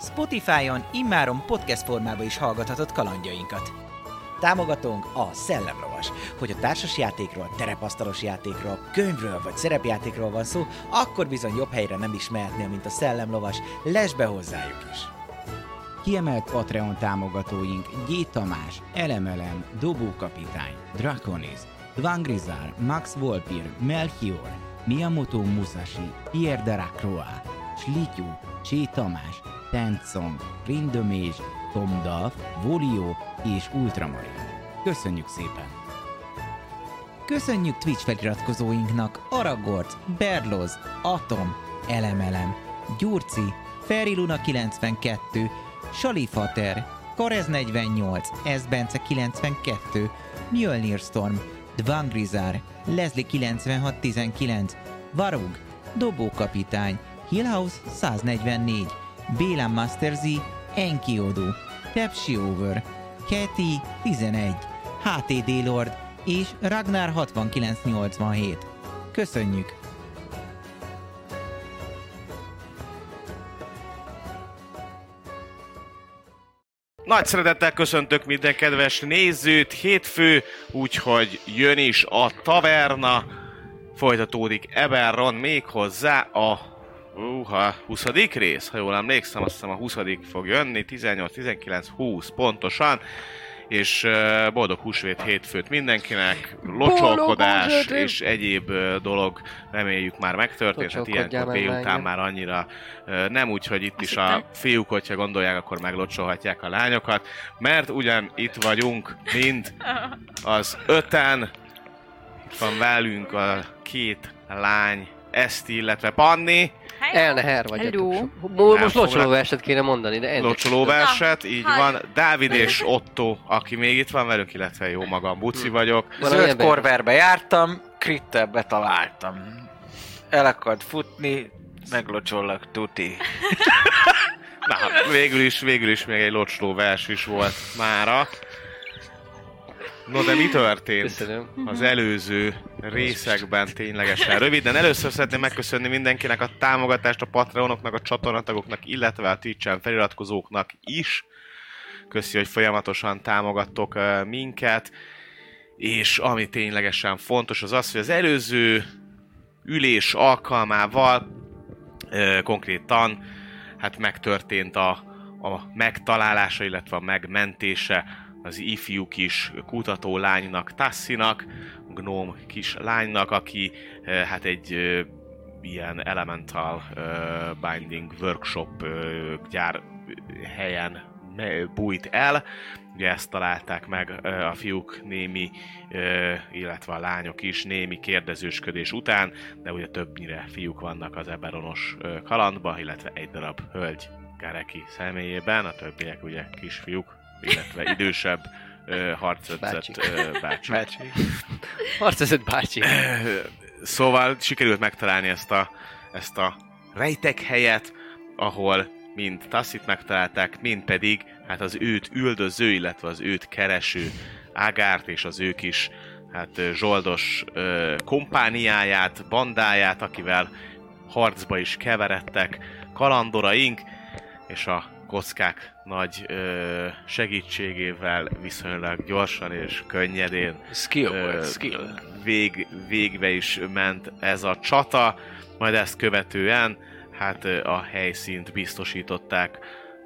Spotify-on immáron podcast formában is hallgathatod kalandjainkat. Támogatónk a Szellemlovas. Hogy a társas játékról, terepasztalos játékról, könyvről vagy szerepjátékról van szó, akkor bizony jobb helyre nem is mehetnél, mint a Szellemlovas. Lesz be hozzájuk is! Kiemelt Patreon támogatóink G. Tamás, Elemelem, Dobókapitány, Draconis, Dvangrizar, Max Volpir, Melchior, Miyamoto Musashi, Pierre Delacroix, Slityu, Csé Tamás, Tencom, Rindomés, Tomdalf, Volio és Ultramarin. Köszönjük szépen! Köszönjük Twitch feliratkozóinknak Aragorc, Berloz, Atom, Elemelem, Gyurci, Feriluna 92, Salifater, Karez 48, Esbence 92, Mjölnir Storm, Dvangrizar, Leslie 9619, Varug, Dobókapitány, Hillhouse 144, Béla Master Z, Enkiodu, Tepsi Over, Keti 11, HTD Lord és Ragnar 6987. Köszönjük! Nagy szeretettel köszöntök minden kedves nézőt, hétfő, úgyhogy jön is a taverna, folytatódik Eberron még hozzá a Uha, 20. rész, ha jól emlékszem, azt hiszem a 20. fog jönni, 18, 19, 20 pontosan, és boldog húsvét hétfőt mindenkinek, locsolkodás és egyéb dolog. Reméljük már megtörtént, hát ilyenkor délután már annyira nem úgy, hogy itt is a fiúk, hogyha gondolják, akkor meglocsolhatják a lányokat, mert ugyan itt vagyunk mind az öten, itt van velünk a két lány, Eszti, illetve Panni, Elneher vagy. Hello. Most locsolóverset kéne mondani, de Locsolóverset, így van. Dávid és Otto, aki még itt van velünk, illetve jó magam, Buci vagyok. Valami Zöld korverbe jártam, krittel betaláltam. El akart futni, meglocsollak tuti. Na, végül is, végül is még egy locsolóvers is volt mára. No de mi történt Köszönöm. az előző részekben ténylegesen röviden? Először szeretném megköszönni mindenkinek a támogatást, a Patreonoknak, a csatornatagoknak, illetve a Twitch-en feliratkozóknak is. Köszi, hogy folyamatosan támogattok minket. És ami ténylegesen fontos, az az, hogy az előző ülés alkalmával konkrétan hát megtörtént a, a megtalálása, illetve a megmentése az ifjú kis kutató lánynak, Tassinak, gnóm kis lánynak, aki hát egy ilyen elemental binding workshop gyár helyen bújt el. Ugye ezt találták meg a fiúk némi, illetve a lányok is némi kérdezősködés után, de ugye többnyire fiúk vannak az Eberonos kalandba, illetve egy darab hölgy Gareki személyében, a többiek ugye kisfiúk, illetve idősebb ö, bácsik. Bácsi. Harcvezet bácsi. Szóval sikerült megtalálni ezt a, ezt a rejtek helyet, ahol mind Tassit megtalálták, mind pedig hát az őt üldöző, illetve az őt kereső Ágárt és az ő kis hát zsoldos ö, kompániáját, bandáját, akivel harcba is keveredtek kalandoraink, és a kockák nagy ö, segítségével viszonylag gyorsan és könnyedén Skill Ö, skill. vég, végbe is ment ez a csata, majd ezt követően hát ö, a helyszínt biztosították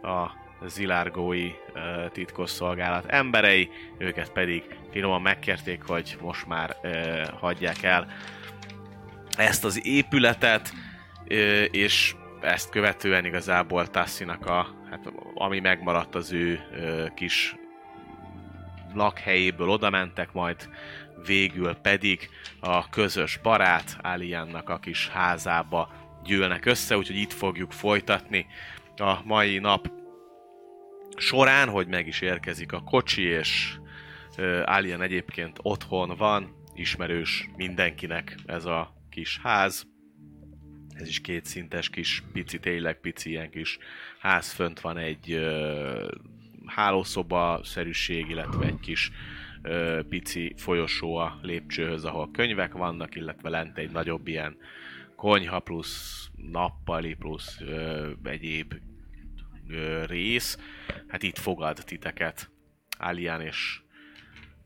a zilárgói ö, titkosszolgálat emberei, őket pedig finoman megkérték, hogy most már ö, hagyják el ezt az épületet, ö, és ezt követően igazából Tassinak a, hát ami megmaradt az ő kis lakhelyéből oda mentek, majd végül pedig a közös barát Aliannak a kis házába gyűlnek össze, úgyhogy itt fogjuk folytatni a mai nap során, hogy meg is érkezik a kocsi, és Alien egyébként otthon van, ismerős mindenkinek ez a kis ház. Ez is kétszintes kis, pici, tényleg pici ilyen kis ház, fönt van egy ö, hálószoba-szerűség, illetve egy kis ö, pici folyosó a lépcsőhöz, ahol könyvek vannak, illetve lent egy nagyobb ilyen konyha plusz nappali plusz ö, egyéb ö, rész. Hát itt fogad titeket Alien, és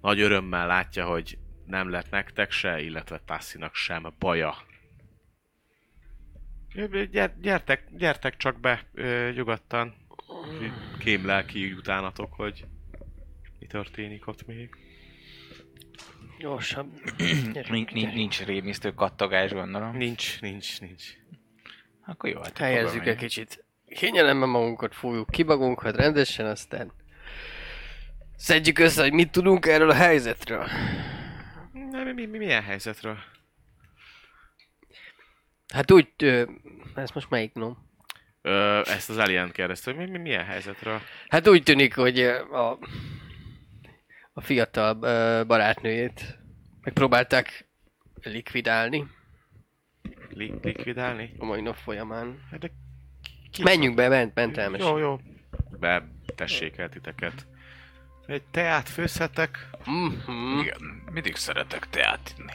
nagy örömmel látja, hogy nem lett nektek se, illetve Tassinak sem baja. Ö, Gyer, gyertek, gyertek csak be ö, nyugodtan. Kém lelki utánatok, hogy mi történik ott még. Gyorsabb. Nincs, nincs, nincs rémisztő kattogás, gondolom. Nincs, nincs, nincs. Akkor jó, hát Helyezzük egy kicsit. Kényelemben magunkat, fújjuk ki magunkat rendesen, aztán szedjük össze, hogy mit tudunk erről a helyzetről. Na, mi, mi, mi, milyen helyzetről? Hát úgy, ö, ez most melyik nom? Ö, ezt az Alien kérdezte, hogy mi, mi, milyen helyzetről? Hát úgy tűnik, hogy a, a fiatal barátnőjét megpróbálták likvidálni Li- likvidálni? a mai nap folyamán. Hát de ki Menjünk be, bent, bent elmesél. Jó, jó. Be tessék el titeket. Egy teát főzhetek? Mhm. Igen, mindig szeretek teát inni.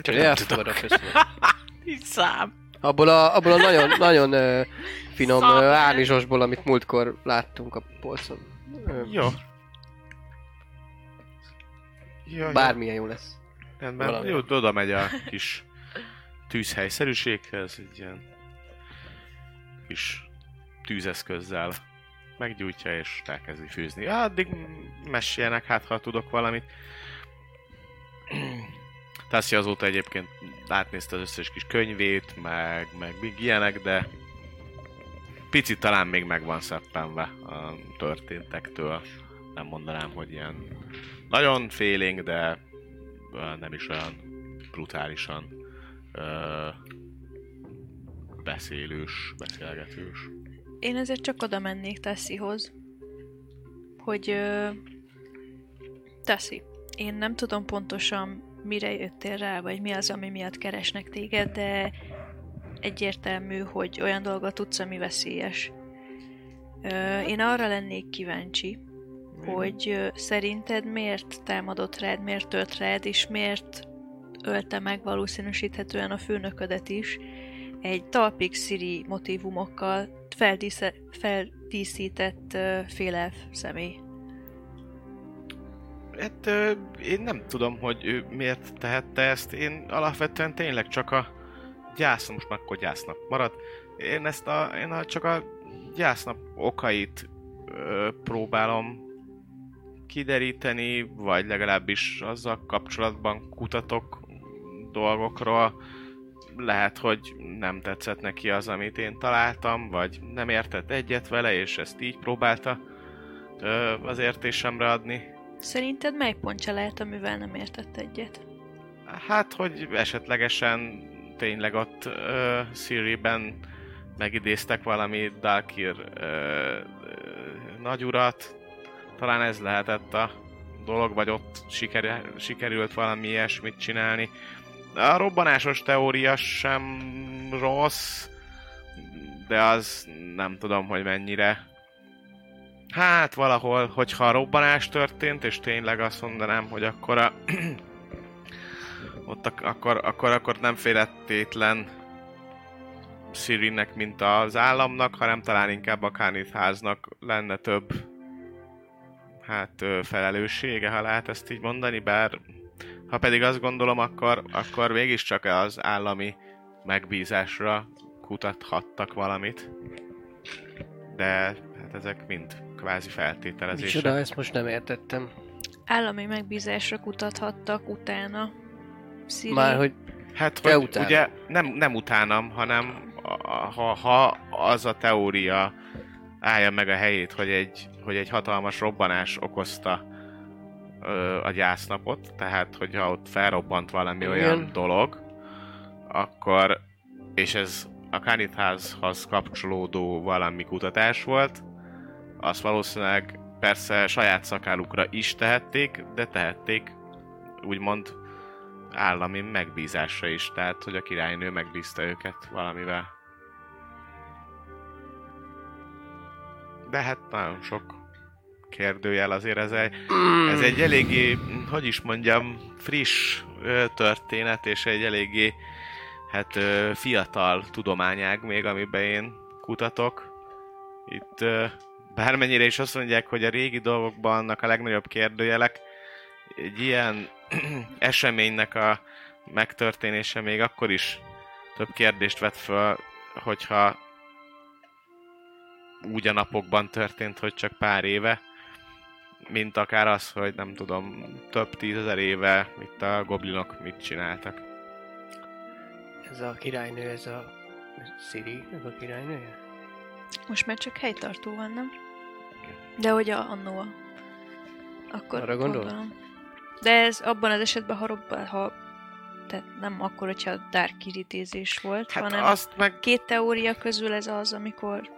Csak elfogadok köszönöm. Hiszám. Abból a, abból a nagyon, nagyon ö, finom ö, Szammer. árnizsosból, amit múltkor láttunk a polcon. Ö, Jó. Jó. Bármilyen jó lesz. Rendben. valami. Jó, oda megy a kis tűzhelyszerűséghez, egy ilyen kis tűzeszközzel meggyújtja és elkezdi főzni. Ja, addig meséljenek, hát ha tudok valamit. Tassi azóta egyébként átnézte az összes kis könyvét, meg, meg még ilyenek, de picit talán még meg van szeppenve a történtektől. Nem mondanám, hogy ilyen nagyon félénk, de nem is olyan brutálisan ö, beszélős, beszélgetős. Én ezért csak oda mennék Tessihoz, hogy Tessi, én nem tudom pontosan mire jöttél rá, vagy mi az, ami miatt keresnek téged, de egyértelmű, hogy olyan dolgot tudsz, ami veszélyes. Ö, én arra lennék kíváncsi, hogy ö, szerinted miért támadott rád, miért tört rád, és miért ölte meg valószínűsíthetően a főnöködet is egy talpig sziri motivumokkal feldísze, feldíszített ö, félelf személy. Hát én nem tudom, hogy ő miért tehette ezt. Én alapvetően tényleg csak a gyász, most már akkor marad. Én ezt a, én a, csak a gyásznap okait ö, próbálom kideríteni, vagy legalábbis azzal kapcsolatban kutatok dolgokról. Lehet, hogy nem tetszett neki az, amit én találtam, vagy nem értett egyet vele, és ezt így próbálta ö, az értésemre adni. Szerinted mely pontja lehet, amivel nem értett egyet? Hát, hogy esetlegesen tényleg ott ö, Siri-ben megidéztek valami Dalkir ö, nagyurat. Talán ez lehetett a dolog, vagy ott siker, sikerült valami ilyesmit csinálni. A robbanásos teória sem rossz, de az nem tudom, hogy mennyire. Hát valahol, hogyha robbanás történt, és tényleg azt mondanám, hogy akkor a ott ak- akkor, akkor, akkor nem félettétlen Sirinek, mint az államnak, hanem talán inkább a Kánit háznak lenne több hát felelőssége, ha lehet ezt így mondani, bár ha pedig azt gondolom, akkor, akkor mégiscsak az állami megbízásra kutathattak valamit. De hát ezek mind kvázi feltételezések. Micsoda, ezt most nem értettem. Állami megbízásra kutathattak utána. Siri. Már hogy Hát, hogy utánad. ugye nem, nem utánam, hanem ha, ha az a teória állja meg a helyét, hogy egy, hogy egy hatalmas robbanás okozta ö, a gyásznapot, tehát hogyha ott felrobbant valami Igen. olyan dolog, akkor, és ez a Kanitházhoz kapcsolódó valami kutatás volt, azt valószínűleg persze saját szakálukra is tehették, de tehették úgymond állami megbízásra is, tehát hogy a királynő megbízta őket valamivel. De hát nagyon sok kérdőjel azért ez egy, ez egy eléggé, hogy is mondjam, friss történet, és egy eléggé hát fiatal tudományág még, amiben én kutatok. Itt bármennyire is azt mondják, hogy a régi dolgokban annak a legnagyobb kérdőjelek, egy ilyen eseménynek a megtörténése még akkor is több kérdést vet föl, hogyha úgy a napokban történt, hogy csak pár éve, mint akár az, hogy nem tudom, több tízezer éve itt a goblinok mit csináltak. Ez a királynő, ez a Siri, ez a királynője? Most már csak helytartó van, nem? De hogy a annó a... Akkor Arra gondolom. De ez abban az esetben, ha, robba, ha tehát nem akkor, hogyha dark kiridézés volt, Hát hanem azt meg, két teória közül ez az, amikor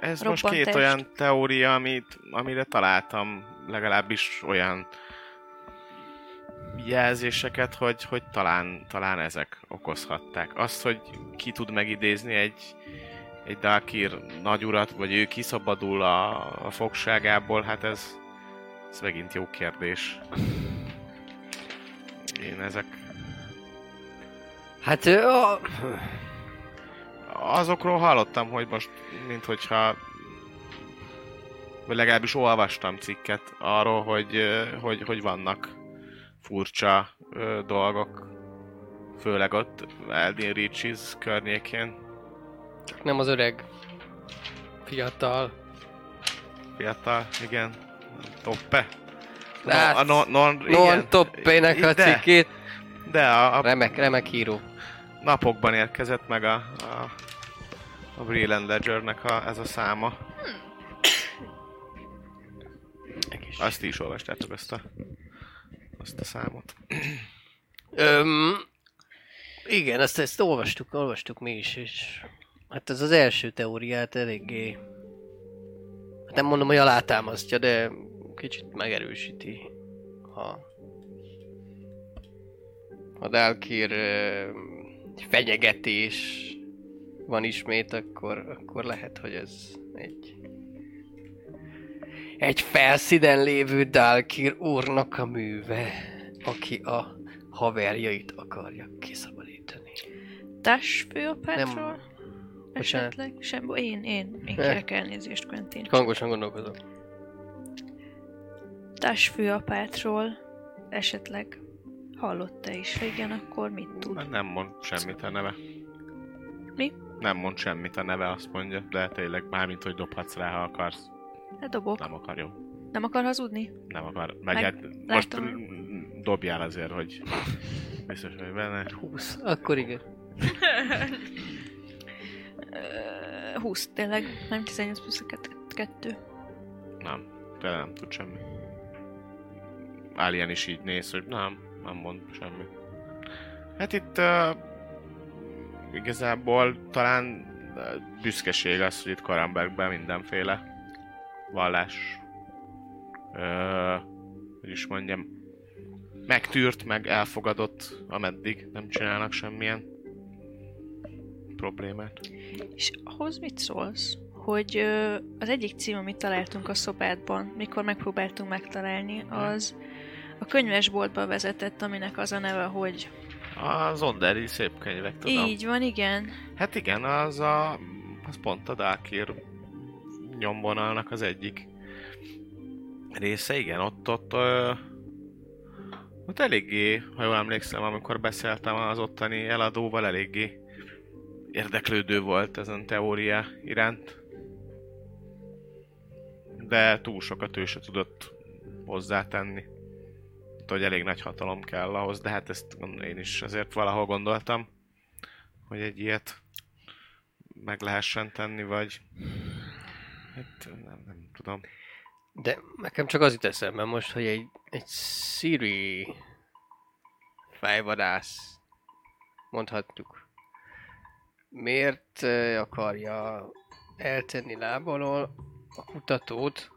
ez most két robbantest. olyan teória, amit, amire találtam legalábbis olyan jelzéseket, hogy, hogy talán, talán ezek okozhatták. Azt, hogy ki tud megidézni egy, egy Dalkir nagyurat, vagy ő kiszabadul a, a fogságából, hát ez, ez megint jó kérdés. Én ezek Hát a... azokról hallottam, hogy most, mint hogyha vagy legalábbis olvastam cikket arról, hogy, hogy, hogy vannak furcsa dolgok, főleg ott Eldin Riches környékén. Csak nem az öreg. Fiatal. Fiatal, igen. Toppe. No, Hát, a non, non. Non Toppének a cikkét. De a, a Remek, remek író. napokban érkezett meg a, a, a Brilliant Ledgernek a, ez a száma. Azt is olvastátok ezt a, azt a számot. Öm, igen, ezt, ezt olvastuk, olvastuk mi is, és hát ez az első teóriát eléggé, hát nem mondom, hogy alátámasztja, de kicsit megerősíti, ha a Dalkir fenyegetés van ismét, akkor, akkor lehet, hogy ez egy egy felszínen lévő Dalkir úrnak a műve, aki a haverjait akarja kiszabadítani. Tash főapátról? Bocsánat. Esetleg? Sem, én, én, én kérek elnézést, Quentin. Hangosan gondolkozom. Tash főapátról esetleg hallotta is, ha igen, akkor mit tud? Hát Nem mond semmit a neve. Mi? Nem mond semmit a neve, azt mondja, de tényleg mármint, hogy dobhatsz rá, ha akarsz. Hát dobok. Nem akar, jó. Nem akar hazudni? Nem akar. Meg, Meg- hát most látom. dobjál azért, hogy biztos vagy benne. 20. Akkor igen. Ö, 20 tényleg, nem 18 plusz 2. Nem, tényleg nem tud semmi. Alien is így néz, hogy nem, nem mond semmi. Hát itt uh, igazából talán büszkeség az, hogy itt Karambergben mindenféle vallás uh, hogy is mondjam megtűrt, meg elfogadott, ameddig nem csinálnak semmilyen problémát. És ahhoz mit szólsz? Hogy az egyik cím, amit találtunk a szobádban, mikor megpróbáltunk megtalálni, az a könyvesboltba vezetett, aminek az a neve, hogy Az Onderi szép könyvek, tudom. így van, igen. Hát igen, az a... Az pont a Dákír nyomvonalnak az egyik része, igen, ott, ott, ö, ott eléggé, ha jól emlékszem, amikor beszéltem az ottani eladóval, eléggé érdeklődő volt ezen teória iránt. De túl sokat ő se tudott hozzátenni. Hát, hogy elég nagy hatalom kell ahhoz, de hát ezt én is azért valahol gondoltam, hogy egy ilyet meg lehessen tenni, vagy hát nem, nem tudom. De nekem csak az jut eszembe most, hogy egy, egy Siri fejvadász, mondhatjuk, miért akarja eltenni láb alól a kutatót,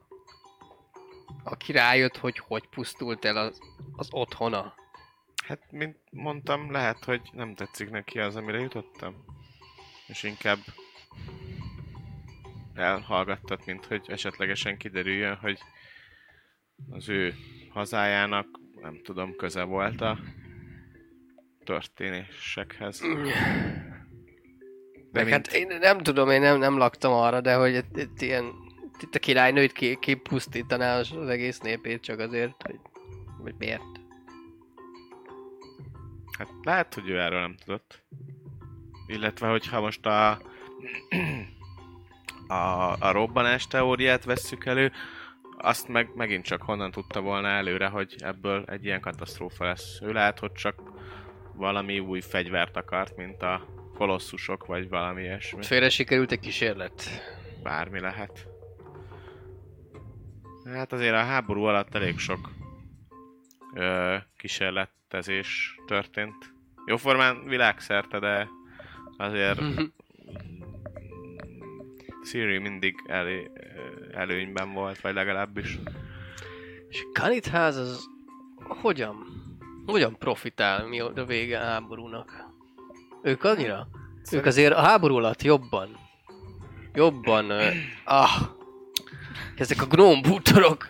aki rájött, hogy hogy pusztult el az, az otthona. Hát, mint mondtam, lehet, hogy nem tetszik neki az, amire jutottam. És inkább elhallgattat, mint hogy esetlegesen kiderüljön, hogy az ő hazájának, nem tudom, köze volt a történésekhez. De mint- hát én nem tudom, én nem, nem laktam arra, de hogy itt, itt ilyen, itt a királynőt ki, kipusztítaná az egész népét csak azért, hogy, hogy miért. Hát lehet, hogy ő erről nem tudott. Illetve, hogyha most a, a, a robbanás teóriát vesszük elő, azt meg megint csak honnan tudta volna előre, hogy ebből egy ilyen katasztrófa lesz. Ő lehet, hogy csak valami új fegyvert akart, mint a kolosszusok, vagy valami ilyesmi. Félre sikerült egy kísérlet. Bármi lehet. Hát azért a háború alatt elég sok ö, kísérletezés történt. Jóformán világszerte, de azért Siri mindig elé, ö, előnyben volt, vagy legalábbis. És Kanitház az hogyan, hogyan profitál mi a vége a háborúnak? Ők annyira? Ők azért a háború alatt jobban, jobban, ah, ezek a gnómbútorok.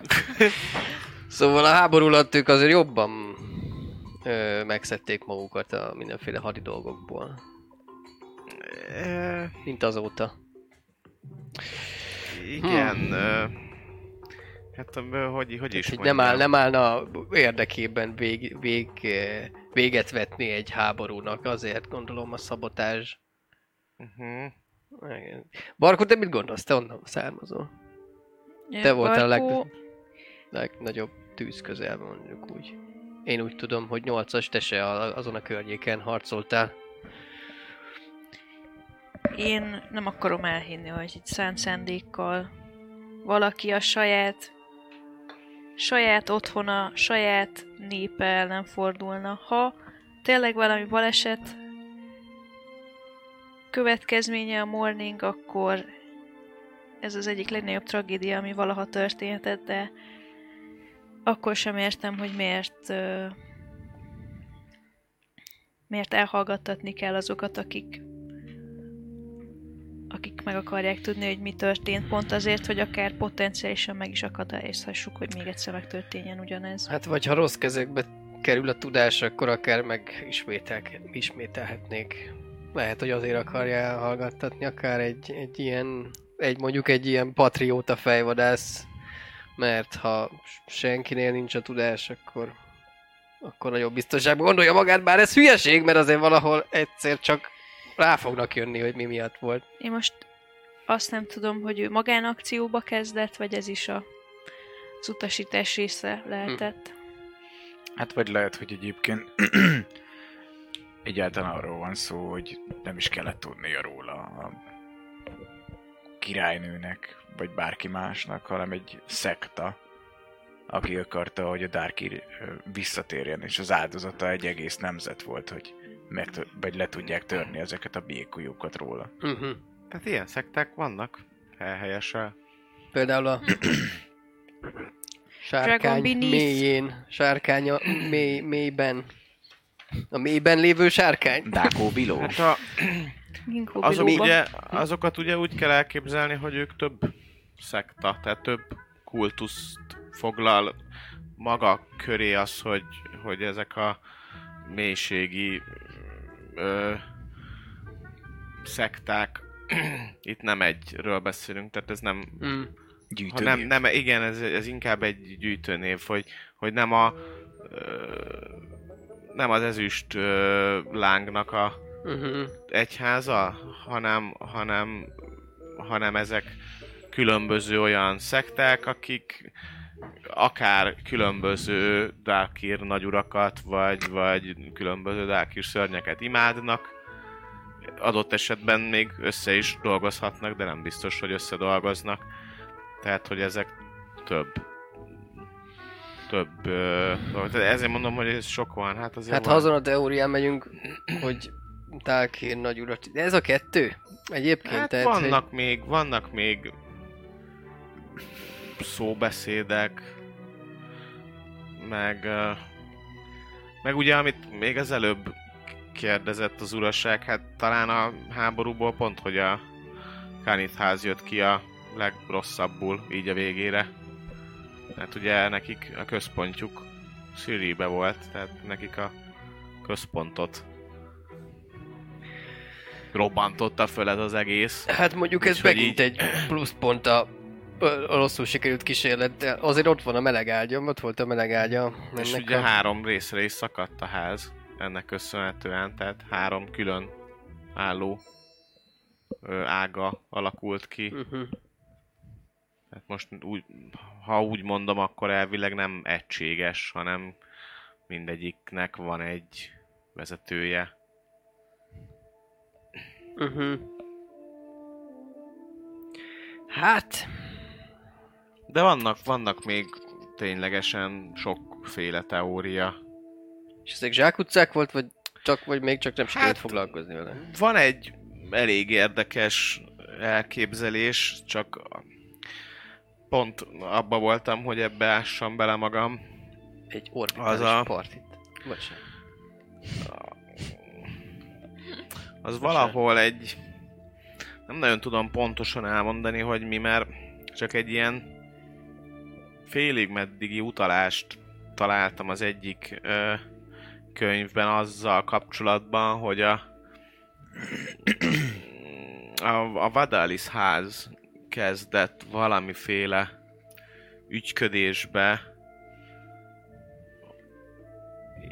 szóval a háború alatt ők azért jobban ö, megszedték magukat a mindenféle hadi dolgokból, mint azóta. igen, ö, hát hogy, hogy is Hogy nem, áll, nem állna érdekében vég, vég, eh, véget vetni egy háborúnak, azért gondolom a szabotázs. Uh-huh. Igen. Barkó, te mit gondolsz? Te onnan származol. Te voltál a leg, legnagyobb tűz közel, mondjuk úgy. Én úgy tudom, hogy nyolcas te se a- azon a környéken harcoltál. Én nem akarom elhinni, hogy itt szánt szándékkal valaki a saját saját otthona, saját népe ellen fordulna. Ha tényleg valami baleset következménye a morning, akkor ez az egyik legnagyobb tragédia, ami valaha történhetett, de akkor sem értem, hogy miért miért elhallgattatni kell azokat, akik akik meg akarják tudni, hogy mi történt, pont azért, hogy akár potenciálisan meg is akadályozhassuk, hogy még egyszer megtörténjen ugyanez. Hát vagy ha rossz kezekbe kerül a tudás, akkor akár meg ismétel, ismételhetnék. Lehet, hogy azért akarja elhallgattatni akár egy, egy ilyen, egy mondjuk egy ilyen patrióta fejvadász, mert ha senkinél nincs a tudás, akkor akkor nagyobb biztonságban gondolja magát, bár ez hülyeség, mert azért valahol egyszer csak rá fognak jönni, hogy mi miatt volt. Én most azt nem tudom, hogy ő magánakcióba kezdett, vagy ez is a, az utasítás része lehetett. Hát vagy lehet, hogy egyébként egyáltalán arról van szó, hogy nem is kellett tudnia róla a királynőnek, vagy bárki másnak, hanem egy szekta, aki akarta, hogy a Darkir ö, visszatérjen, és az áldozata egy egész nemzet volt, hogy meg, vagy le tudják törni ezeket a békújukat róla. Uh-huh. Tehát ilyen szekták vannak, helyesen. Például a sárkány mélyén, sárkánya mély, mélyben. A mélyben lévő sárkány. Dákó Biló. Hát a, azok ugye, azokat ugye úgy kell elképzelni, hogy ők több szekta, tehát több kultuszt foglal maga köré az, hogy, hogy ezek a mélységi ö, szekták, itt nem egyről beszélünk, tehát ez nem, Mm. ha nem, nem, igen, ez, ez inkább egy gyűjtőnév, hogy, hogy nem a ö, nem az ezüst ö, lángnak a Uh-huh. egyháza, hanem, hanem, hanem ezek különböző olyan szekták, akik akár különböző Darkir nagyurakat, vagy, vagy különböző Darkir szörnyeket imádnak. Adott esetben még össze is dolgozhatnak, de nem biztos, hogy összedolgoznak. Tehát, hogy ezek több több dolog. Ezért mondom, hogy ez sok van. Hát azért Hát ha van. azon a teórián megyünk, hogy Tálkér nagy urat. De ez a kettő? Egyébként, Hát tehát, vannak még, vannak még szóbeszédek, meg, meg ugye, amit még az előbb kérdezett az uraság, hát talán a háborúból pont, hogy a Kanith ház jött ki a legrosszabbul így a végére. Hát ugye nekik a központjuk Szüribe volt, tehát nekik a központot robbantotta föl ez az egész. Hát mondjuk ez Úgyhogy megint így- egy pluszpont a rosszul sikerült kísérlet, de azért ott van a meleg ágya, ott volt a meleg ágya. És ugye a... három részre is szakadt a ház ennek köszönhetően, tehát három külön álló ö, ága alakult ki. Uh-huh. Tehát most úgy, ha úgy mondom, akkor elvileg nem egységes, hanem mindegyiknek van egy vezetője. Uh-huh. Hát, De vannak, vannak még ténylegesen sokféle teória. és ezek zsákutcák volt, vagy csak, vagy még csak nem sikerült Hát- foglalkozni vele? Van egy elég érdekes elképzelés, csak pont abba voltam, hogy ebbe ássam bele magam. Egy orbitális Az a- partit. Sem. Az valahol egy... Nem nagyon tudom pontosan elmondani, hogy mi, mert csak egy ilyen félig meddigi utalást találtam az egyik ö, könyvben azzal kapcsolatban, hogy a a, a Vadalis ház kezdett valamiféle ügyködésbe,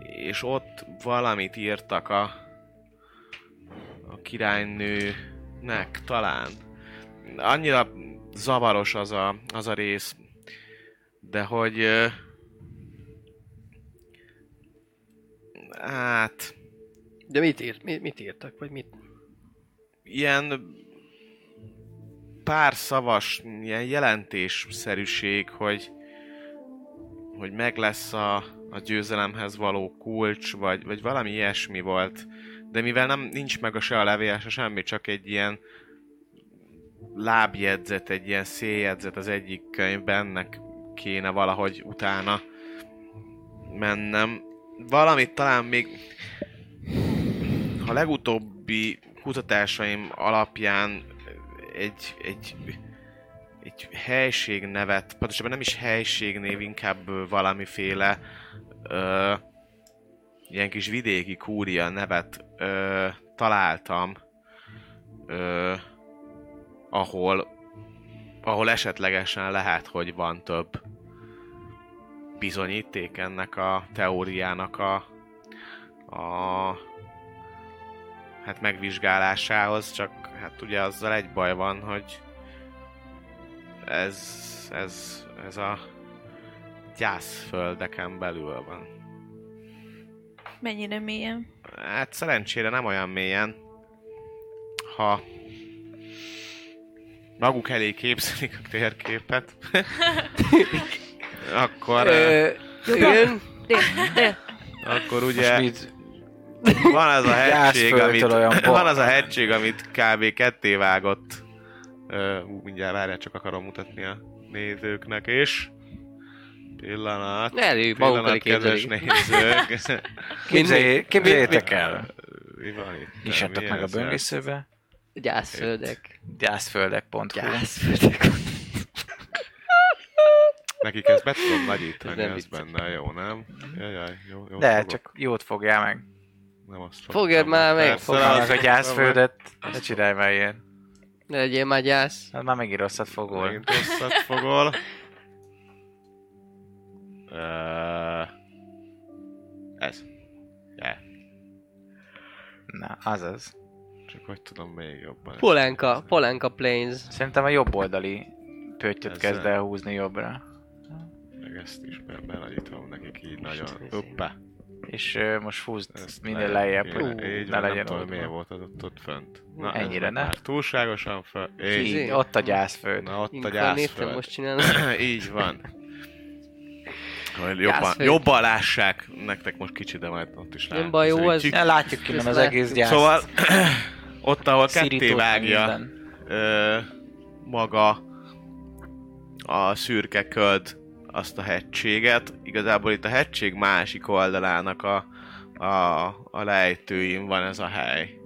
és ott valamit írtak a, a királynőnek talán. Annyira zavaros az a, az a rész, de hogy hát De mit, írt, mit, mit írtak, vagy mit? ilyen pár szavas, ilyen jelentésszerűség, hogy hogy meg lesz a, a győzelemhez való kulcs, vagy, vagy valami ilyesmi volt. De mivel nem nincs meg a se a levél, se semmi, csak egy ilyen lábjegyzet, egy ilyen széljegyzet az egyik könyvben, ennek kéne valahogy utána mennem. Valamit talán még a legutóbbi kutatásaim alapján egy, egy, egy helységnevet, pontosabban nem is helységnév, inkább valamiféle ö, ilyen kis vidéki kúria nevet ö, találtam, ö, ahol, ahol esetlegesen lehet, hogy van több bizonyíték ennek a teóriának a, a hát megvizsgálásához, csak hát ugye azzal egy baj van, hogy ez, ez, ez a gyászföldeken belül van. Mennyire mélyen? Hát szerencsére nem olyan mélyen, ha maguk elé képzelik a térképet, akkor, Ö, igen, akkor ugye mit? van az a hegység, amit, van az a hegység, amit kb. ketté vágott. Ú, mindjárt várjál, csak akarom mutatni a nézőknek is. Pillanat. elő, maguk elé Pillanat, kedves nézők. Képzeljé, képzeljétek el. Mi van itt? Nyissatok meg a böngészőbe. Gyászföldek. Gyászföldek.hu Gyászföldek. Nekik ezt be tudom nagyítani, Ez ez benne jó, nem? Jajjaj, jó, jó De, fogok. csak jót fogjál meg. Nem azt Fogjad már meg, Fogjál meg a gyászföldet. Ne csinálj már ilyen. Ne legyél már gyász. Hát már megint rosszat fogol. Megint rosszat fogol. Ez. Ja, Na, azaz. Csak hogy tudom még jobban. Polenka, Polenka Plains. Szerintem a jobb oldali pöttyöt Ezzel. kezd el húzni jobbra. Meg ezt is be- benagyítom nekik így nagyon. nézzék. Hoppá. És ö, most húzd Ezt minél ne- lejjebb, hogy így ne van, nem legyen tudom, miért volt az ott, ott fönt. Na, Ennyire meg ne. Már túlságosan föl. Így, Így, ott a gyászföld. na ott a gyászföld. most csinálom. így van. Hogy jobban, jobban lássák, nektek most kicsi, de majd ott is Nem lát- baj, jó, ez-. Ja, látjuk innen az egész gyász. Szóval ott, ahol ketté vágja ö, maga a szürke köd azt a hegységet. Igazából itt a hegység másik oldalának a, a, a lejtőin van ez a hely.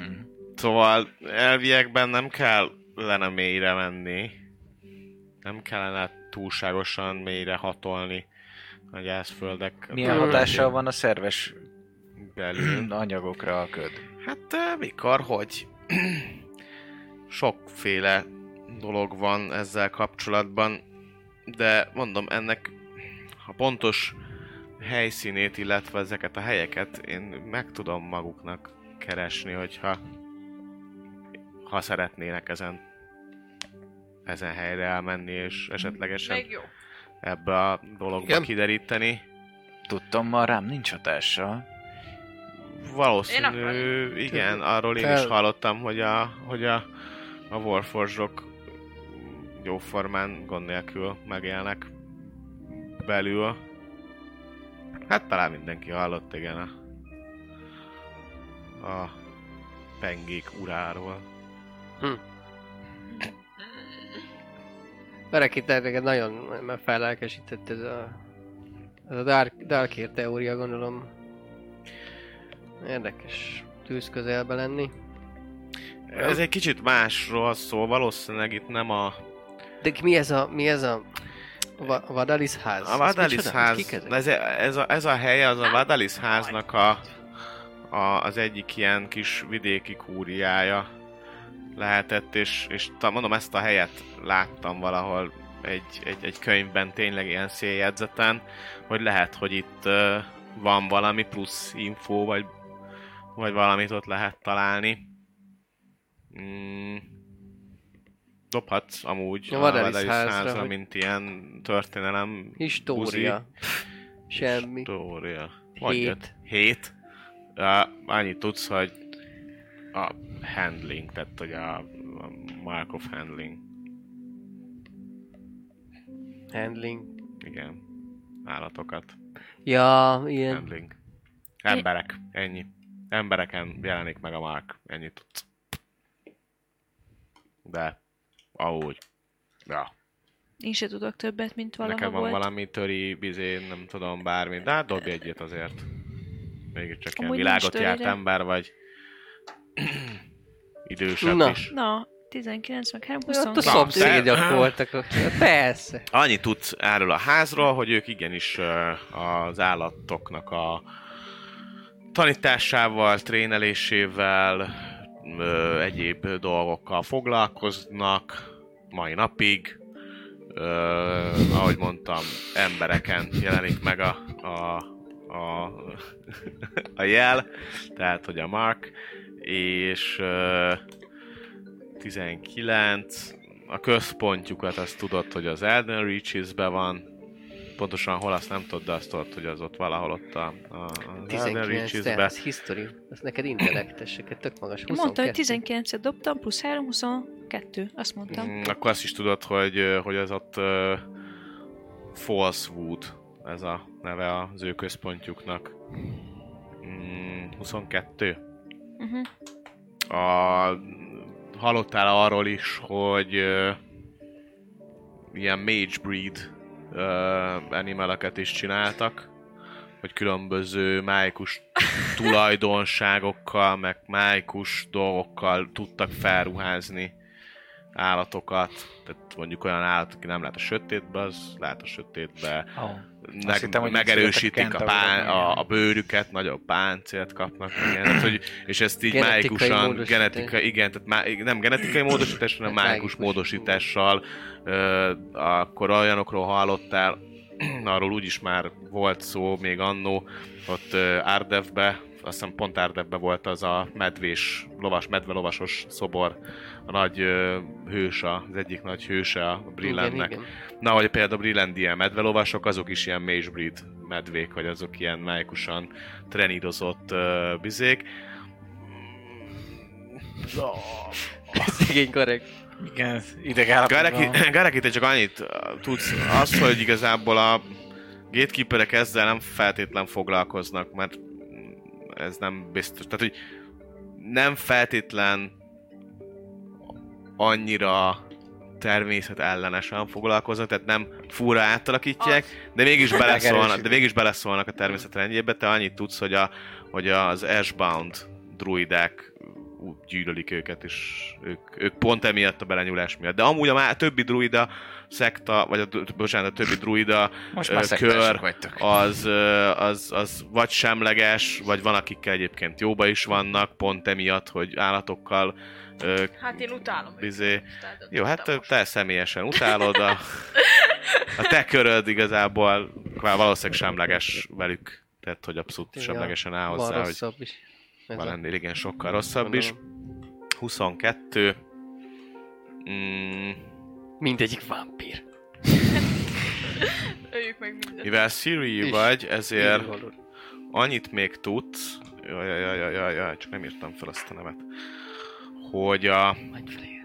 Mm. Szóval elviekben nem kellene mélyre menni. Nem kellene túlságosan mélyre hatolni a gyászföldek Milyen hatással van a szerves belül. anyagokra a köd? Hát mikor, hogy? Sokféle dolog van ezzel kapcsolatban, de mondom, ennek a pontos helyszínét, illetve ezeket a helyeket én meg tudom maguknak keresni, hogyha ha szeretnének ezen ezen helyre elmenni, és esetlegesen Még jó. ebbe a dologba Igen. kideríteni. Tudtam, rám nincs hatással. Valószínű, igen, arról én is hallottam, hogy a, hogy a, a Warforged-ok jóformán gond nélkül megélnek belül. Hát talán mindenki hallott, igen, a, a pengék uráról. Verekit neked nagyon fellelkesített ez a, ez a Dark, Darkért teória, gondolom. Érdekes tűz közelbe lenni. Ez egy kicsit másról szól, valószínűleg itt nem a, De mi ez a, mi ez a Va- Vadalis ház? A Ez Vadalis ház, Kik ezek? ez, ez, a, ez a hely, az a Vadalis háznak a, a, az egyik ilyen kis vidéki kúriája lehetett, és, és mondom, ezt a helyet láttam valahol egy, egy, egy könyvben, tényleg ilyen széljegyzeten, hogy lehet, hogy itt uh, van valami plusz info, vagy, vagy valamit ott lehet találni. Mm. Dobhatsz amúgy A a Vadalis házra, házra, hogy- mint ilyen történelem História. Semmi. História. Hét. Hét. Uh, annyit tudsz, hogy a handling, tehát hogy a, a mark of handling. Handling. Igen. Állatokat. Ja, ilyen. Handling. Emberek. Ennyi. Embereken jelenik meg a mark. Ennyit tudsz. De ahogy. Ja. Én se tudok többet, mint valaha Nekem van volt. valami töri, bizé, nem tudom, bármi. De hát dobj egyet azért. Mégiscsak ilyen Amúgy világot járt ember vagy. Idősebb Na. is. Na, 19 meg 3, Ott a 22. szomszédok te- voltak. Persze. Annyit tudsz erről a házról, hogy ők igenis az állatoknak a tanításával, trénelésével, ö, egyéb dolgokkal foglalkoznak mai napig. Ö, ahogy mondtam, embereken jelenik meg a, a, a, a jel, tehát hogy a mark, és ö, 19, a központjukat azt tudod, hogy az Elden Reaches-be van, pontosan hol azt nem tudod, de azt tudod, hogy az ott valahol ott a, a az Elden 19 Reaches-be. tehát ez history. Ez neked intellekteseket tök magas. Én mondtam, hogy 22. 19-et dobtam, plusz 3, 22. Azt mondtam. Mm, akkor azt is tudod, hogy, hogy az ott uh, Falsewood, ez a neve az ő központjuknak. Mm, 22. Uh-huh. A, hallottál arról is, hogy uh, ilyen mage breed uh, animaleket is csináltak, hogy különböző májkus tulajdonságokkal, meg májkus dolgokkal tudtak felruházni állatokat. Tehát mondjuk olyan állat, aki nem lát a sötétbe, az lát a sötétbe. Oh. Meg, hittem, hogy megerősítik a, pán, a, a bőrüket, nagyobb páncélt kapnak, igen, tehát, hogy, és ezt így Genetikai májikusan, módosítás. genetikai, igen, tehát má, nem genetikai módosítás, hanem májkus módosítással, ö, akkor olyanokról hallottál, arról úgyis már volt szó még annó, ott ö, Ardevbe, azt hiszem pont Ardevbe volt az a medvés, lovas, medvelovasos szobor, a nagy ö, hőse, az egyik nagy hőse a Igen, Brillandnek. igen. Na, hogy például a Brilland ilyen medvelovasok, azok is ilyen mage breed medvék, vagy azok ilyen májkusan trenírozott uh, bizék. Szegény korrekt. Igen, ideg te csak annyit tudsz, az, hogy igazából a gatekeeperek ezzel nem feltétlen foglalkoznak, mert ez nem biztos. Tehát, hogy nem feltétlen annyira természet ellenesen foglalkoznak, tehát nem fura átalakítják, de mégis beleszólnak, de mégis beleszólnak a természet rendjébe. Te annyit tudsz, hogy, a, hogy az Ashbound druidák gyűlölik őket, és ők, ők pont emiatt a belenyúlás miatt. De amúgy a má, többi druida szekta, vagy a, bocsánat, a többi druida Most ö, már kör, az, ö, az, az vagy semleges, vagy van akikkel egyébként jóba is vannak, pont emiatt, hogy állatokkal ö, Hát én utálom Bizé. Jó, hát te személyesen utálod, a, a te köröd igazából már valószínűleg semleges velük, tehát hogy abszolút Igen, semlegesen áll Van hozzá, hogy rosszabb is. Van ennél igen sokkal rosszabb is. gondolom. 22. Mm, Mindegyik vámpír. Öljük meg mindent. mivel Siri vagy, ezért annyit még tudsz, jaj, jaj, jaj, jaj, jaj, csak nem írtam fel azt a nevet, hogy a Majd felé.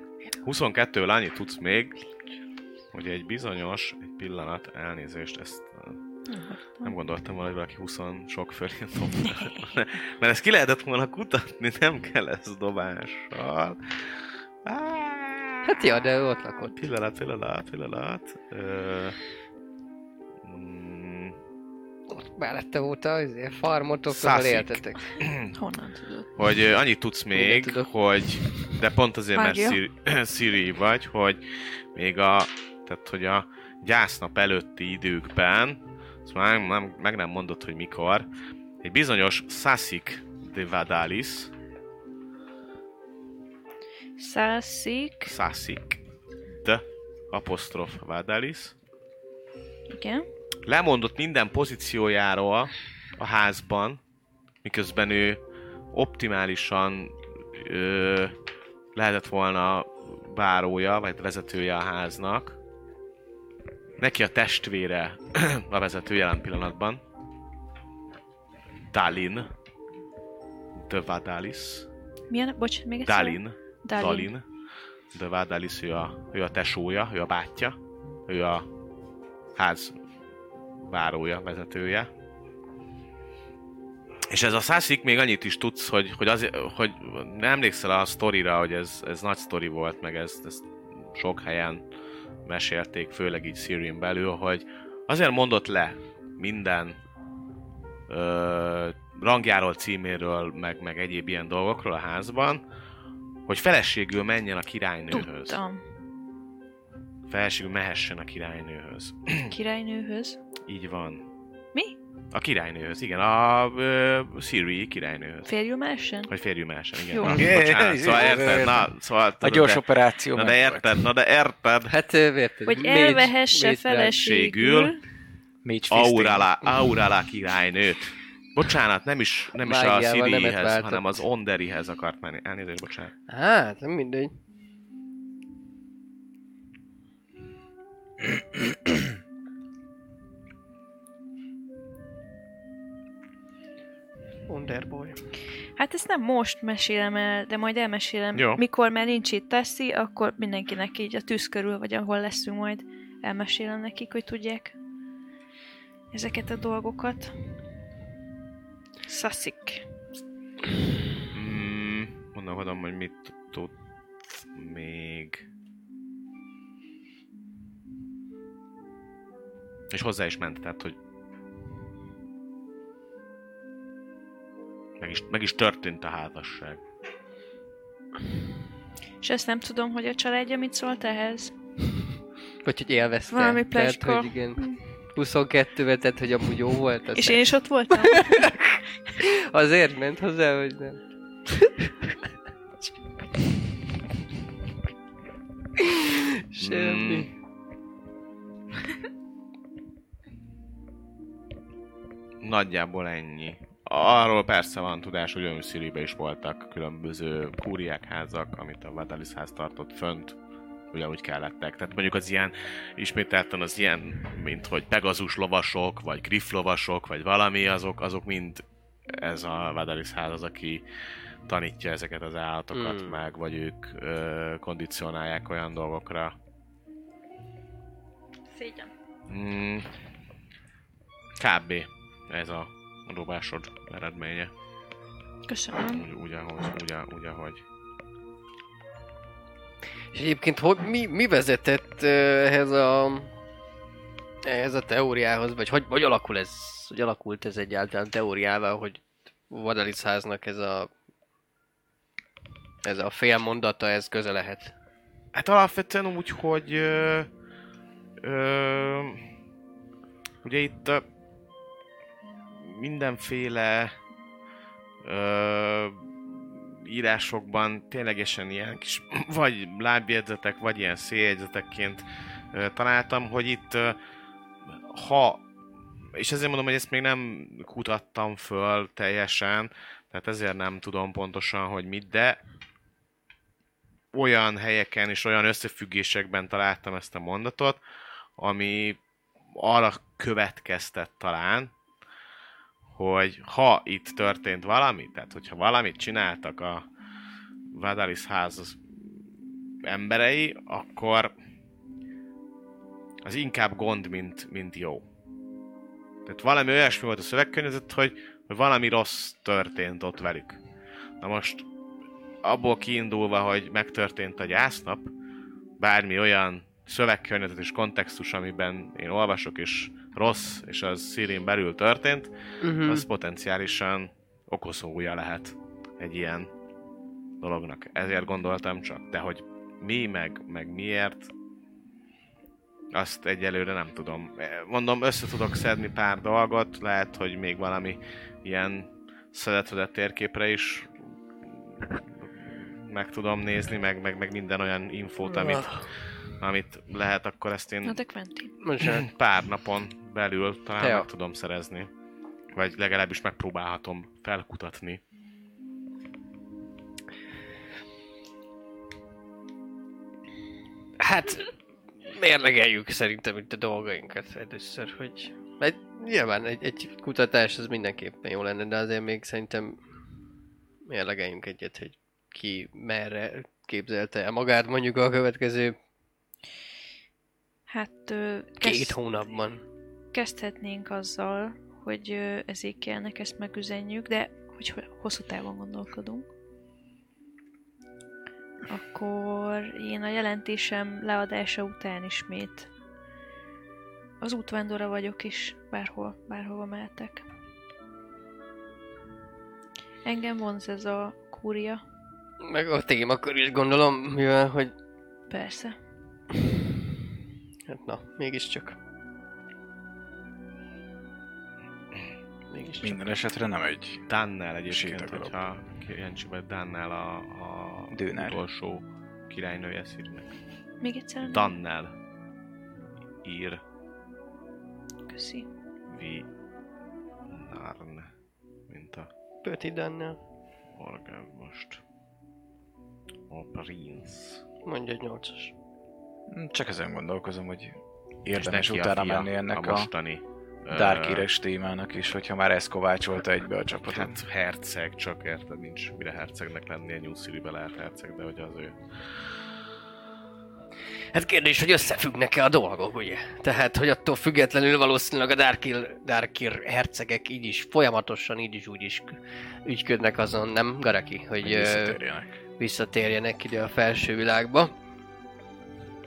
22-vel annyit tudsz még, hogy egy bizonyos, egy pillanat, elnézést, ezt uh, nem gondoltam volna, hogy valaki 20 sok fölé dob. Mert ezt ki lehetett volna kutatni, nem kell ez dobással. Hát ja, de ott lakott. Pillanat, pillanat, pillanat. Ö, mellette volt a izé, farmotok, ahol éltetek. Honnan tudod? hogy annyit tudsz még, hogy de pont azért, mert Mágia. Siri, Siri vagy, hogy még a, tehát hogy a gyásznap előtti időkben, már nem, meg nem mondod, hogy mikor, egy bizonyos Sasik de Vadalis, Szászik. Sasik de apostrof Vadalis, Igen. Lemondott minden pozíciójáról a házban, miközben ő optimálisan ö, lehetett volna bárója, vagy vezetője a háznak. Neki a testvére a vezető jelen pillanatban. Dalin. De Vadalis. Milyen? Bocs, még egyszer. Dalin. Dalin. Dalin. De Vadalis, ő a, ő a tesója, ő a bátyja. Ő a ház várója, vezetője. És ez a szászik még annyit is tudsz, hogy, hogy, az, hogy nem emlékszel a sztorira, hogy ez, ez nagy sztori volt, meg ezt, ezt sok helyen mesélték, főleg így Syrian belül, hogy azért mondott le minden ö, rangjáról, címéről, meg, meg egyéb ilyen dolgokról a házban, hogy feleségül menjen a királynőhöz. Tudtam. Feleségül mehessen a királynőhöz. Királynőhöz. Így van. Mi? A királynőhöz, igen, a ö, Siri királynőhöz. Férjül mehessen? Vagy férjű másen, igen. Jó. Na, Bocsánat, szóval érted, na, szóval... A gyors de- operáció Na de érted, na de érted. Hát érted? Hogy elvehesse mage feleségül. Aurala, Aurala királynőt. Bocsánat, nem is, nem is a Sirihez, hanem az Onderihez akart menni. Elnézést, bocsánat. Hát, nem mindegy. Wonderboy. Hát ezt nem most mesélem el, de majd elmesélem. Jó. Mikor már nincs itt Teszi, akkor mindenkinek így a tűz körül, vagy ahol leszünk majd, elmesélem nekik, hogy tudják ezeket a dolgokat. Szaszik. Mm, gondolkodom, hogy mit tud még... És hozzá is ment, tehát, hogy meg is, meg is történt a házasság. És ezt nem tudom, hogy a családja mit szólt ehhez. Vagy hogy élvezte. Valami Tehát, hogy igen. 22-vel, tehát, hogy amúgy jó volt. És én is ott voltam. Azért ment hozzá, hogy nem. Semmi. Mm. Nagyjából ennyi. Arról persze van tudás, hogy Önsziribe is voltak különböző kúriák házak, amit a Vadalis ház tartott fönt, ugyanúgy kellettek. Tehát mondjuk az ilyen, ismételten az ilyen, mint hogy Pegazus lovasok, vagy Griff lovasok, vagy valami, azok, azok mind ez a Vadalis ház az, aki tanítja ezeket az állatokat Mm. meg, vagy ők ö, kondicionálják olyan dolgokra, Szégyen. Mm, kb. ez a dobásod eredménye. Köszönöm. Úgy, úgy, ahogy, úgy, úgy, ahogy. És egyébként hogy, mi, mi vezetett ehhez a ehhez a teóriához, vagy hogy, hogy alakul ez, hogy alakult ez egyáltalán teóriával, hogy Vadalis háznak ez a ez a fél mondata, ez köze lehet. Hát alapvetően úgy, hogy ö, ö, ugye itt ö, mindenféle ö, írásokban ténylegesen ilyen kis vagy lábjegyzetek, vagy ilyen széljegyzetekként ö, találtam, hogy itt ö, ha és ezért mondom, hogy ezt még nem kutattam föl teljesen, tehát ezért nem tudom pontosan, hogy mit, de olyan helyeken és olyan összefüggésekben találtam ezt a mondatot, ami arra következtet talán, hogy ha itt történt valami, tehát hogyha valamit csináltak a Vadalis ház emberei, akkor az inkább gond, mint, mint jó. Tehát valami olyasmi volt a szövegkörnyezet, hogy, hogy valami rossz történt ott velük. Na most abból kiindulva, hogy megtörtént a gyásznap, bármi olyan szövegkörnyezet és kontextus, amiben én olvasok, és rossz, és az szírin belül történt, Uh-huh. az potenciálisan okozója lehet egy ilyen dolognak. Ezért gondoltam csak. De hogy mi, meg, meg miért, azt egyelőre nem tudom. Mondom, össze tudok szedni pár dolgot, lehet, hogy még valami ilyen szedetvedett térképre is meg tudom nézni, meg, meg, meg minden olyan infót, amit, amit lehet, akkor ezt én Na de Quentin. Bocsánat. pár napon belül talán meg tudom szerezni. Vagy legalábbis megpróbálhatom felkutatni. Hát, mérlegeljük szerintem itt a dolgainkat először, hogy... Egy, nyilván egy, egy kutatás az mindenképpen jó lenne, de azért még szerintem mérlegeljünk egyet, hogy ki merre képzelte el magát mondjuk a következő Hát ö, két kezd, hónapban. kezdhetnénk azzal, hogy ö, ezékielnek ezt megüzenjük, de hogy ho- hosszú távon gondolkodunk. Akkor én a jelentésem leadása után ismét az útvándora vagyok is, bárhol, bárhova mehetek. Engem vonz ez a kúria, Meg a témakör is gondolom, mivel hogy... persze. Hát na, mégiscsak. Mégiscsak. Minden esetre nem egy Dannel egyébként, Sétagalop. hogyha kíváncsi vagy Dannel a, a Döner. utolsó királynője szírnek. Még egyszer? Dannel ír Köszi. vi Narn, mint a Pöti Dannel. orgáv most. A prince. Mondja egy nyolcas. Csak ezen gondolkozom, hogy érdemes a utána menni ennek a a, mostani ö, Dark témának is, hogyha már ez kovácsolta egybe a csapatot. Hát herceg, csak érted, nincs mire hercegnek lennie, New City-be lehet herceg, de hogy az ő. Hát kérdés, hogy összefüggnek-e a dolgok, ugye? Tehát, hogy attól függetlenül valószínűleg a Darkir, Darkir hercegek így is folyamatosan, így is úgy is ügyködnek azon, nem Garaki, hogy hogy visszatérjenek. visszatérjenek ide a felső világba.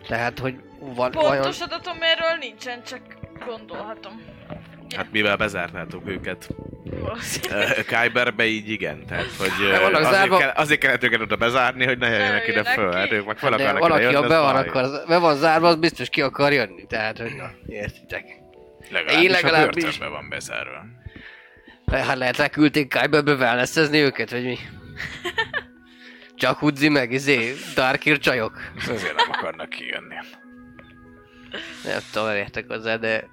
Tehát, hogy van, vajon... Pontos adatom erről nincsen, csak gondolhatom. Hát mivel bezárnátok őket ö, Kyberbe, így igen. Tehát, hogy vannak azért, zárva- kell, azért kellett őket oda bezárni, hogy ne jöjjenek ide föl. Hát ők meg fel de akarnak valaki, ha jönni, be van, akar, be van zárva, az biztos ki akar jönni. Tehát, hogy na, értitek. Legalábbis, legalábbis- a börtönbe van bezárva. Hát lehet leküldték Kyberbe wellnessezni őket, vagy mi? Csak Hudzi meg, izé, Darkir csajok. Ezért nem akarnak kijönni. Nem tudom, értek hozzá, de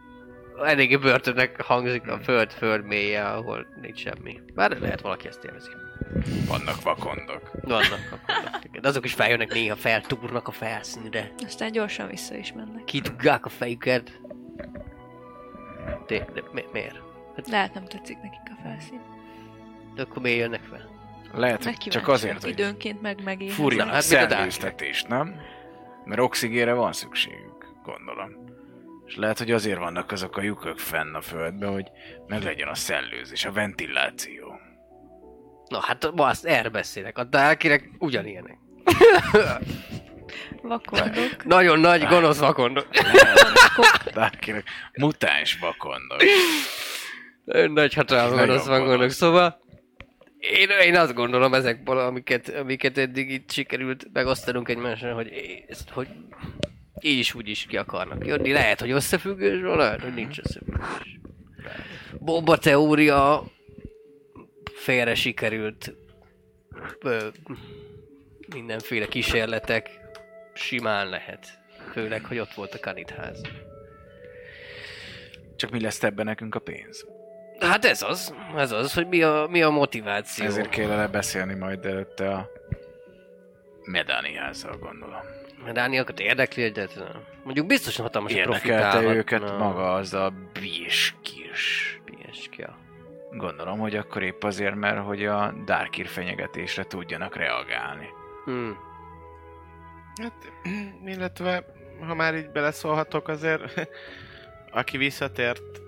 eléggé börtönnek hangzik a föld föld mélye, ahol nincs semmi. Bár lehet valaki ezt élvezi. Vannak vakondok. Vannak akkor. De azok is feljönnek néha, feltúrnak a felszínre. Aztán gyorsan vissza is mennek. Kidugják a fejüket. De, de mi, miért? Lehet nem tetszik nekik a felszín. De akkor miért jönnek fel? Lehet, hogy csak azért, hogy Időnként meg megél. furja hát szellőztetést, nem? Mert oxigénre van szükségük, gondolom. És lehet, hogy azért vannak azok a lyukak fenn a földben, hogy meg legyen a szellőzés, a ventiláció. Na hát ma azt erre beszélek, a Darkirek ugyanilyenek. Vakondok. Nagyon nagy, gonosz vakondok. Darkinek mutáns vakondok. Nagy hatalmas Nagyon gonosz vakondok. gonosz. Szóval én, én azt gondolom ezekből, amiket, amiket eddig itt sikerült megosztanunk egymással, hogy ezt, hogy így is úgy is ki akarnak jönni. Lehet, hogy összefüggés van, lehet, hogy nincs összefüggés. Bomba teória félre sikerült ö, mindenféle kísérletek simán lehet. Főleg, hogy ott volt a kanitház. Csak mi lesz ebben nekünk a pénz? Hát ez az, ez az, hogy mi a, mi a motiváció. Ezért kellene beszélni majd előtte a Medani házzal, gondolom. Mert Dániakat érdekli egyet. Mondjuk biztosan hatalmas Érdekelte őket maga az a bieskis. Pieskja. Gondolom, hogy akkor épp azért, mert hogy a Darkir fenyegetésre tudjanak reagálni. Hmm. Hát, illetve, ha már így beleszólhatok, azért aki visszatért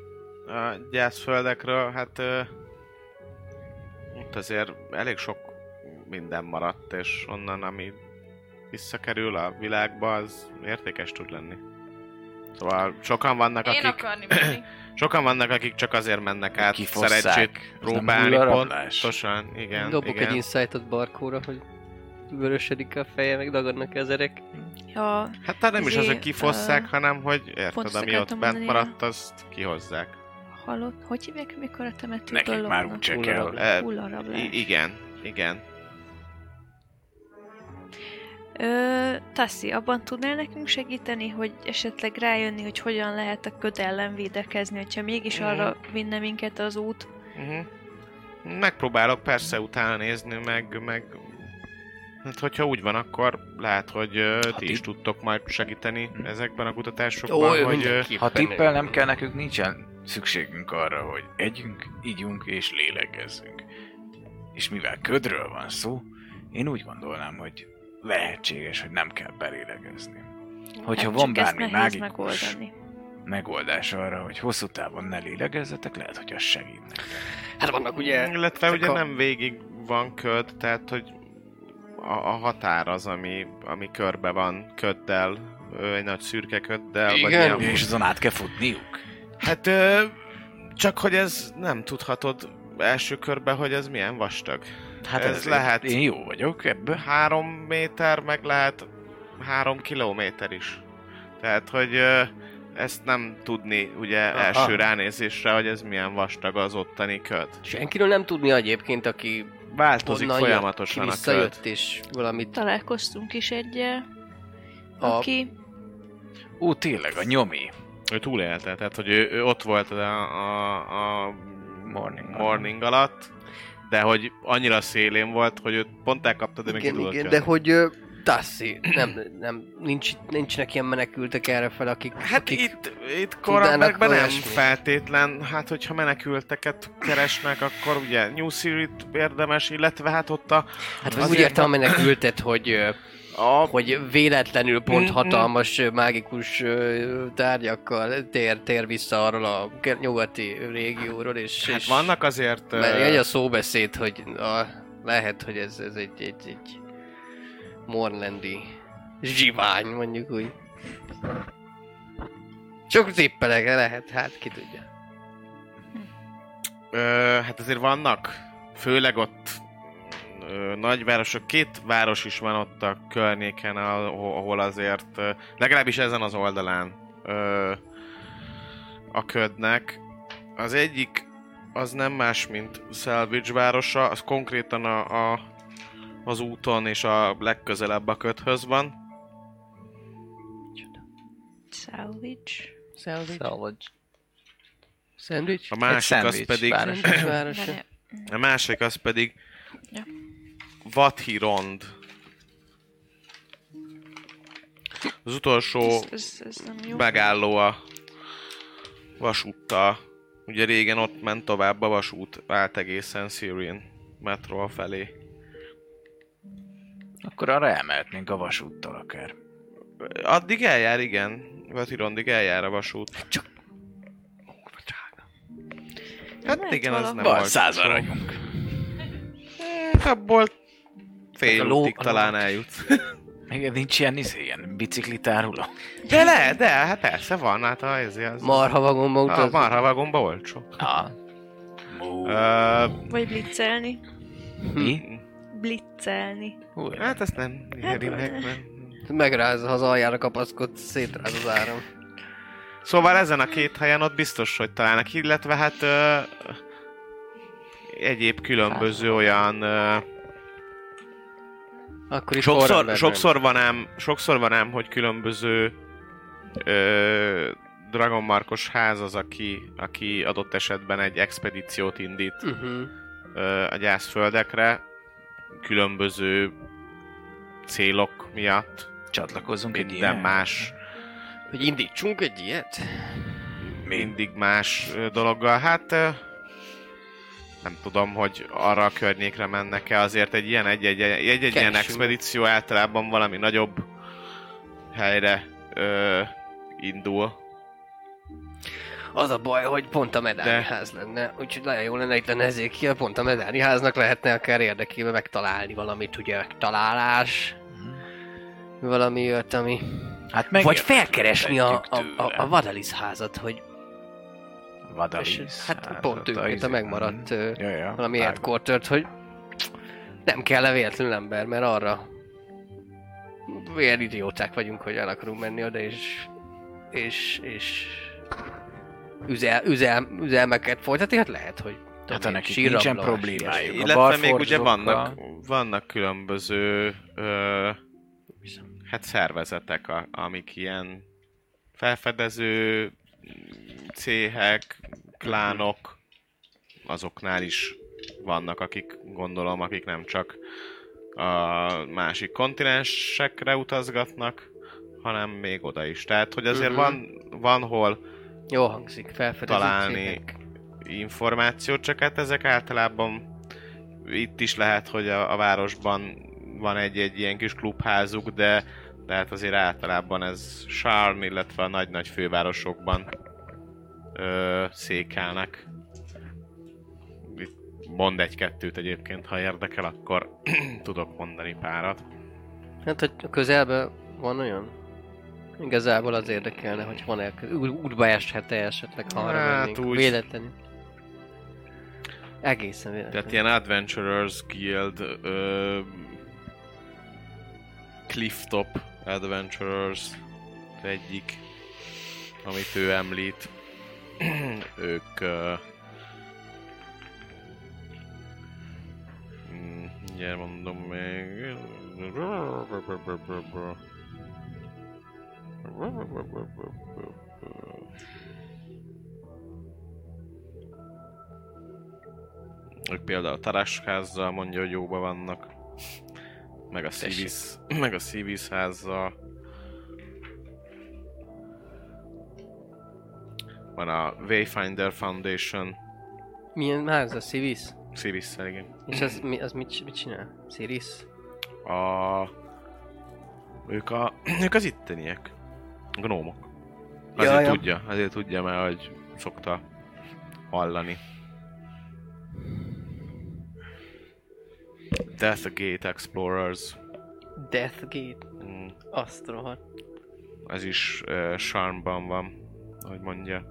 a gyászföldekről, hát ö, ott azért elég sok minden maradt, és onnan, ami visszakerül a világba, az értékes tud lenni. Szóval sokan vannak, Én akik, akarni menni. sokan vannak, akik csak azért mennek át Kifosszák. szerencsét próbálni pontosan. Igen, Dobok igen. egy insightot Barkóra, hogy vörösedik a feje, meg dagadnak ezerek. Ja, Hát nem is az, hogy kifosszák, ö, hanem hogy érted, ami ott bent mondani, maradt, azt kihozzák. Halott. Hogy hívják, amikor a temetőből Nekik már lopnak? úgyse kell. E, igen, igen. Ö, Tassi, abban tudnál nekünk segíteni, hogy esetleg rájönni, hogy hogyan lehet a köd ellen védekezni, hogyha mégis Mhm. arra vinne minket az út? Uh-huh. Megpróbálok persze utána nézni, meg, meg Hát, hogyha úgy van, akkor lehet, hogy uh, ti ti- is tudtok majd segíteni Hm. ezekben a Ó, kutatásokban, hogy... ö, mindenképpen. Ha tippel nem kell nekünk, nincsen szükségünk arra, hogy együnk, ígyunk és lélegezzünk. És mivel ködről van szó, én úgy gondolnám, hogy lehetséges, hogy nem kell belélegezni. Hogyha Hát van bármi mágikus megoldani. megoldás arra, hogy hosszú távon ne lélegezzetek, lehet, hogy az segít nektek. Hát vannak ugye... Illetve ugye a- nem végig van köd, tehát hogy a, a határ az, ami, ami körbe van köddel, egy nagy szürke köddel, vagy Igen. ilyen- És azon át kell futniuk. Hát ö, csak hogy ez nem tudhatod első körben, hogy ez milyen vastag. Hát Ez ez lehet-. Én jó vagyok ebbe. Három méter, meg lehet három kilométer is. Tehát, hogy ö, ezt nem tudni ugye Aha. első ránézésre, hogy ez milyen vastag az ottani köd. Senkiről nem tudni egyébként, aki Változik onnan folyamatosan jött, a visszajött, és valamit... Találkoztunk is egyel, A- aki Ó, tényleg, a nyomi. Ő túlélte, tehát hogy ő, ő ott volt a, a, a Morning. morning alatt, de hogy annyira szélén volt, hogy őt pont elkaptad, de még Igen, tudott igen, de hogy Tassi, nem, nem, nincs, nincsenek ilyen menekültek erre fel, akik... Hát akik itt, itt korábban nem olyasmi. feltétlen, hát hogyha menekülteket keresnek, akkor ugye New Series érdemes, illetve hát ott a... Hát azért úgy értem a menekültet, hogy, a hogy véletlenül pont Mm, mm. hatalmas mágikus tárgyakkal tér, tér vissza arról a nyugati régióról, és, hát és vannak azért... mert egy a szóbeszéd, hogy a, lehet, hogy ez, ez egy, egy, egy morlandi zsivány, mondjuk úgy. Csak tippelek, lehet, hát ki tudja. Ö, hát azért vannak, főleg ott ö, nagyvárosok, két város is van ott a környéken, ahol azért, ö, legalábbis ezen az oldalán ö, a ködnek. Az egyik az nem más, mint Salvage városa, az konkrétan a, a, az úton és a legközelebb a ködhöz van. Salvage. Salvage. Salvage. Sandwich? A másik az szendvics pedig... város. Sandwich városa. A másik az pedig Ja. Vathirond. Az utolsó Ez, ez, ez nem jó. megálló a vasúttal. Ugye régen ott ment tovább a vasút, állt egészen Syrian metro felé. Akkor arra elmehetnénk a vasúttal akár. Addig eljár, igen. Vatirondig eljár a vasút. Csak- Hát Lehet igen, valahol. nem volt száz aranyunk. Hát abból fél A ló- útig a talán eljut. Még nincs ilyen, izé, ilyen biciklitáruló. De le, de, hát persze van, hát a, ez az... Marha vagonba a utaz. marha vagomba olcsó. Ah. Ö, Vagy blitzelni. Mi? Blitzelni. Hú, hát ezt nem éri meg, mert... Megráz, ha az aljára kapaszkod, szétráz az áram. Szóval ezen a két helyen ott biztos, hogy találnak, illetve hát ö, egyéb különböző olyan ö, Akkor is sokszor, sokszor, van ám, sokszor van ám, hogy különböző ö, Dragon Markos ház az, aki, aki adott esetben egy expedíciót indít Uh-huh. ö, a gyászföldekre, különböző célok miatt, Csatlakozzunk egy ilyen. más Hogy indítsunk egy ilyet? mindig más dologgal. Hát nem tudom, hogy arra a környékre mennek-e, azért egy ilyen, egy, egy, egy, egy, egy ilyen expedíció általában valami nagyobb helyre ö, indul. Az a baj, hogy pont a medányház lenne, úgyhogy nagyon jó lenne itt lenne ezért pont a medányháznak lehetne akár érdekében megtalálni valamit, ugye megtalálás, valami olyat, ami... Hát meg Vagy felkeresni a, a, a, a Vadalis házat, hogy Vadalis. és, hát házat, pont őket a izé- megmaradt ö, Ja, ja. valami headquartert, hogy nem kell véletlenül ember, mert arra olyan idióták vagyunk, hogy el akarunk menni oda, és és, és üzel, üzel, üzelmeket folytatni, hát lehet, hogy Hát ha nekik nincsen problémájuk. Illetve még ugye vannak, vannak különböző ö, hát szervezetek, a, amik ilyen felfedező céhek, klánok, azoknál is vannak, akik gondolom, akik nem csak a másik kontinensekre utazgatnak, hanem még oda is. Tehát, hogy azért Mhm. van, van hol Jó hangzik, találni információt, csak hát ezek általában itt is lehet, hogy a, a városban van egy-egy ilyen kis klubházuk, de, de hát azért általában ez Charm, illetve a nagy-nagy fővárosokban ö, székelnek. Itt mond egy-kettőt egyébként, ha érdekel, akkor tudok mondani párat. Hát, hogy a közelben van olyan? Igazából az érdekelne, hogy van-e útba eshet-e esetleg, ha arra Hát mennénk. úgy. Véletlenül. Egészen véletlenül. Tehát ilyen Adventurers Guild, ö, Clifftop Adventurers egyik, amit ő említ. ők ö, mm, mindjárt mondom még. Ők például a Tarásházzal mondja, hogy jóba vannak. Meg a Civis, meg a Civis házzal. Van a Wayfinder Foundation, Milyen ház a Civis? civis igen. És az, mi, az mit, mit csinál? Ciris? A... Ők, a... ők az itteniek. Gnómok. Ja, Azért ja. tudja, azért tudja, mert hogy szokta hallani. Death Gate Explorers. Deathgate? Mm, Azt rohadt. Ez is uh, Charmban van, ahogy mondja.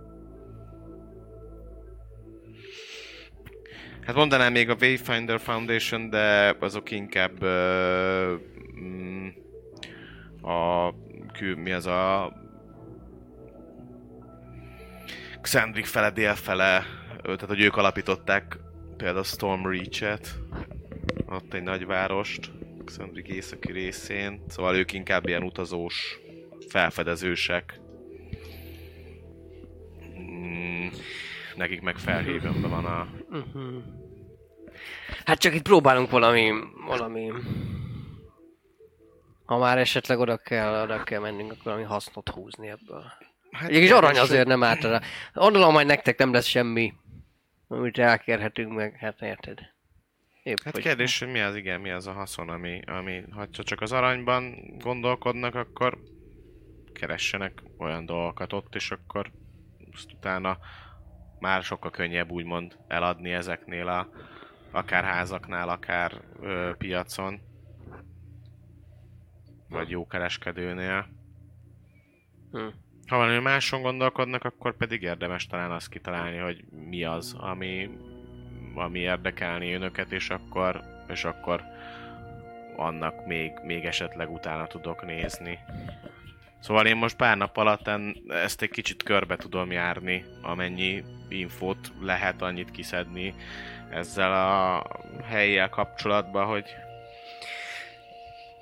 Hát mondanám még a Wayfinder Foundation, de azok inkább uh, mm, a kül, mi az a Xandrik fele, ö, tehát hogy ők alapították például Storm Reach-et, ott egy nagyvárost, Xandrik északi részén, szóval ők inkább ilyen utazós, felfedezősek. Mm, nekik meg felhívőben van a... Uh-huh. Hát csak itt próbálunk valami, valami... Ha már esetleg oda kell, oda kell mennünk, akkor valami hasznot húzni ebből. Hát Egy kis arany azért nem árt rá. Gondolom, majd nektek nem lesz semmi, amit elkérhetünk meg, hát érted. Épp, Hát hogy- kérdés, hogy mi az, igen, mi az a haszon, ami, ami ha csak az aranyban gondolkodnak, akkor keressenek olyan dolgokat ott, és akkor azt utána már sokkal könnyebb úgymond eladni ezeknél a akár házaknál, akár ö, piacon. Vagy jó kereskedőnél. Hm. Ha valami máson gondolkodnak, akkor pedig érdemes talán azt kitalálni, hogy mi az, ami, ami érdekelni önöket, és akkor, és akkor annak még, még esetleg utána tudok nézni. Szóval én most pár nap alatt ezt egy kicsit körbe tudom járni, amennyi infót lehet annyit kiszedni ezzel a helyjel kapcsolatban, hogy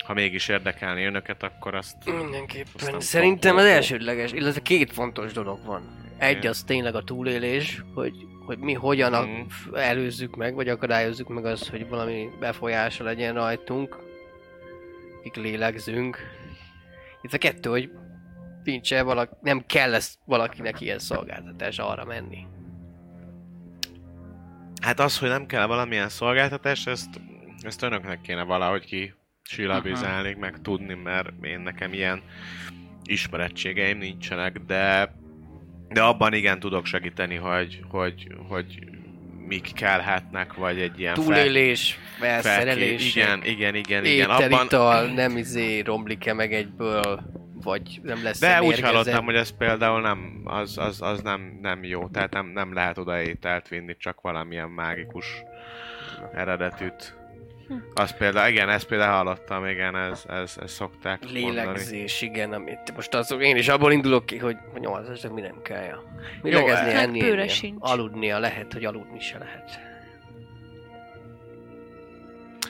ha mégis érdekelni önöket, akkor azt... Mindenképpen. Szerintem az elsődleges, illetve két fontos dolog van. Egy az tényleg a túlélés, hogy, hogy mi hogyan a, Mhm. előzzük meg, vagy akadályozzuk meg azt, hogy valami befolyása legyen rajtunk, akik lélegzünk. Itt a kettő, hogy nincs -e valaki, nem kell ezt valakinek ilyen szolgáltatás arra menni. Hát az, hogy nem kell valamilyen szolgáltatás, ezt, ezt önöknek kéne valahogy ki silabizálni, meg tudni, mert én nekem ilyen ismerettségeim nincsenek, de de abban igen tudok segíteni, hogy, hogy, hogy mik kellhetnek, vagy egy ilyen fel- Túlélés, felké- felszerelés, Igen, igen, igen, igen. Abban, ital, nem izé romlik-e meg egyből, vagy nem lesz de úgy hallottam, hogy ez például nem, az, az, az nem, nem jó, tehát nem, nem lehet oda ételt vinni, csak valamilyen mágikus eredetűt. Az például, igen, ezt például hallottam, igen, ez, ez, ez szokták mondani. Lélegzés, igen, amit most azok, én is abból indulok ki, hogy a nyolcasnak mi nem kell. Lélegezni, hát enni, sincs. Aludnia lehet, hogy aludni se lehet.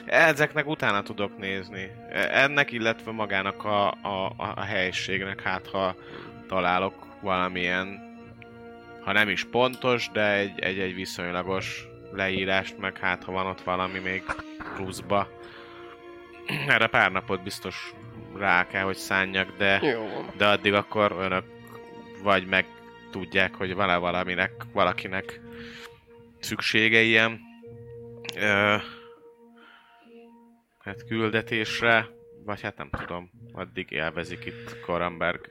Ezeknek utána tudok nézni. Ennek, illetve magának a, a, a, helységnek, hát ha találok valamilyen, ha nem is pontos, de egy, egy, egy viszonylagos leírást, meg hát ha van ott valami még pluszba. Erre pár napot biztos rá kell, hogy szánjak, de, Jó de addig akkor önök vagy meg tudják, hogy van-e valaminek, valakinek szüksége ilyen ö, hát küldetésre, vagy hát nem tudom, addig élvezik itt Koramberg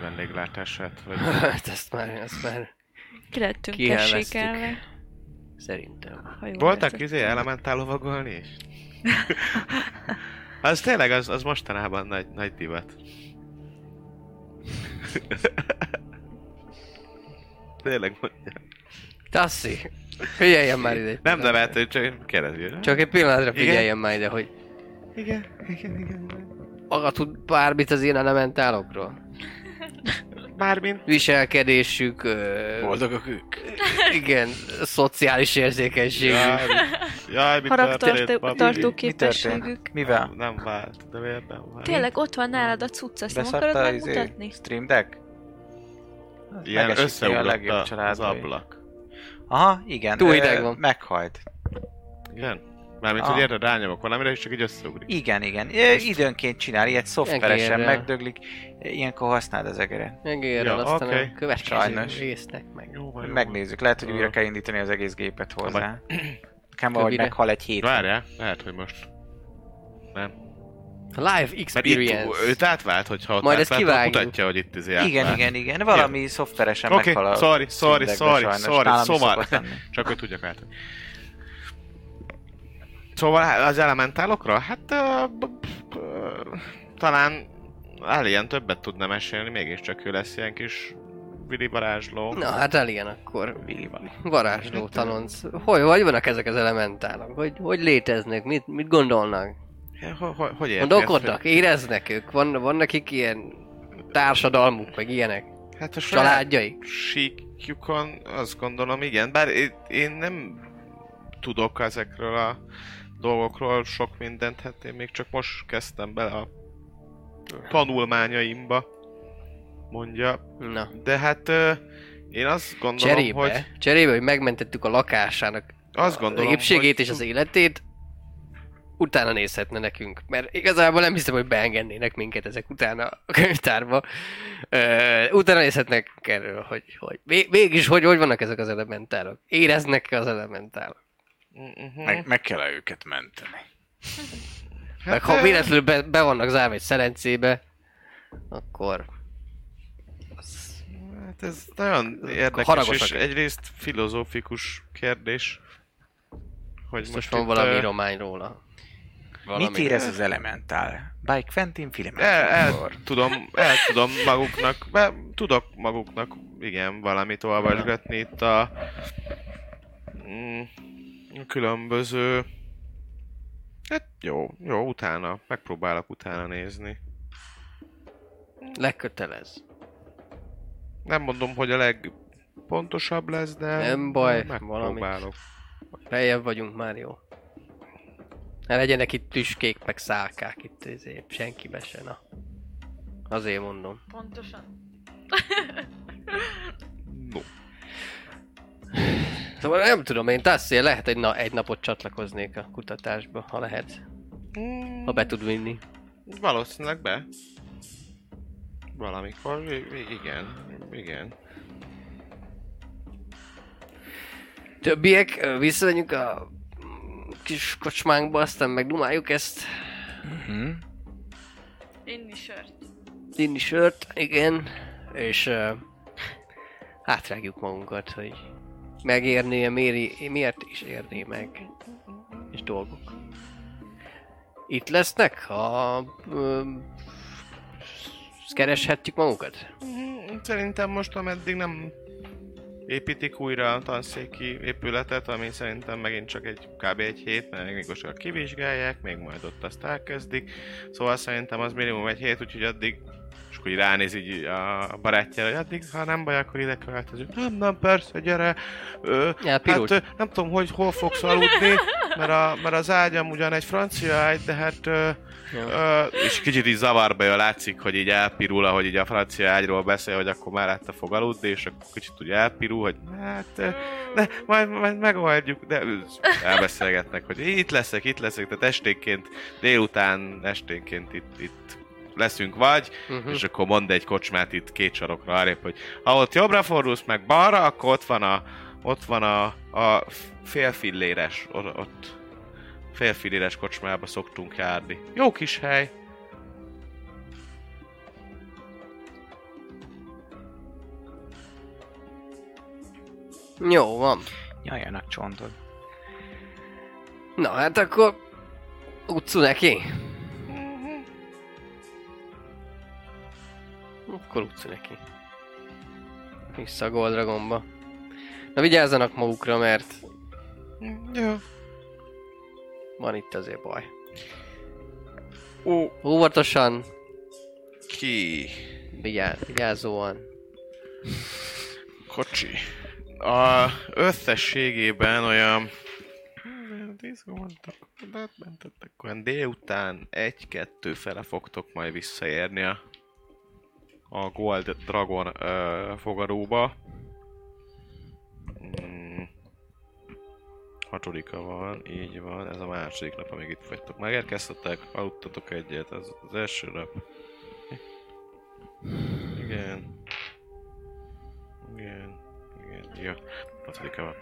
vendéglátását, vagy Hát ezt már, ezt már Ki lettünk Kielveztük. tessékelve. Szerintem. Ha voltak izé elementál lovagolni is? az tényleg, az, az mostanában nagy, nagy divat. tényleg mondja. Tassi, figyeljen már ide. egy Nem nevető, csak kérdezi. Csak egy pillanatra Igen? figyeljen már ide, hogy Igen, igen, igen. maga tud bármit az ilyen elementálokról? Mármint Viselkedésük, ö, Boldogok ők. igen, szociális érzékenység. Jaj, mi- jaj, mi? Haragtartó képességük. Mivel? Nem vált, de miért nem vált? Tényleg ott van nálad a cucc, azt nem akarod Beszarta izé, megmutatni? Stream Deck? Ilyen összeugrott az ablak. Aha, igen. Túl ö, hideg van. Meghajt. Igen? Mármint, Ah. hogy érted, rányomok valamire, és csak így összeugrik. Igen, igen. Ö, Időnként csinál, ilyet szoftveresen Egérrel. megdöglik. Ilyenkor használd az egeret. Megérrel, Ja, aztán oké. a következő Sajnos. résznek meg. Jó van, jó Megnézzük, lehet, hogy újra kell indítani az egész gépet hozzá. Nekem valahogy meghal egy hét. Várjál, lehet, hogy most. Nem. Live Mert itt experience. őt átvált, hogyha ott Majd ezt átvált, kivágjuk. mutatja, hogy itt izé Igen, átvált. igen, igen. Valami szoftveresen Oké, meghal a sorry, sorry, sorry, sorry. Szóval, csak hogy tudjak át. Szóval az elementálokra? Hát uh, b- talán Alien többet tudna mesélni, mégiscsak ő lesz ilyen kis Vili varázsló. Na hát Alien akkor Vili van. varázsló tanonc. Hogy, hogy vannak ezek az elementálok? Hogy, hogy léteznek? Mit, mit gondolnak? Hogy, hogy, hogy Gondolkodnak? Éreznek ők? Van, van nekik ilyen társadalmuk, meg ilyenek? Hát a saját Családjaik? síkjukon azt gondolom, igen. Bár én, én nem tudok ezekről a dolgokról sok mindent, hát én még csak most kezdtem bele a tanulmányaimba, mondja. Na. De hát én azt gondolom, Cserébe, hogy... cserébe, hogy megmentettük a lakásának Azt a gondolom, épségét hogy... és az életét, utána nézhetne nekünk. Mert igazából nem hiszem, hogy beengednének minket ezek utána a könyvtárba. Ö, utána nézhetnek erről, hogy, hogy még- mégis hogy, hogy vannak ezek az elementálok. Éreznek az elementálok. Mhm. Meg, meg kell őket menteni. Hát, Meg ha véletlenül be, be vannak zárva egy szelencébe, akkor Hát ez nagyon érdekes, haragosak és egyrészt filozófikus kérdés. Hogy biztos most van valami ö, íromány róla. Mit ír ez az Elementál? By Quentin El, Filemon. el tudom, el tudom maguknak, be, tudok maguknak, igen, valamit olvasgatni itt a mm, különböző Hát jó, jó, utána, megpróbálok utána nézni. Lekötelez. Nem mondom, hogy a legpontosabb lesz, de Nem baj, megpróbálok. Feljebb vagyunk már jó. Ne legyenek itt tüskék, meg szálkák itt ezért, senkibe se, na. Azért mondom. Pontosan. Szóval nem tudom, én Tassi lehet, hogy na, egy napot csatlakoznék a kutatásba, ha lehet. Ha be tud vinni. Valószínűleg be. Valamikor, igen, igen. Többiek, visszamegyünk a kis kocsmánkba, aztán megdumáljuk ezt. Mhm. Inni sört. Inni sört, igen. És uh, hátrágjuk magunkat, hogy megérné, méri, miért is érné meg. És dolgok. Itt lesznek, ha kereshetjük magunkat? Mhm, Szerintem most, ameddig nem építik újra a tanszéki épületet, ami szerintem megint csak egy kb. egy hét, mert még most kivizsgálják, még majd ott azt elkezdik. Szóval szerintem az minimum egy hét, úgyhogy addig akkor így ránéz így a barátjára, hogy addig, ha nem baj, akkor ide költözünk. Nem, nem, persze, gyere. Ö, Elpirult. hát ö, nem tudom, hogy hol fogsz aludni, mert, a, mert az ágyam ugyan egy francia ágy, de hát ö, Ö, és kicsit így zavarba jön, látszik, hogy így elpirul, ahogy így a francia ágyról beszél, hogy akkor már látta fog aludni, és akkor kicsit úgy elpirul, hogy hát, ö, de majd, majd megoldjuk, de elbeszélgetnek, hogy itt leszek, itt leszek, tehát esténként, délután esténként itt, itt leszünk vagy, Uh-huh. és akkor mond egy kocsmát itt két sarokra arrébb, hogy ha ott jobbra fordulsz meg balra, akkor ott van a, ott van a, a félfilléres, ott, ott félfilléres kocsmába szoktunk járni. Jó kis hely. Jó van. Nyaljanak csontod. Na hát akkor utcu neki. Akkor utcu neki. Vissza a Gold Dragonba. Na vigyázzanak magukra, mert Jó. van itt azért baj. Ó, Óvatosan, ki? vigyáz, vigyázóan. Kocsi. A összességében olyan... Izgultak, mentettek olyan délután egy-kettő fele fogtok majd visszaérni a, a Gold Dragon ö, fogadóba. Mm. Hatodika van, így van, ez a második nap, amíg itt vagytok. Megérkeztetek, aludtatok egyet, ez az első nap. Igen. Igen. Igen, jó. Hatodika van.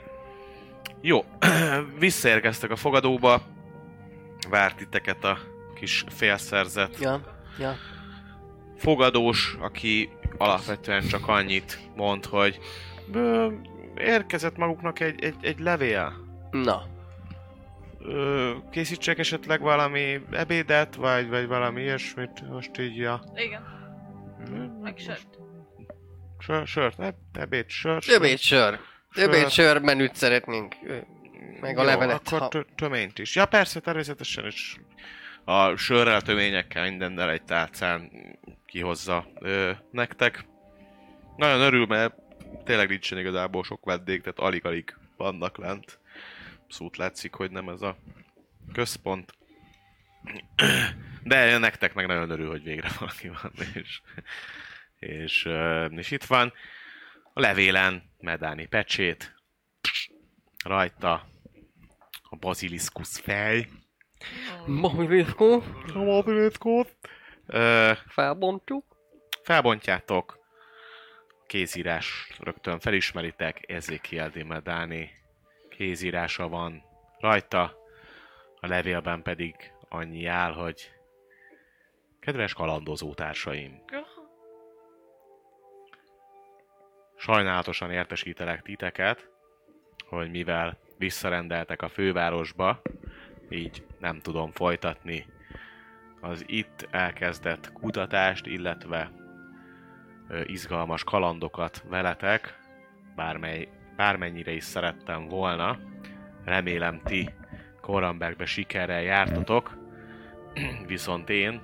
Jó, visszaérkeztek a fogadóba. Várt titeket a kis félszerzet Ja, ja. Fogadós, aki alapvetően csak annyit mond, hogy "Ö, érkezett maguknak egy, egy, egy levél. Na, Ö, készítsek esetleg valami ebédet, vagy, vagy valami ilyesmit, most így a... Igen, meg sört. Sör, sört, eb, ebéd, sör, többét sör. Többét Sör. sör menüt szeretnénk. Meg a Jó, levelet. akkor Ha... tö- töményt is. Ja persze, természetesen is a sörrel, töményekkel, mindennel egy tálcán kihozza ö, nektek. Nagyon örül, mert tényleg nincsen igazából sok vendég, tehát alig-alig vannak lent. Szót látszik, hogy nem ez a központ. De nektek meg nagyon örül, hogy végre valaki van, és, és, és itt van. A levélen Medáni pecsét, rajta a baziliszkusz fej. Mobiliszkó, A baziliszkusz. Ö, felbontjuk. felbontjátok, kézírás rögtön felismeritek, Ezekiel de Medáni kézírása van rajta, a levélben pedig annyi áll, hogy kedves kalandozó társaim, sajnálatosan értesítelek titeket, hogy mivel visszarendeltek a fővárosba, így nem tudom folytatni az itt elkezdett kutatást, illetve izgalmas kalandokat veletek, bármely, bármennyire is szerettem volna. Remélem ti Korambergbe sikerrel jártatok, viszont én,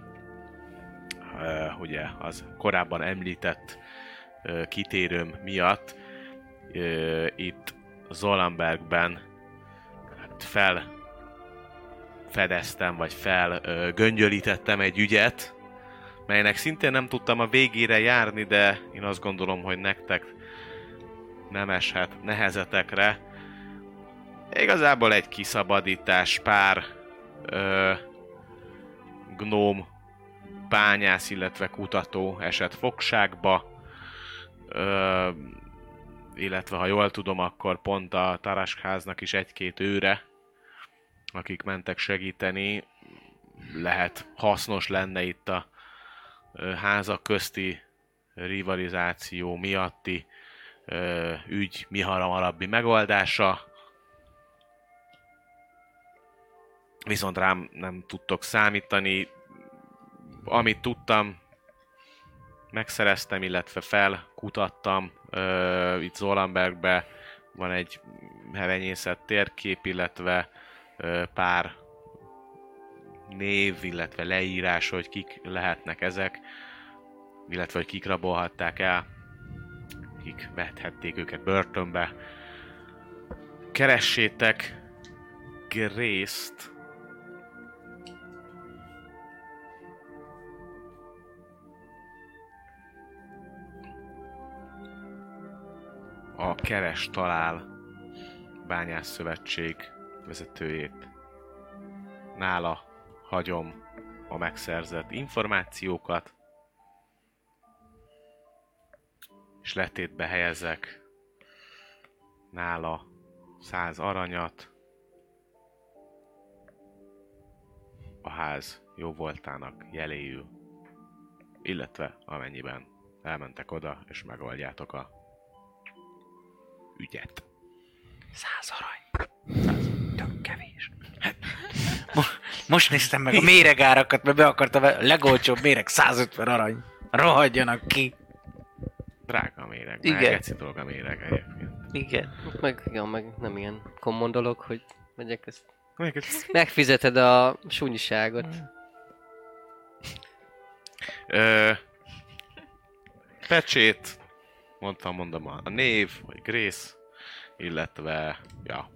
ugye az korábban említett kitérőm miatt itt Zolambergben hát fel fedeztem, vagy fel ö, göngyölítettem egy ügyet, melynek szintén nem tudtam a végére járni, de én azt gondolom, hogy nektek nem eshet nehezetekre. Igazából egy kiszabadítás, pár ö, gnóm bányász, illetve kutató esett fogságba, ö, illetve ha jól tudom, akkor pont a Taraskháznak is egy-két őre, akik mentek segíteni, lehet hasznos lenne itt a házak közti rivalizáció miatti ügy mi hamarabbi megoldása. Viszont rám nem tudtok számítani. Amit tudtam, megszereztem, illetve felkutattam. Itt Zolambergbe van egy hevenyészet térkép, illetve pár név, illetve leírás, hogy kik lehetnek ezek, illetve hogy kik rabolhatták el, kik vethették őket börtönbe. Keressétek Grace-t, a Keres Talál Bányász Szövetség vezetőjét. Nála hagyom a megszerzett információkat, és letétbe helyezek nála száz aranyat, a ház jó voltának jeléül, illetve amennyiben elmentek oda, és megoldjátok a ügyet. Száz arany. Száz. Tök kevés. Mo- most néztem meg a méregárakat, mert be akartam, a legolcsóbb méreg 150 arany. Rohadjanak ki. Drága a méreg, Igen. Igen. geci dolog a méreg egyébként. Igen. Meg, igen, meg nem ilyen kommon dolog, hogy megyek ezt. Megfizeted a sunyiságot. Ö, pecsét, mondtam, mondom a, a név, vagy Grace, illetve, ja,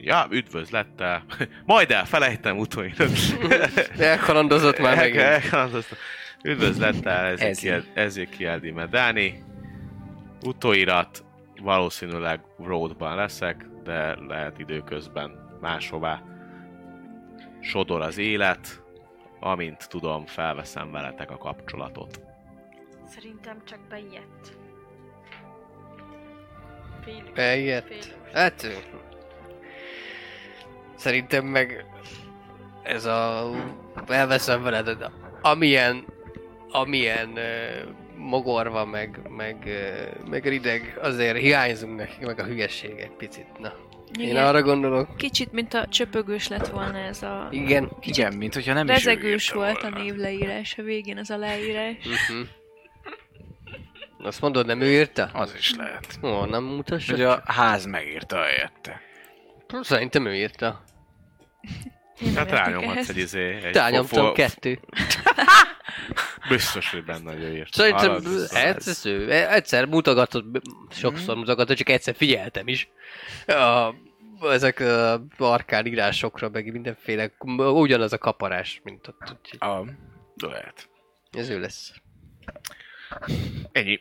ja, üdvözlettel. Majd elfelejtem utóirat. Elkalandozott már megint. Elkalandoztam. Üdvözlettel Ezekiel. Ezekiel, Ezekiel Di Medani. Utóirat valószínűleg roadban leszek, de lehet időközben máshová sodor az élet. Amint tudom, felveszem veletek a kapcsolatot. Szerintem csak beijedt. Beijedt. Hát... Szerintem meg ez a... Elveszem veled, de amilyen... Amilyen uh, mogorva, meg, meg, uh, meg rideg, azért hiányzunk nekik, meg a hülyeség egy picit. Na, én Igen. arra gondolok. Kicsit, mint a csöpögős lett volna ez a... Igen. Igen, mint hogyha nem is Rezegős írta volt a volna. névleírás a végén, az aláírás. Uh-huh. Azt mondod, nem ő írta? Az is lehet. Ó, nem mutassa. Hogy a ház megírta helyette. Szerintem ő írta. Én Tehát értek rányomhatsz egy izé... Egy Rányomtam fo- kettő. Biztos, hogy benne, írt. Szerintem ő. Egyszer mutogatott, sokszor mutogatott, csak egyszer figyeltem is. A, ezek a arkán írásokra, meg mindenféle, ugyanaz a kaparás, mint ott. Úgyhogy A... Lehet. ez ő lesz. Ennyi.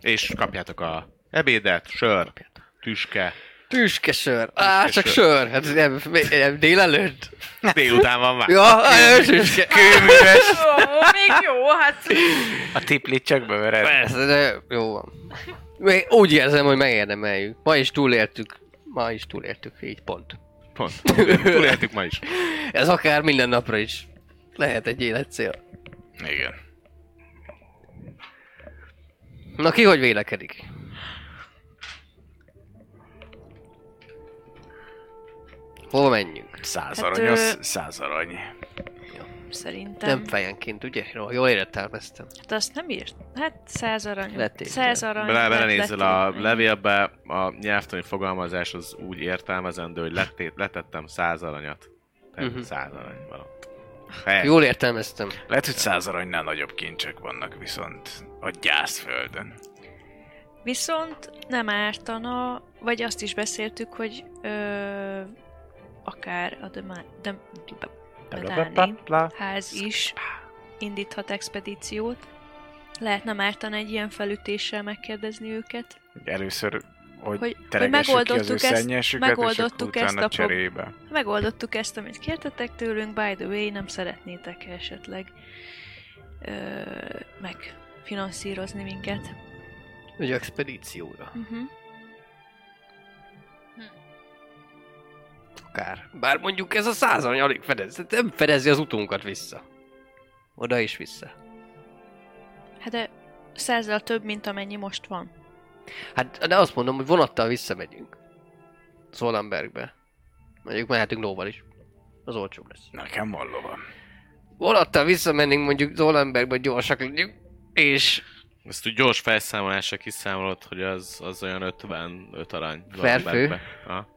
És kapjátok a ebédet, sör, tüske. Tüskesör. Á, csak sör. Hát ez nem, nem délelőtt. Délután van már. Ja, ez tüske. Kőműves. Ó, még jó, hát... A tiplit csak bevered. Persze, de jó van. Még úgy érzem, hogy megérdemeljük. Ma is túléltük. Ma is túléltük, így pont. Pont. Túléltük ma is. Ez akár minden napra is lehet egy életcél. Igen. Na ki hogy vélekedik? Hova menjünk? Száz Hát, arany, ö, az száz arany. Szerintem. Nem fejenként, ugye? Jó, jól értelmeztem. Hát azt nem írt. Hát száz arany. Lettél. Száz arany. Bele, belenézel a levélbe, a nyelvtani fogalmazás az úgy értelmezendő, hogy letét, letettem száz aranyat. Tehát Mhm. száz arany. Hely. Jól értelmeztem. Lehet, hogy száz aranynál nagyobb kincsek vannak viszont a gyászföldön. Viszont nem ártana, vagy azt is beszéltük, hogy ö, akár a Dema- Dem- Medáni ház is indíthat expedíciót. Lehet nem ártana egy ilyen felütéssel megkérdezni őket. Először, hogy, Hogy- hogy teregessük ki az megoldottuk ezt- megoldottuk akkor ezt a cserébe. Megoldottuk ezt, amit kértetek tőlünk, by the way, nem szeretnétek esetleg ö, megfinanszírozni minket. Egy expedícióra. Uh-huh. Akár. Bár mondjuk ez a száz arany alig fedez. Nem fedezi az utunkat vissza. Oda is vissza. Hát de százzal több, mint amennyi most van. Hát de azt mondom, hogy vonattal visszamegyünk. Zolenbergbe. Mondjuk mehetünk lóval is. Az olcsóbb lesz. Nekem van lovam. Vonattal visszamennénk mondjuk Zolenbergbe, hogy gyorsak legyünk. És Ezt úgy gyors felszámolásra kiszámolod, hogy az, az olyan 55 arany. Per fő? Zolbergbe. Ha.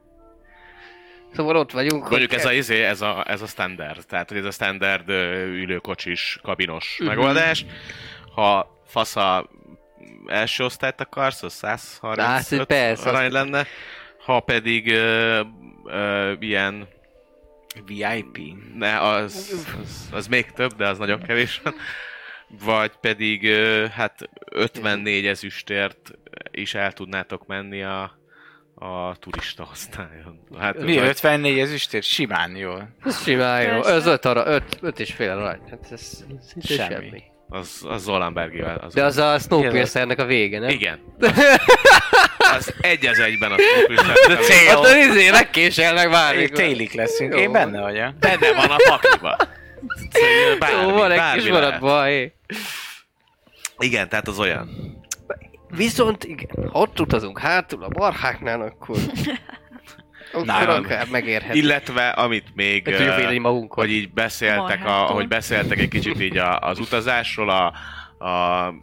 Szóval ott vagyunk. Mondjuk ez a, izé, ez, a, ez a standard, tehát hogy ez a standard ülőkocsis, kabinos Mhm. megoldás. Ha fasza első osztályt akarsz, az 135 Hát, persze, arany lenne. Ha pedig ö, ö, ilyen, VIP. ne, az, az, az még több, de az nagyon kevés van. Vagy pedig ö, hát 54 ezüstért is el tudnátok menni a, a turista osztályon. Hát, Mi, vagy- 54 ezüstért? Simán jól. Ez simán jó. Ez öt, arra, öt, öt és fél arany. Hát ez Semmi. semmi. Az, az Zolanbergivel. Az De az a Snowpiercernek a vége, nem? Igen. Az egy az egyben a Snowpiercer. cél. Hát az izé. Még télig leszünk. Jó. Én benne vagyok. Benne van a pakliba. Bármi, Jó, van egy kis maradva, hé. Igen, tehát az olyan. Viszont igen, ha ott utazunk hátul a barháknál, akkor... akkor Nálam. akár megérhet. Illetve amit még, Meg tudjuk védeni magunkat. hogy így beszéltek, a, Marhától. hogy beszéltek egy kicsit így a, az utazásról, a, a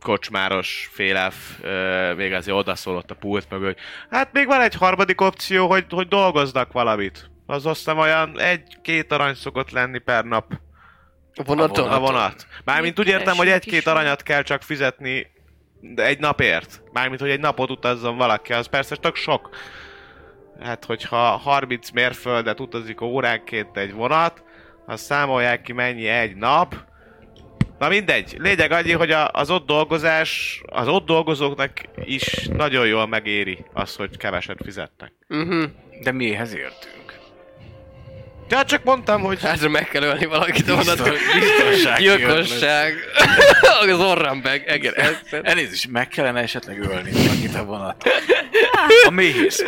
kocsmáros félelf ö, még azért odaszólott a pult mögül, hogy hát még van egy harmadik opció, hogy, hogy dolgoznak valamit. Az aztán olyan egy-két arany szokott lenni per nap. A vonaton? A vonat. Mármint úgy értem, hogy Keresünk egy-két is. aranyat kell csak fizetni egy napért. Mármint, hogy egy napot utazzon valaki, az persze csak sok. Hát, hogyha 30 mérföldet utazik óránként egy vonat, azt számolják ki mennyi egy nap. Na mindegy, lényeg annyi, hogy a, az ott dolgozás, az ott dolgozóknak is nagyon jól megéri az, hogy keveset fizetnek. Mhm. De mihez értünk? Ja, csak mondtam, hogy Hát meg kell ölni valakit a vonaton. Biztonság. Gyilkosság. az orrambeg. Igen, Egész. elnézést, meg kellene esetleg ölni valakit a vonaton. A méhész.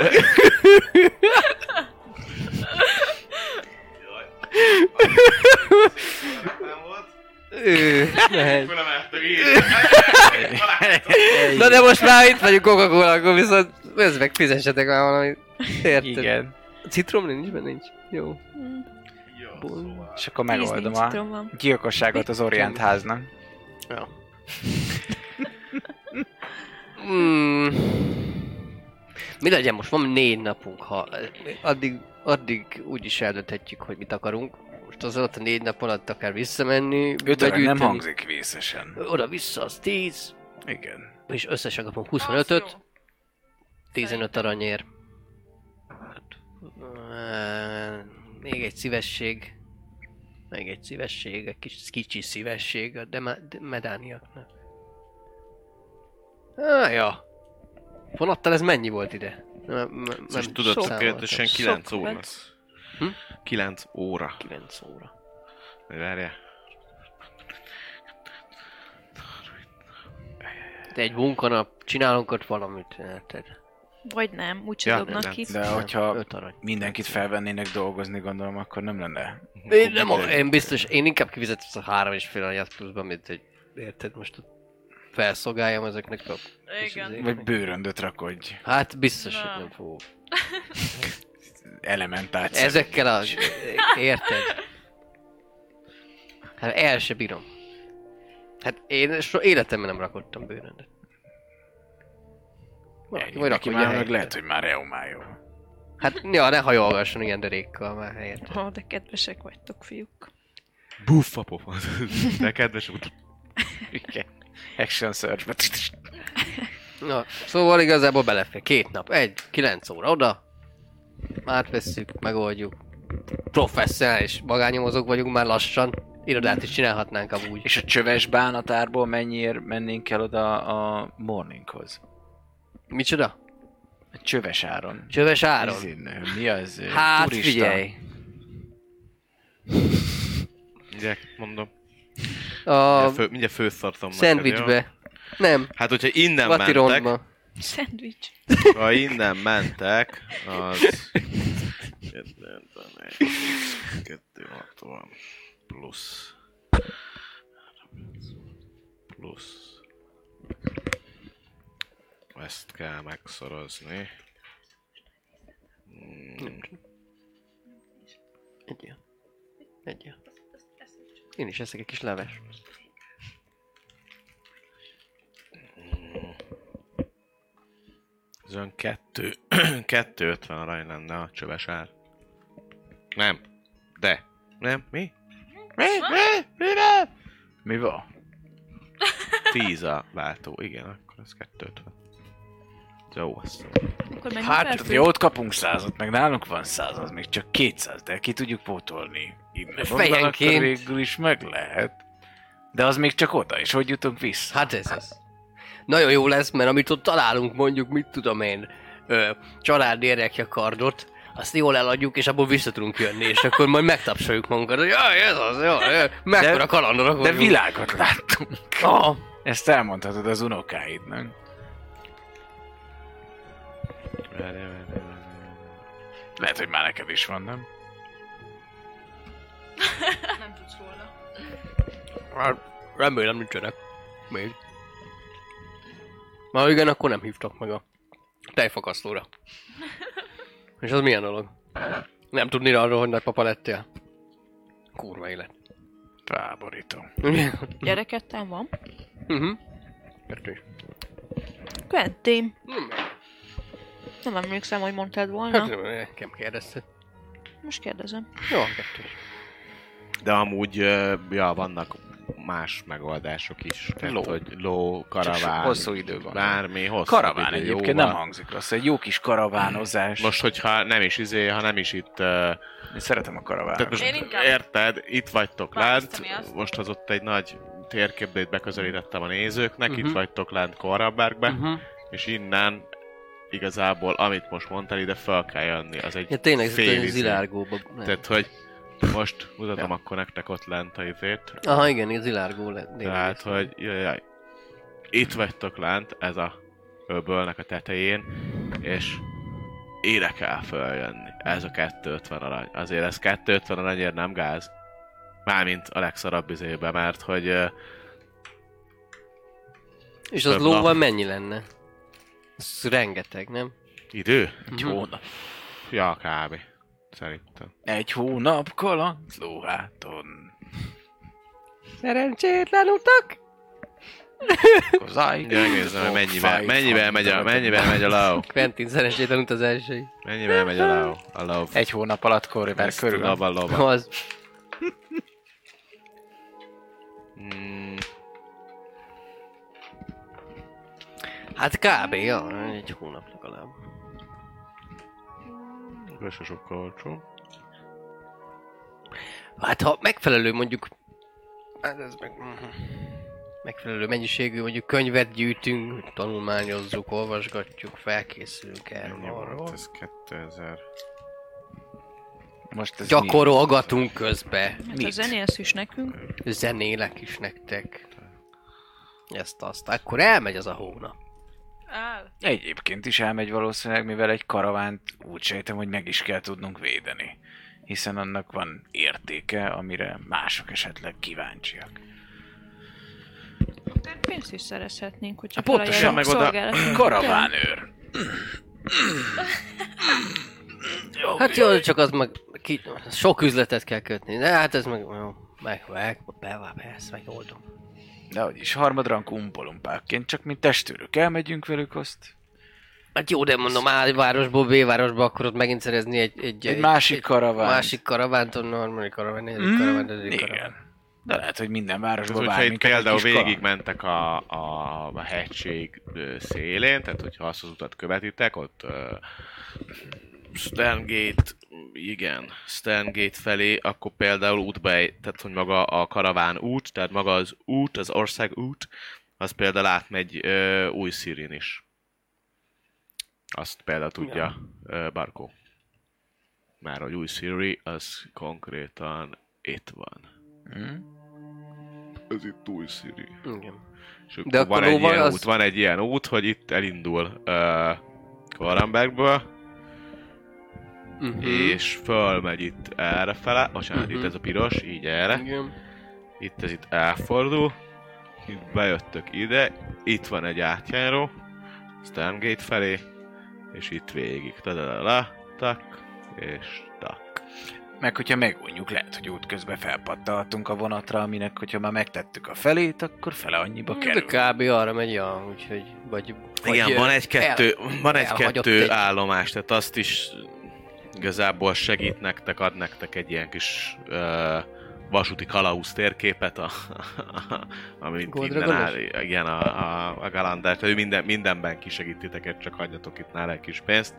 Ő, lehet. Na de most már itt vagyunk coca akkor viszont ez meg fizessetek már valamit. Érted? Igen. Citrom nincs benne? Nincs. Jó. És akkor Tíz megoldom a tudom, van. gyilkosságot az Orient háznak. Ja. Hmm. Mi legyen most? Van négy napunk, ha addig, addig úgy is eldönthetjük, hogy mit akarunk. Most az alatt a négy nap alatt akár visszamenni, Öt arany nem hangzik vészesen. Oda-vissza az 10, Igen. és összesen kapunk Az 25-öt, jó. 15 aranyér. Hát, még egy szívesség. Még egy szívesség, egy kis, kicsi szívesség a de- medániaknak. Ah, ja. Vonattal ez mennyi volt ide? Nem, nem, És tudod, tökéletesen 9 Sok óra. volt. Hm? 9 óra. 9 óra. Várjál. De egy munkanap, csinálunk ott valamit, érted? Vagy nem, úgyse Ja, dobnak nem. ki. De hogyha 5 arany. mindenkit felvennének dolgozni, gondolom, akkor nem lenne. Én, nem, én biztos, én inkább kifizetem azt a három és fél anyat pluszban, mint hogy érted most ott felszogáljam ezeknek a... Igen. Vagy bőröndöt rakodj. Hát biztos, Na. hogy nem fogok. elementált Ezekkel a... Érted? Hát el se bírom. Hát én so életemben nem rakottam bőröndet. Valaki Ennyi, majd neki már meg lehet, hogy már reumája. Hát, ja, ne hajolgasson ilyen derékkal már helyett. Ó, de kedvesek vagytok, fiúk. Buffa pofa. De kedves, Igen. Action search Na, szóval igazából belefér. Két nap, egy, kilenc óra oda. Átvesszük, megoldjuk. Professzionális magányomozók vagyunk már lassan. Irodát is csinálhatnánk amúgy. És a csöves bánatárból mennyiért mennénk el oda a morninghoz? Micsoda? Csöves áron. Csöves áron? Izén, Mi az? Hát turista? figyelj. Mindjárt mondom. A Mindjárt, fő, mindjárt jó? szendvicsbe. Nem, Hát, hogyha innen mentek, Vatirondba. Szendvics. ha innen mentek, az... Kettő, kettő, hatvan, plusz... Plusz... Ezt kell megszorozni. Hmm, Egy Egy Én is eszek egy kis leves. Ez olyan kettő, 250 arany lenne a csöves ár. Nem. De. Nem? Mi? Mi? Mi? Mi? Mi? Mi van? 10 a váltó. Igen, akkor ez 250. Jó, azt Akkor Hát, ott kapunk százat, meg nálunk van száz, az még csak 200, de ki tudjuk pótolni. Innen Fejenként. végül is meg lehet. De az még csak oda, és hogy jutunk vissza? Hát ez az. Nagyon jó lesz, mert amit ott találunk, mondjuk, mit tudom én, ö, családi erekje kardot, azt jól eladjuk, és abból vissza tudunk jönni, és akkor majd megtapsoljuk magunkat, hogy jaj, ez az, jó, mekkora kalandorok De vagyunk. világot láttunk. Ah, Ezt elmondhatod az unokáidnak. Lehet, hogy már neked is van, nem? Nem tudsz róla. hát, remélem nincsenek. Még. Ma igen, akkor nem hívtak meg a tejfakasztóra. És az milyen dolog? Nem tudni arról, hogy nagypapa lettél? Kurva élet. Táborító. Gyerekettem van. Mhm. Kettő is. Nem, emlékszem, hogy mondtad volna. Hát nekem kérdezted. Most kérdezem. Jó, kettő is. De amúgy, ja, vannak más megoldások is. Tehát, Ló. hogy ló, karaván, hosszú idő van. bármi, hosszú Karaván idő, egyébként jóval. nem hangzik rossz, egy jó kis karavánozás. Most, hogyha nem is izé, ha nem is itt... Uh, Én szeretem a karavánt. tehát most Én inkább érted, itt vagytok lent, most az ott egy nagy térképét beközelítettem a nézőknek, Mhm. itt vagytok lent Korabbergbe, Uh-huh. és innen igazából, amit most mondtál, ide fel kell jönni, az egy Ja, tényleg, fél izé. zilárgóba. Nem. Tehát, hogy most mutatom akkor nektek ott lent a izét. Aha, igen, ez zilárgó lett. Tehát, hogy jaj, jaj, itt vagytok lent, ez a öbölnek a tetején, és ide kell följönni. Ez a 250 arany. Azért ez 250 aranyért nem gáz. Mármint a legszarabb izébe, mert hogy És az lóval nap. mennyi lenne? Ez rengeteg, nem? idő? Egy Mhm. hónap. Ja, kb. Szerintem. Egy hónap kaland lóháton. Szerencsétlen utak! Megnézem, hogy mennyivel, mennyivel megy a, mennyivel megy a ló. Quentin szerencsétlen utazásai. Mennyivel megy a ló. A ló. Egy hónap alatt korriver körül. tudom, a lóba. Az. Mm, Hát kb. Ja, egy hónap legalább. ez se sokkal olcsó. Hát ha megfelelő mondjuk... Hát ez meg... Megfelelő mennyiségű mondjuk könyvet gyűjtünk, tanulmányozzuk, olvasgatjuk, felkészülünk erről arról. ez 2000. Most ez Gyakorolgatunk közben. Hát a zenélsz is nekünk. Zenélek is nektek. Ezt azt. Akkor elmegy az a hónap. Áll. Egyébként is elmegy valószínűleg, mivel egy karavánt úgy sejtem, hogy meg is kell tudnunk védeni. Hiszen annak van értéke, amire mások esetleg kíváncsiak. Pénzt is szerezhetnénk, hogyha pontosan, meg oda-. Karavánőr. Hát jó, csak az meg ki, sok üzletet kell kötni, de hát ez meg, jó, meg, meg, be, be, ezt megoldom. De hogy is, harmadrankú umpolumpákként, csak mint testőrök elmegyünk velük azt. Hát jó, de mondom, A városból B városba akarod megint szerezni egy... Egy, Egy másik karavánt. Másik karavánt, onnan harmadik karaván, negyedik Mm, karaván, ötödik karaván. De lehet, hogy minden városban hogyha itt például egy végigmentek a, a, a hegység szélén, tehát hogyha azt az utat követitek, ott uh, Sterngate, igen, Sterngate felé, akkor például útba, egy- tehát hogy maga a karaván út, tehát maga az út, az ország út, az például átmegy uh, új Szirin is. Azt például tudja uh, Barkó. Már hogy új Siri, az konkrétan itt van. Mm. Ez itt új Siri. Igen. És akkor De akkor van, egy ilyen az- út, van egy ilyen út, hogy itt elindul uh, Korambergből, Uh-huh. és fölmegy itt erre fele, bocsánat, Mhm. itt ez a piros, így erre, Igen. itt ez itt elfordul, itt bejöttök ide, itt van egy átjáró, Sterngate felé, és itt végig, tadadala, tak, és tak. Meg hogyha megunjuk, lehet, hogy útközben felpaddaltunk a vonatra, aminek, hogyha már megtettük a felét, akkor fele annyiba De kerül. kb. arra megy, ja, úgyhogy, vagy... vagy Igen, van egy-kettő, van elhagyott egy-kettő egy- állomás, tehát azt is igazából segít nektek, ad nektek egy ilyen kis uh, vasúti kalauz térképet, a, amit Gold innen áll, Dragonos? igen, a, a, a Galandár, ő minden, mindenben kisegít titeket, csak hagyjatok itt nála egy kis pénzt.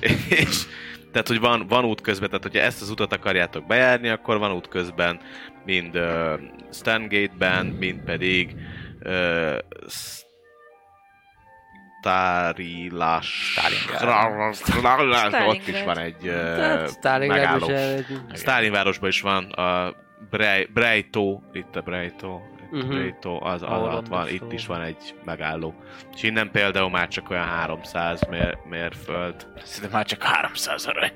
És tehát, hogy van, van út közben, tehát hogyha ezt az utat akarjátok bejárni, akkor van út közben mind uh, Stangate-ben, mind pedig uh, Stárilás. Ott is van egy Hát, uh, megálló. Stalinvárosban is van a Brej- Brejtó, itt a Brejtó, uh-huh. Brejtó, az Ahol alatt van, itt is van egy megálló. És innen például már csak olyan 300 mér, mérföld. Szerintem már csak 300 arany.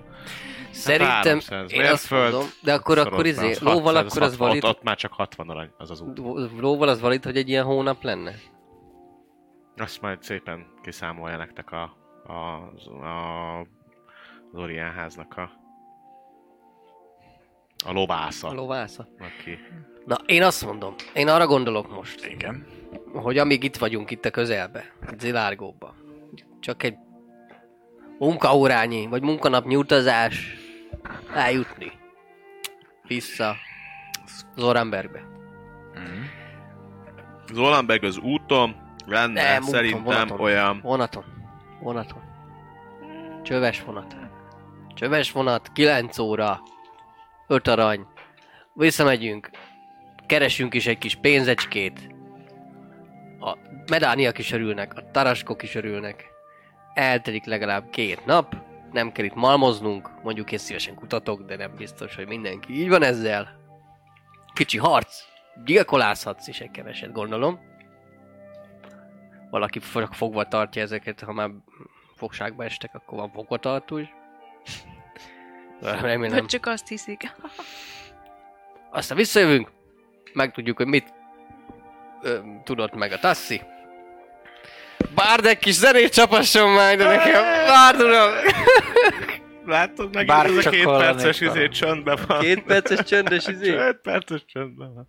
Szerintem, 300 én azt mérföld, mondom, de akkor, akkor izé, Az lóval 600, akkor az ott- valid, Ott, ott már csak 60 arany az az út. lóval az valid, hogy egy ilyen hónap lenne? Azt majd szépen kiszámolja nektek a, a, a az Orient háznak a a lovásza, A lovásza. aki Na, én azt mondom, én arra gondolok most, Igen. hogy amíg itt vagyunk itt a közelbe, Zilárgóba, csak egy munkaórányi, vagy munkanapnyi utazás eljutni vissza Zoranbergbe. Mm. Zolamberg az úton lenne Nem, úton, szerintem vonaton. olyan Vonaton. Vonaton. Csöves vonat. Csöves vonat, 9 óra, 5 arany. Visszamegyünk, keresünk is egy kis pénzecskét. A medániak is örülnek, a taraskok is örülnek. Eltelik legalább két nap, nem kell itt malmoznunk, mondjuk én szívesen kutatok, de nem biztos, hogy mindenki így van ezzel. Kicsi harc, gyilkolászhatsz is egy keveset, gondolom valaki fog- fogva tartja ezeket, ha már fogságba estek, akkor van fogvatartó is. Remélem. Vagy csak azt hiszik. Aztán visszajövünk, megtudjuk, hogy mit ö, tudott meg a Tassi. Bárd egy kis zenét csapasson már ide nekem! Bárd uram! Látod meg ez a két perces izé csöndben van. Két perces csöndes izé. Két perces csöndben van.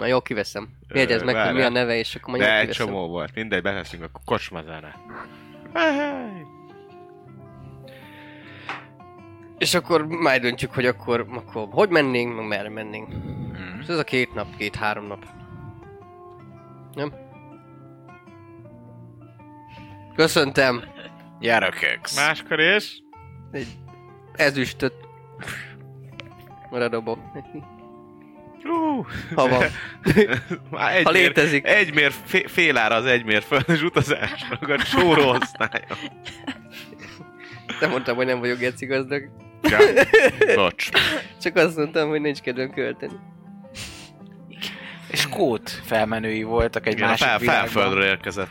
Na jó, kiveszem. Jegyezd meg, hogy mi a neve, és akkor majd De egy kiveszem. csomó volt. Mindegy, beteszünk a kocsmazára. És akkor majd döntjük, hogy akkor, akkor hogy mennénk, meg merre mennénk. Mm. És ez a két nap, két-három nap. Nem? Köszöntem. Gyerekek. Máskor is. Ezüstöt. Maradobok neki. Uh, Ha van. Már egy Ha mér, létezik. egy mér, fé, fél ára az egy mér földes utazásnak a sóró osztálya. Nem mondtam, hogy nem vagyok geci gazdag. Ja. Bocs. Csak azt mondtam, hogy nincs kedvem költeni. És kód felmenői voltak egy Igen, a másik fel, világban. felföldről érkezett.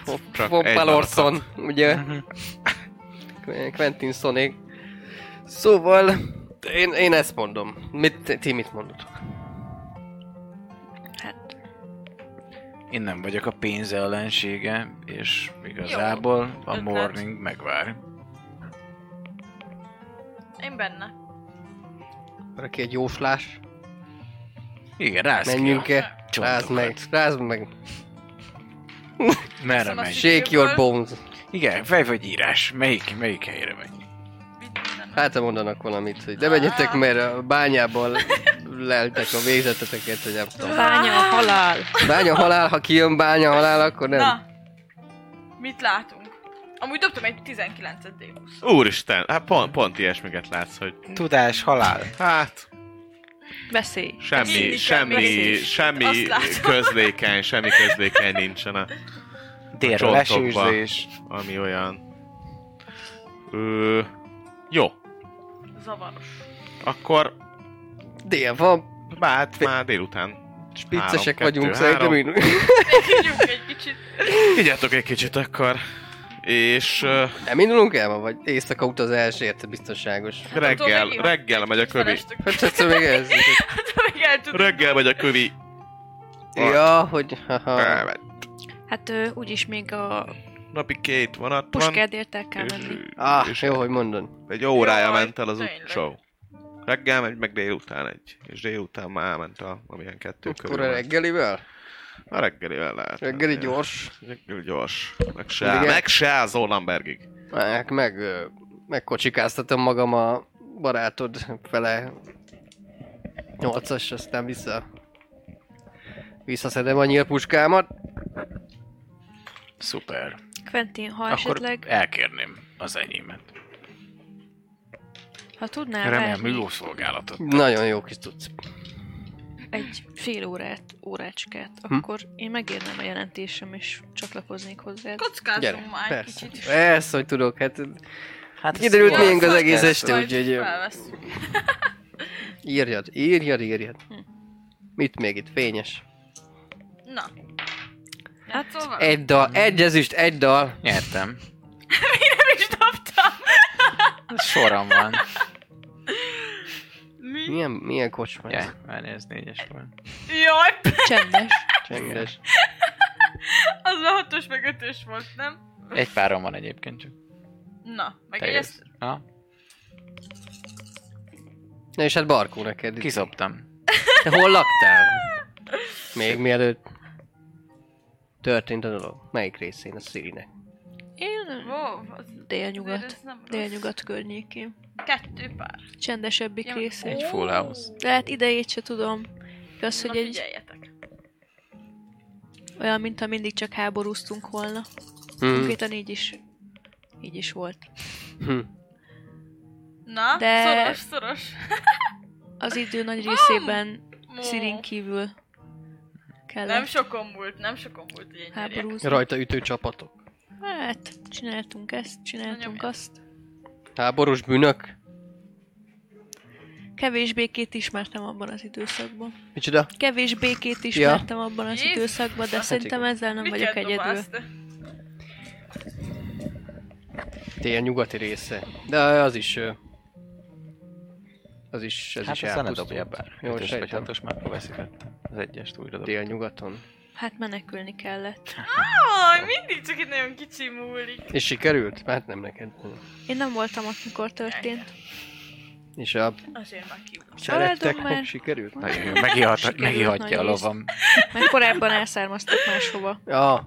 Von maradhat. ugye? Quentin Sonic. Szóval, én, én ezt mondom. Mit, ti mit mondotok? Én nem vagyok a pénz ellensége, és igazából a ötlet. morning megvár. benne. Valaki egy jóslás. Igen, rász ki Menjünk a el. Rázd meg, rázd meg. Merre megy? Shake your bones. Igen, fej vagy írás. Melyik, melyik helyre megy? Hát ha mondanak valamit, hogy de menjetek, mert a bányában leltek a végzeteteket, hogy nem tudom. Bánya a halál. Bánya halál, ha kijön bánya halál, akkor nem. Na, mit látunk? Amúgy dobtam egy 19 D20. Úristen, hát pont, pont ilyesmiket látsz, hogy Tudás, halál. hát Veszély. semmi, kell semmi, még. semmi közlékeny, semmi közlékeny nincsen a Délről csontokba. esőzés. ami olyan. Ö, jó, Zavaros. akkor Dél van, hát már délután. spiccesek vagyunk szerintem. én- egy kicsit. Figyeljetek egy kicsit akkor. És ö, Nem indulunk el ma, vagy éjszaka utazás, érted, biztonságos. reggel, még reggel megy a kövi. Hát egyszer még ez. Hát. Reggel megy a kövi. Ja, hogy... Hát úgyis még a Napi két vonat van. puskádért el kell menni. Ah, és jó, hogy mondod. egy órája Jaj, ment el az utcsó. Reggel megy, meg délután egy. És délután már elment a, amilyen kettő körül. Akkor a van. reggelivel? A reggelivel lehet. Reggeli menni. gyors. Reggeli gyors. Meg se, Igen. meg se Zolnambergig. Meg, meg, megkocsikáztatom magam a barátod fele nyolcas, aztán vissza visszaszedem a nyílpuskámat. Szuper. Quentin, ha Akkor esetleg, elkérném az enyémet. Ha tudnál Remélem, jó szolgálatot. Nagyon jó kis tudsz. egy fél órát, órácskát, Hm. akkor én megérnem a jelentésem, és csatlakoznék. Kockázom Gyere, már egy persze. kicsit is. Persze, hogy tudok, hát Hát kiderült Jó, miénk az egész ezt este, majd úgyhogy ö, felvesszük. írjad, írjad, írjad. Hm. Mit még itt? Fényes. Na. Hát szóval... Egy dal, egy ezüst, egy dal. Nyertem. nem is dobtam. Soram van. Mi? Milyen, milyen kocsma ez? Jaj, várj, ez négyes volt. Jaj, Csendes. Csendes. az már hatos meg ötös volt, nem? Egy párom van egyébként csak. Na, meg egy ezt... Ha? Na és hát Barkó neked. Kiszoptam. Te hol laktál? Még mielőtt történt a dolog. Melyik részén a Szirinek? Én Wow, az... délnyugat. nem. Délnyugat környékén. Kettő pár. Csendesebbik Ja, része. Egy full house. De hát idejét se tudom. Az, Na hogy egy olyan, mintha mindig csak háborúztunk volna. Hmm. Konkrétan így is. Így is volt. Hm. Na, De- szoros, szoros. Az idő nagy részében Mó. Szirin kívül Nem kellett sokon múlt, nem sokon múlt, hogy. Rajta ütő csapatok. Hát, csináltunk ezt, csináltunk azt. Háborús bűnök. Kevés békét ismertem abban az időszakban. Micsoda? Kevés békét ismertem abban az Jézus! időszakban, de Hát szerintem ezzel nem vagyok egyedül. te? Tél nyugati része. De az is... Az is, ez Hát is elpusztult. dobja bár. Vagy sejtem. hatos már veszítettem. Az egyest újra dobtam. Dél nyugaton. Hát menekülni kellett. Aj, mindig csak egy nagyon kicsi múlik. És sikerült? Hát nem neked. Én nem voltam ott, mikor történt. És a Azért már kiugrott. már- sikerült? Nagyon jó. Megihat, Sikerült megihatja a lovam. Mert korábban elszármaztak máshova. Ja.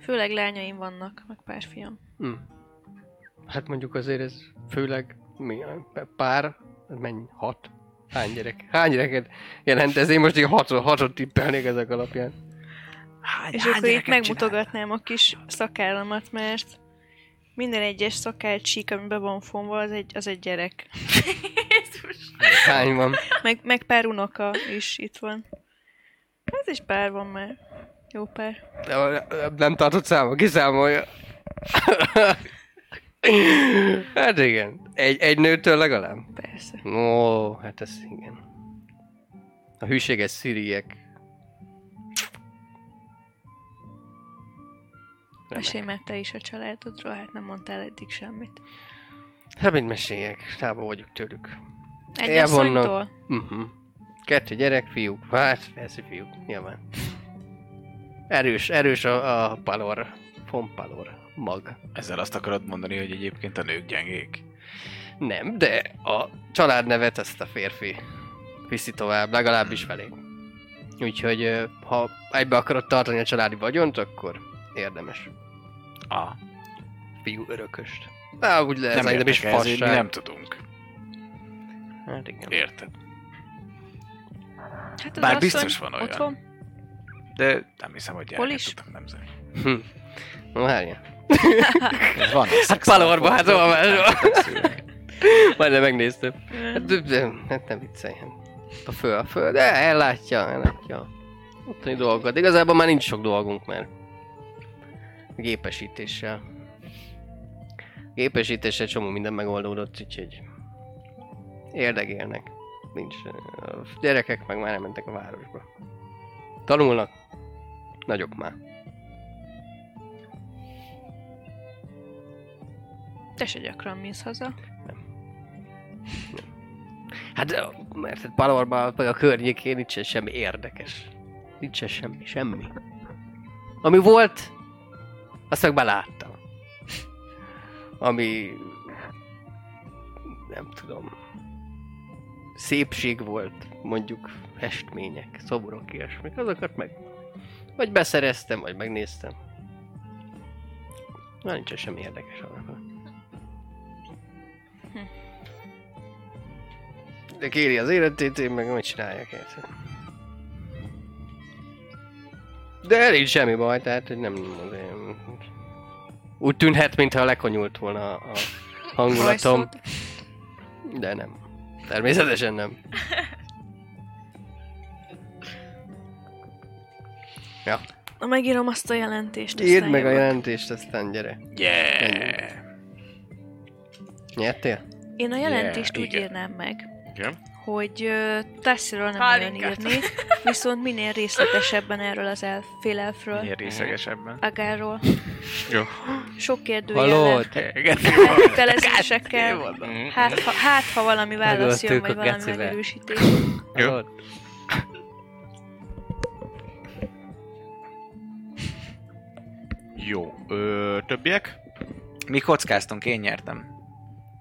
Főleg lányaim vannak, meg pár fiam. Hm. Hát mondjuk azért ez főleg mi, pár, ez mennyi? Hat? Hány gyerek? Hány gyereket jelent ez? Én most így hatot, hatot tippelnék ezek alapján. Hány, És akkor itt megmutogatnám a kis szakállamat, mert minden egyes szakállcsík, ami be van fonva, az egy, az egy gyerek. Jézus. Hány van? Meg, meg pár unoka is itt van. Ez is pár van már. Jó pár. Nem tartott számba, kiszámolja. hát igen. Egy, egy nőtől legalább? Persze. Ó, hát ez igen. A hűséges szíriek. Mesélj már te is a családodról, hát nem mondtál eddig semmit. Hát mit meséljek? Távol vagyok tőlük. Egy Elvonnak. Uh-huh. Kettő gyerek, fiúk. Hát, persze fiúk, nyilván. Erős, erős a, a palor. Von palor. Mag. Ezzel azt akarod mondani, hogy egyébként a nők gyengék? Nem, de a családnevet ezt a férfi viszi tovább, legalábbis felé. Úgyhogy ha egybe akarod tartani a családi vagyont, akkor érdemes. Ah, Fiú örököst. Á, úgy lehet, nem ez nem is fasság. nem tudunk. Hát igen. Érted? Hát az Bár biztos van olyan. Ott van. De nem hiszem, hogy gyereket is? tudok nemzeni. Hm. Na, várjál. Van Hát Palorba, hát hol máshol. Majd nem megnéztem. Hát, de, de, hát nem viccelj. hát. A föl, a föl, de ellátja, ellátja. Ottani dolgokat. Igazából már nincs sok dolgunk, mert gépesítéssel. Gépesítéssel csomó minden megoldódott, úgyhogy érdegélnek. Nincs. A gyerekek meg már nem mentek a városba. Tanulnak. Nagyok már. Te se gyakran mész haza. Hát, ö, mert hát Palorban, meg a környékén nincsen semmi érdekes. Nincsen semmi, semmi. Ami volt, azt meg beláttam. Ami... Nem tudom. Szépség volt, mondjuk festmények, szobrok, ilyesmik, azokat meg... Vagy beszereztem, vagy megnéztem. Na, nincsen semmi érdekes arra. De kéri az életét, én meg mit csináljak érted? De elég semmi baj, tehát hogy nem azért... Úgy tűnhet, mintha lekonyult volna a hangulatom, de nem. Természetesen nem. Ja, Na, megírom azt a jelentést. írd meg a jövök. jelentést, aztán gyere. Yeah! Nyertél? Én a jelentést Yeah, úgy igen. írnám meg, Igen. hogy uh, Tassiról nem nagyon írni, viszont minél részletesebben erről az elf, félelfről, Milyen részegesebben. Agárról. Jó. Sok Hallod? feltételezésekkel, Mhm. hát ha, hát, ha valami válasz jön, vagy valami megerősítés. Jó. Jó. Ö, többiek? Mi kockáztunk, én nyertem.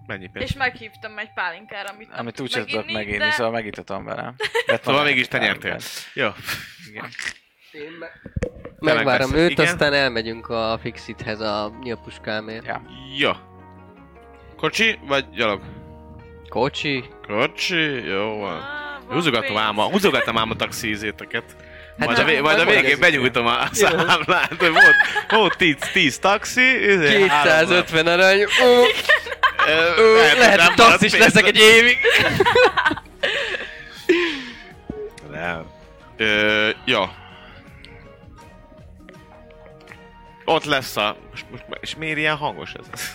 Mennyi pénz? És meghívtam egy pálinkára, amit Amit úgy sem tudok meginni, de- szóval megítatom vele. Szóval mégis te nyertél. Jó. Igen. Megvárom megveszed, őt, igen. aztán elmegyünk a Fixithez a nyilpuskámért. Ja. Jó. Kocsi vagy gyalog? Kocsi? Kocsi? Jó van. Van Húzogatom ám a, húzogatom ám a taxizéteket. Hát majd, a, vé- majd a végén benyújtom a számlát, hogy volt, volt 10, 10 taxi, izé, három- 250 arany. Ó, Ö, lehet, nem hogy taxis pénz. leszek egy évig. Nem. Ö, ja. Ott lesz a... Most, most, és miért ilyen hangos ez?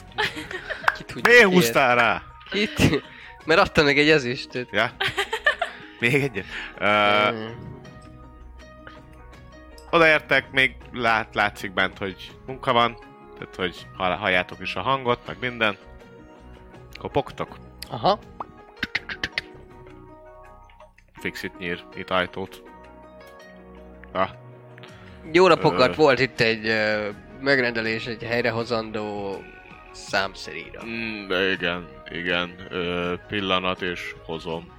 Ki tudja, Miért húztál rá? Kit? Mert adtam meg egy ezüstöt. Ja? Még egyet? Ö, Mm. Odaértek, még lát, látszik bent, hogy munka van. Tehát, hogy hall- halljátok is a hangot, meg minden. Kopogtok. Aha. Fixit nyír itt ajtót. Ah, Jó napokat, Ö. volt itt egy ö, megrendelés, egy helyrehozandó számszeríra. mm, igen, igen. Ö, pillanat és hozom.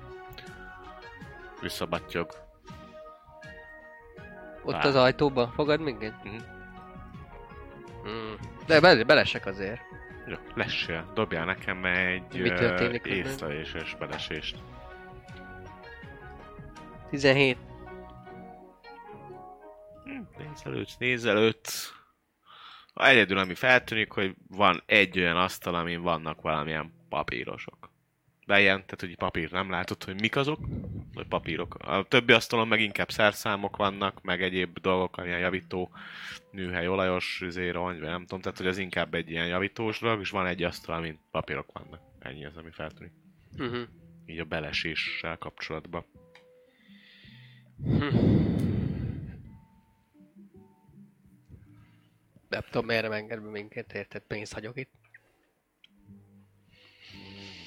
Visszabattyog. Ott Á. az ajtóban fogad minket? Mhm. Mm. De be, belesek azért. Jó, lessél. Dobjál nekem egy Mi történik velem? észleléses belesést. 17. Nézelődsz, nézelődsz. Egyedül, ami feltűnik, hogy van egy olyan asztal, amin vannak valamilyen papírosok. Ilyen, tehát hogy papír nem látod, hogy mik azok, vagy papírok. A többi asztalon meg inkább szerszámok vannak, meg egyéb dolgok, ilyen javító, műhely, olajos, rongy, vagy nem tudom, tehát hogy az inkább egy ilyen javítós dolog, és van egy asztal, amin papírok vannak. Ennyi az, ami feltűnik. Uh-huh. Így a beleséssel kapcsolatban. Nem tudom, merre enged be minket, érted? Pénzt hagyok itt.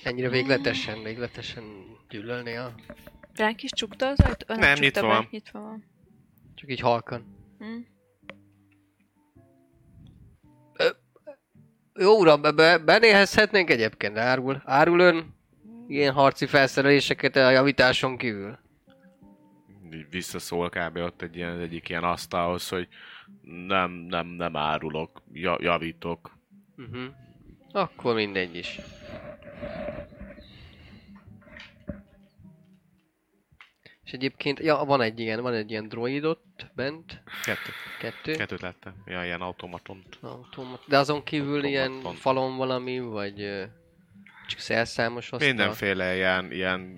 Ennyire végletesen, végletesen gyűlölni a... Ránk is csukta az ajtó? Ö, Nem, csukta nyitva van. Nyitva van. Csak így halkan. Hm. Jó uram, be, be, benézhetnénk egyébként, árul. Árul ön ilyen harci felszereléseket a javításon kívül? Visszaszól kb. ott egy ilyen, egyik ilyen asztalhoz, hogy nem, nem, nem árulok, ja, javítok. Uh-huh. Akkor mindegy is. És egyébként, ja, van egy ilyen, van egy ilyen droidot bent, Kettő. kettő. Kettőt lettem. Ja, ilyen automatont. Automat. De azon kívül Automat ilyen falon valami, vagy csak szerszámos asztal? Mindenféle ilyen, ilyen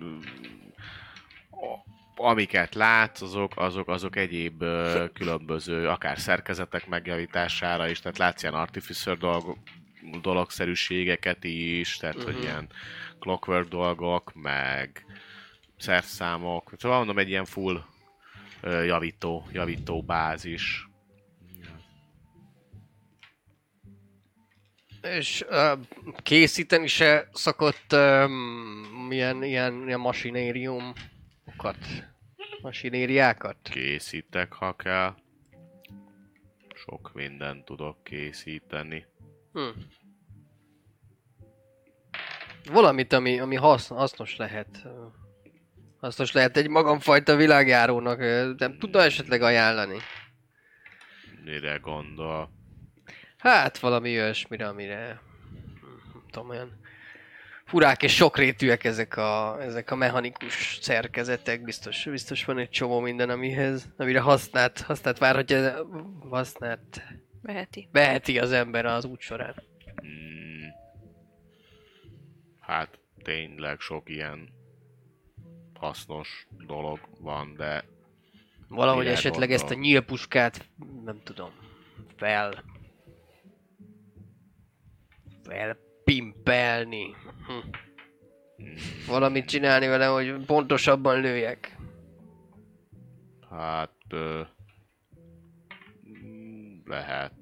amiket látsz, azok, azok, azok egyéb különböző, akár szerkezetek megjavítására is, tehát látsz ilyen artificer dolgok, dologszerűségeket is, tehát hogy Mhm. ilyen clockwork dolgok, meg szerszámok, szóval mondom egy ilyen full javító, javító bázis. És uh, készíteni se szokott um, ilyen, ilyen, ilyen masinériumokat, masinériákat? Készítek, ha kell. Sok mindent tudok készíteni. Hm. Valamit, ami, ami hasz, hasznos lehet. Hasznos lehet egy magamfajta világjárónak. Nem tudna esetleg ajánlani? Mire gondol? Hát valami olyasmire, amire... Nem tudom, olyan furák és sokrétűek ezek a, ezek a mechanikus szerkezetek. Biztos, biztos van egy csomó minden, amihez, amire használt, használt várhatja, használt Veheti. veheti az ember az út során. Hmm. Hát tényleg sok ilyen hasznos dolog van, de Valahogy esetleg ezt a nyílpuskát, nem tudom, fel... Felpimpelni. Hm. Valamit csinálni vele, hogy pontosabban lőjek. hát ö, lehet,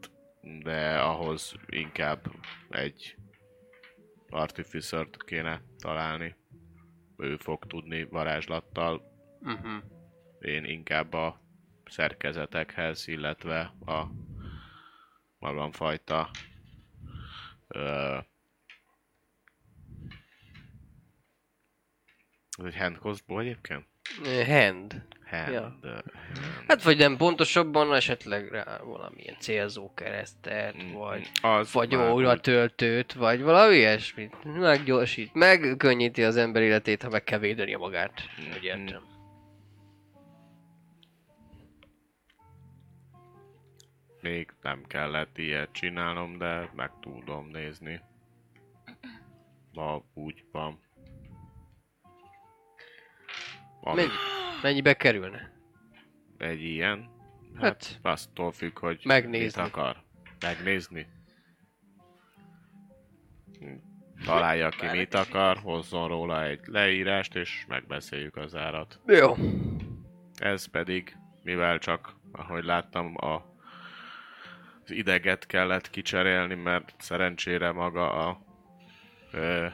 de ahhoz inkább egy artificert kéne találni. Ő fog tudni varázslattal Uh-huh. én inkább a szerkezetekhez, illetve a magamfajta ö, ez egy hand crossbow egyébként? Hand. Hand. Ja. Hát vagy nem pontosabban, esetleg rá valamilyen célzó keresztet, Mm, vagy az vagy óra töltőt, vagy valami ilyesmit. Meggyorsít, megkönnyíti az ember életét, ha meg kell védeni magát. Úgy Mhm. értem. Még nem kellett ilyet csinálnom, de meg tudom nézni. Ma úgy van. Ami mennyibe kerülne? egy ilyen, hát, Hát, Attól függ, hogy Megnézni. mit akar. Megnézni. Találja ki, mit akar, hozzon róla egy leírást, és megbeszéljük az árat. jó. Ez pedig, mivel csak, ahogy láttam, a, az ideget kellett kicserélni, mert szerencsére maga a ö,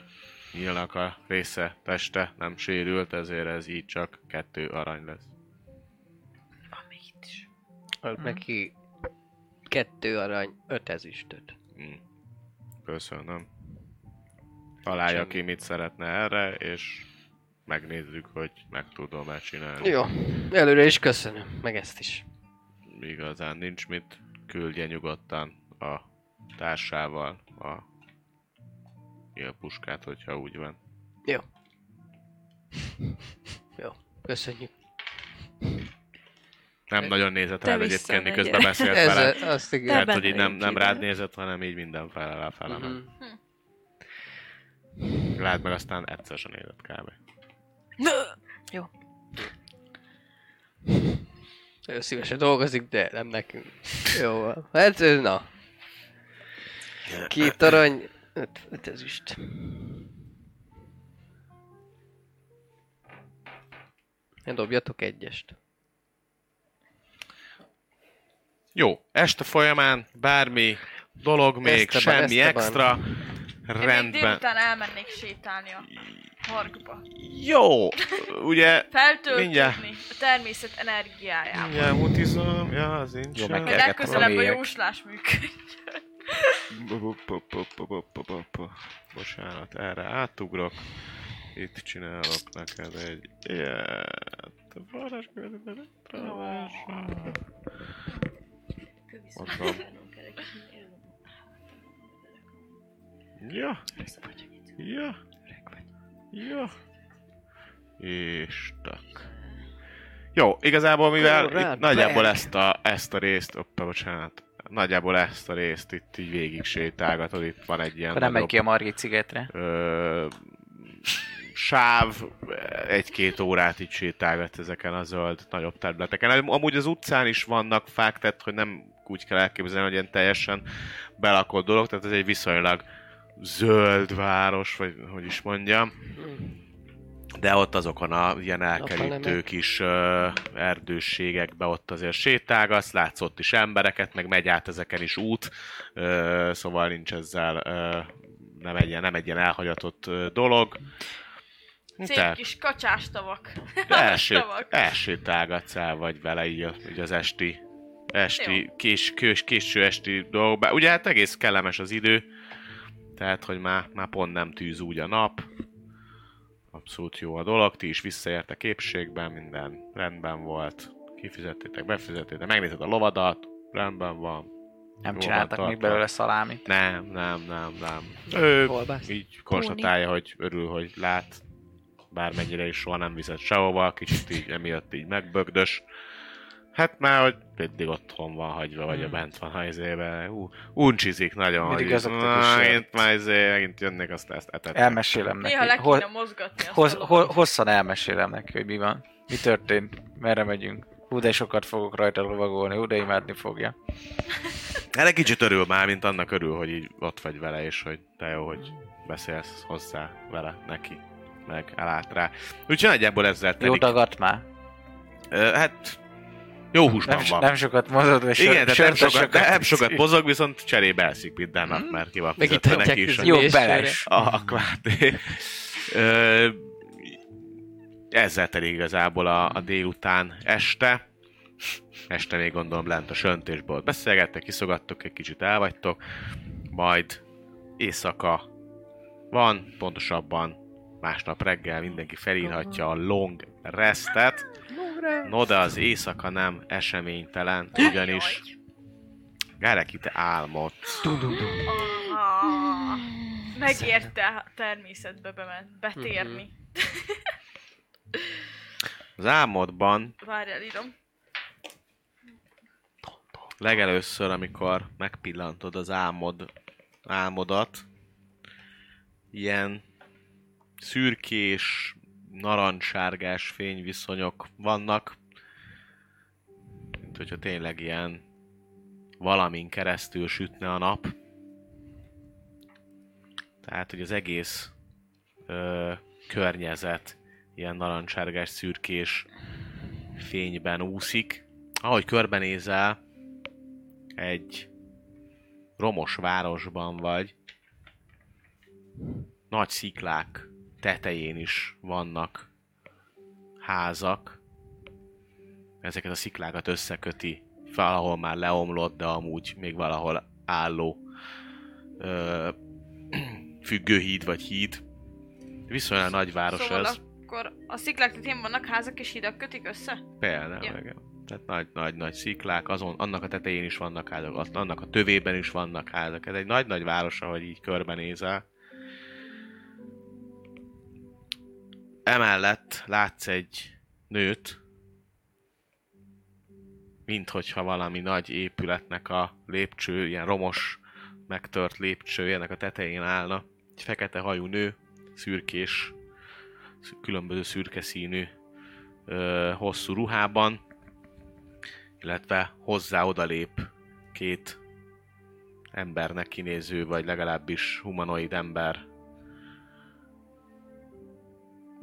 nyílnak a része, teste nem sérült, ezért ez így csak kettő arany lesz. Még itt is. Ad neki kettő arany, öt ezüstöt. Mm. Köszönöm. Találja Semmi. ki, mit szeretne erre, és megnézzük, hogy meg tudom-e csinálni. Jó, előre is köszönöm, meg ezt is. Igazán nincs mit, küldje nyugodtan a társával a puskát, hogyha úgy van. Jó. Jó, köszönjük. Nem nagyon nézett rád egyébként, miközben beszélt vele. Ez, azt igen. Tehát, hogy így nem, nem rád nézett, hanem így minden fele fele Mhm. Rád meg aztán egyszer sem nézett kb. Ő szívesen dolgozik, de nem nekünk. Jó, van. hát na. Két arany, öt, öt ezüst. Ne dobjatok egyest. Jó, este folyamán bármi dolog még, Esteban, semmi Esteban. extra, Én még rendben. délután elmennék sétálni a parkba. Jó, ugye Feltöltődni Mindjárt. a természet energiájával. Mindjárt mutizom, ja, az nincs. Jó, meg Hogy Kergettem a legközelebb a mélyek. jóslás működjön. Bocsánat, erre átugrok. Itt csinálok neked egy ilyet. Varázskövetőben Mondom. Ja. Ja. Ja. És tak. Jó, igazából mivel itt nagyjából ezt a, ezt a részt, oppa, bocsánat, nagyjából ezt a részt itt így végig sétálgatod, itt van egy ilyen Akkor nem megy ki a Margit szigetre. ö, sáv, egy-két órát így sétálgat ezeken a zöld nagyobb területeken. Amúgy az utcán is vannak fák, tehát hogy nem úgy kell elképzelni, hogy ilyen teljesen belakott dolog, tehát ez egy viszonylag zöld város, vagy hogy is mondjam. De ott azokon a ilyen elkerítő kis ö, erdősségekbe ott azért sétálgatsz, látsz ott is embereket, meg megy át ezeken is út, ö, szóval nincs ezzel ö, nem egy ilyen, nem egy ilyen elhagyatott ö, dolog. Szép Tehát kis kacsás tavak. elsé, tavak. elsétálgatsz el vagy vele így, így az esti, esti Jó. kés, kés, késő esti dolgokba. Ugye hát egész kellemes az idő, tehát hogy már, már pont nem tűz úgy a nap. Abszolút jó a dolog, ti is visszaértek épségben, minden rendben volt. Kifizettétek, befizettétek, megnézed a lovadat, rendben van. Nem csináltak van még tartva. belőle szalámit. Nem, nem, nem, nem. Ő Kolbász. így konstatálja, hogy örül, hogy lát, bármennyire is soha nem viszed sehova, kicsit így emiatt így megbögdös. Hát már, hogy mindig otthon van hagyva, vagy a bent van a izébe. Hú, uncsizik nagyon, Mindig hogy azoknak "Na, is jön." megint már izé, megint jönnek, azt ezt etetnek. Elmesélem neki. Néha le kéne mozgatni hoz, ho- hosszan elmesélem neki, hogy mi van. Mi történt, merre megyünk. Hú, de sokat fogok rajta lovagolni, hú, de imádni fogja. Erre kicsit örül már, mint annak örül, hogy így ott vagy vele, és hogy te jó, hogy beszélsz hozzá vele, neki, meg elállt rá. Úgyhogy nagyjából ezzel Jó telik. dagadt már. Hát jó húsban Nem, van. nem sokat mozog, és Igen, tehát nem sokat, de nem sokat mozog, viszont cserébe elszik minden nap, mert ki van fizetve neki is. Jó, beles. A, a Ezzel telik igazából a, a délután este. Este még gondolom lent a söntésből beszélgettek, kiszogattok, egy kicsit elvagytok, majd éjszaka van, pontosabban másnap reggel mindenki felírhatja a long restet. No, de az éjszaka nem eseménytelen, ugyanis Gárek itt álmodsz. Ah, Megérte a természetbe bement, betérni. Az álmodban Várjál, írom. legelőször, amikor megpillantod az álmod, álmodat, ilyen szürkés, narancssárgás fényviszonyok vannak, mint hogyha tényleg ilyen valamin keresztül sütne a nap. Tehát, hogy az egész ö, környezet ilyen narancssárgás, szürkés fényben úszik. Ahogy körbenézel, egy romos városban vagy, nagy sziklák tetején is vannak házak. Ezeket a sziklákat összeköti valahol már leomlott, de amúgy még valahol álló ö, függőhíd vagy híd. Viszonylag nagy város szóval ez. akkor a sziklák tetején vannak házak és hidak kötik össze? Például, Ja. igen. Tehát nagy-nagy-nagy sziklák, azon, annak a tetején is vannak házak, annak a tövében is vannak házak. Ez egy nagy-nagy város, ahogy így körbenézel. Emellett látsz egy nőt, mint hogyha valami nagy épületnek a lépcső, ilyen romos, megtört lépcső, ennek a tetején állna. Egy fekete hajú nő, szürkés, szü- különböző szürke színű ö, hosszú ruhában, illetve hozzá odalép két embernek kinéző, vagy legalábbis humanoid ember.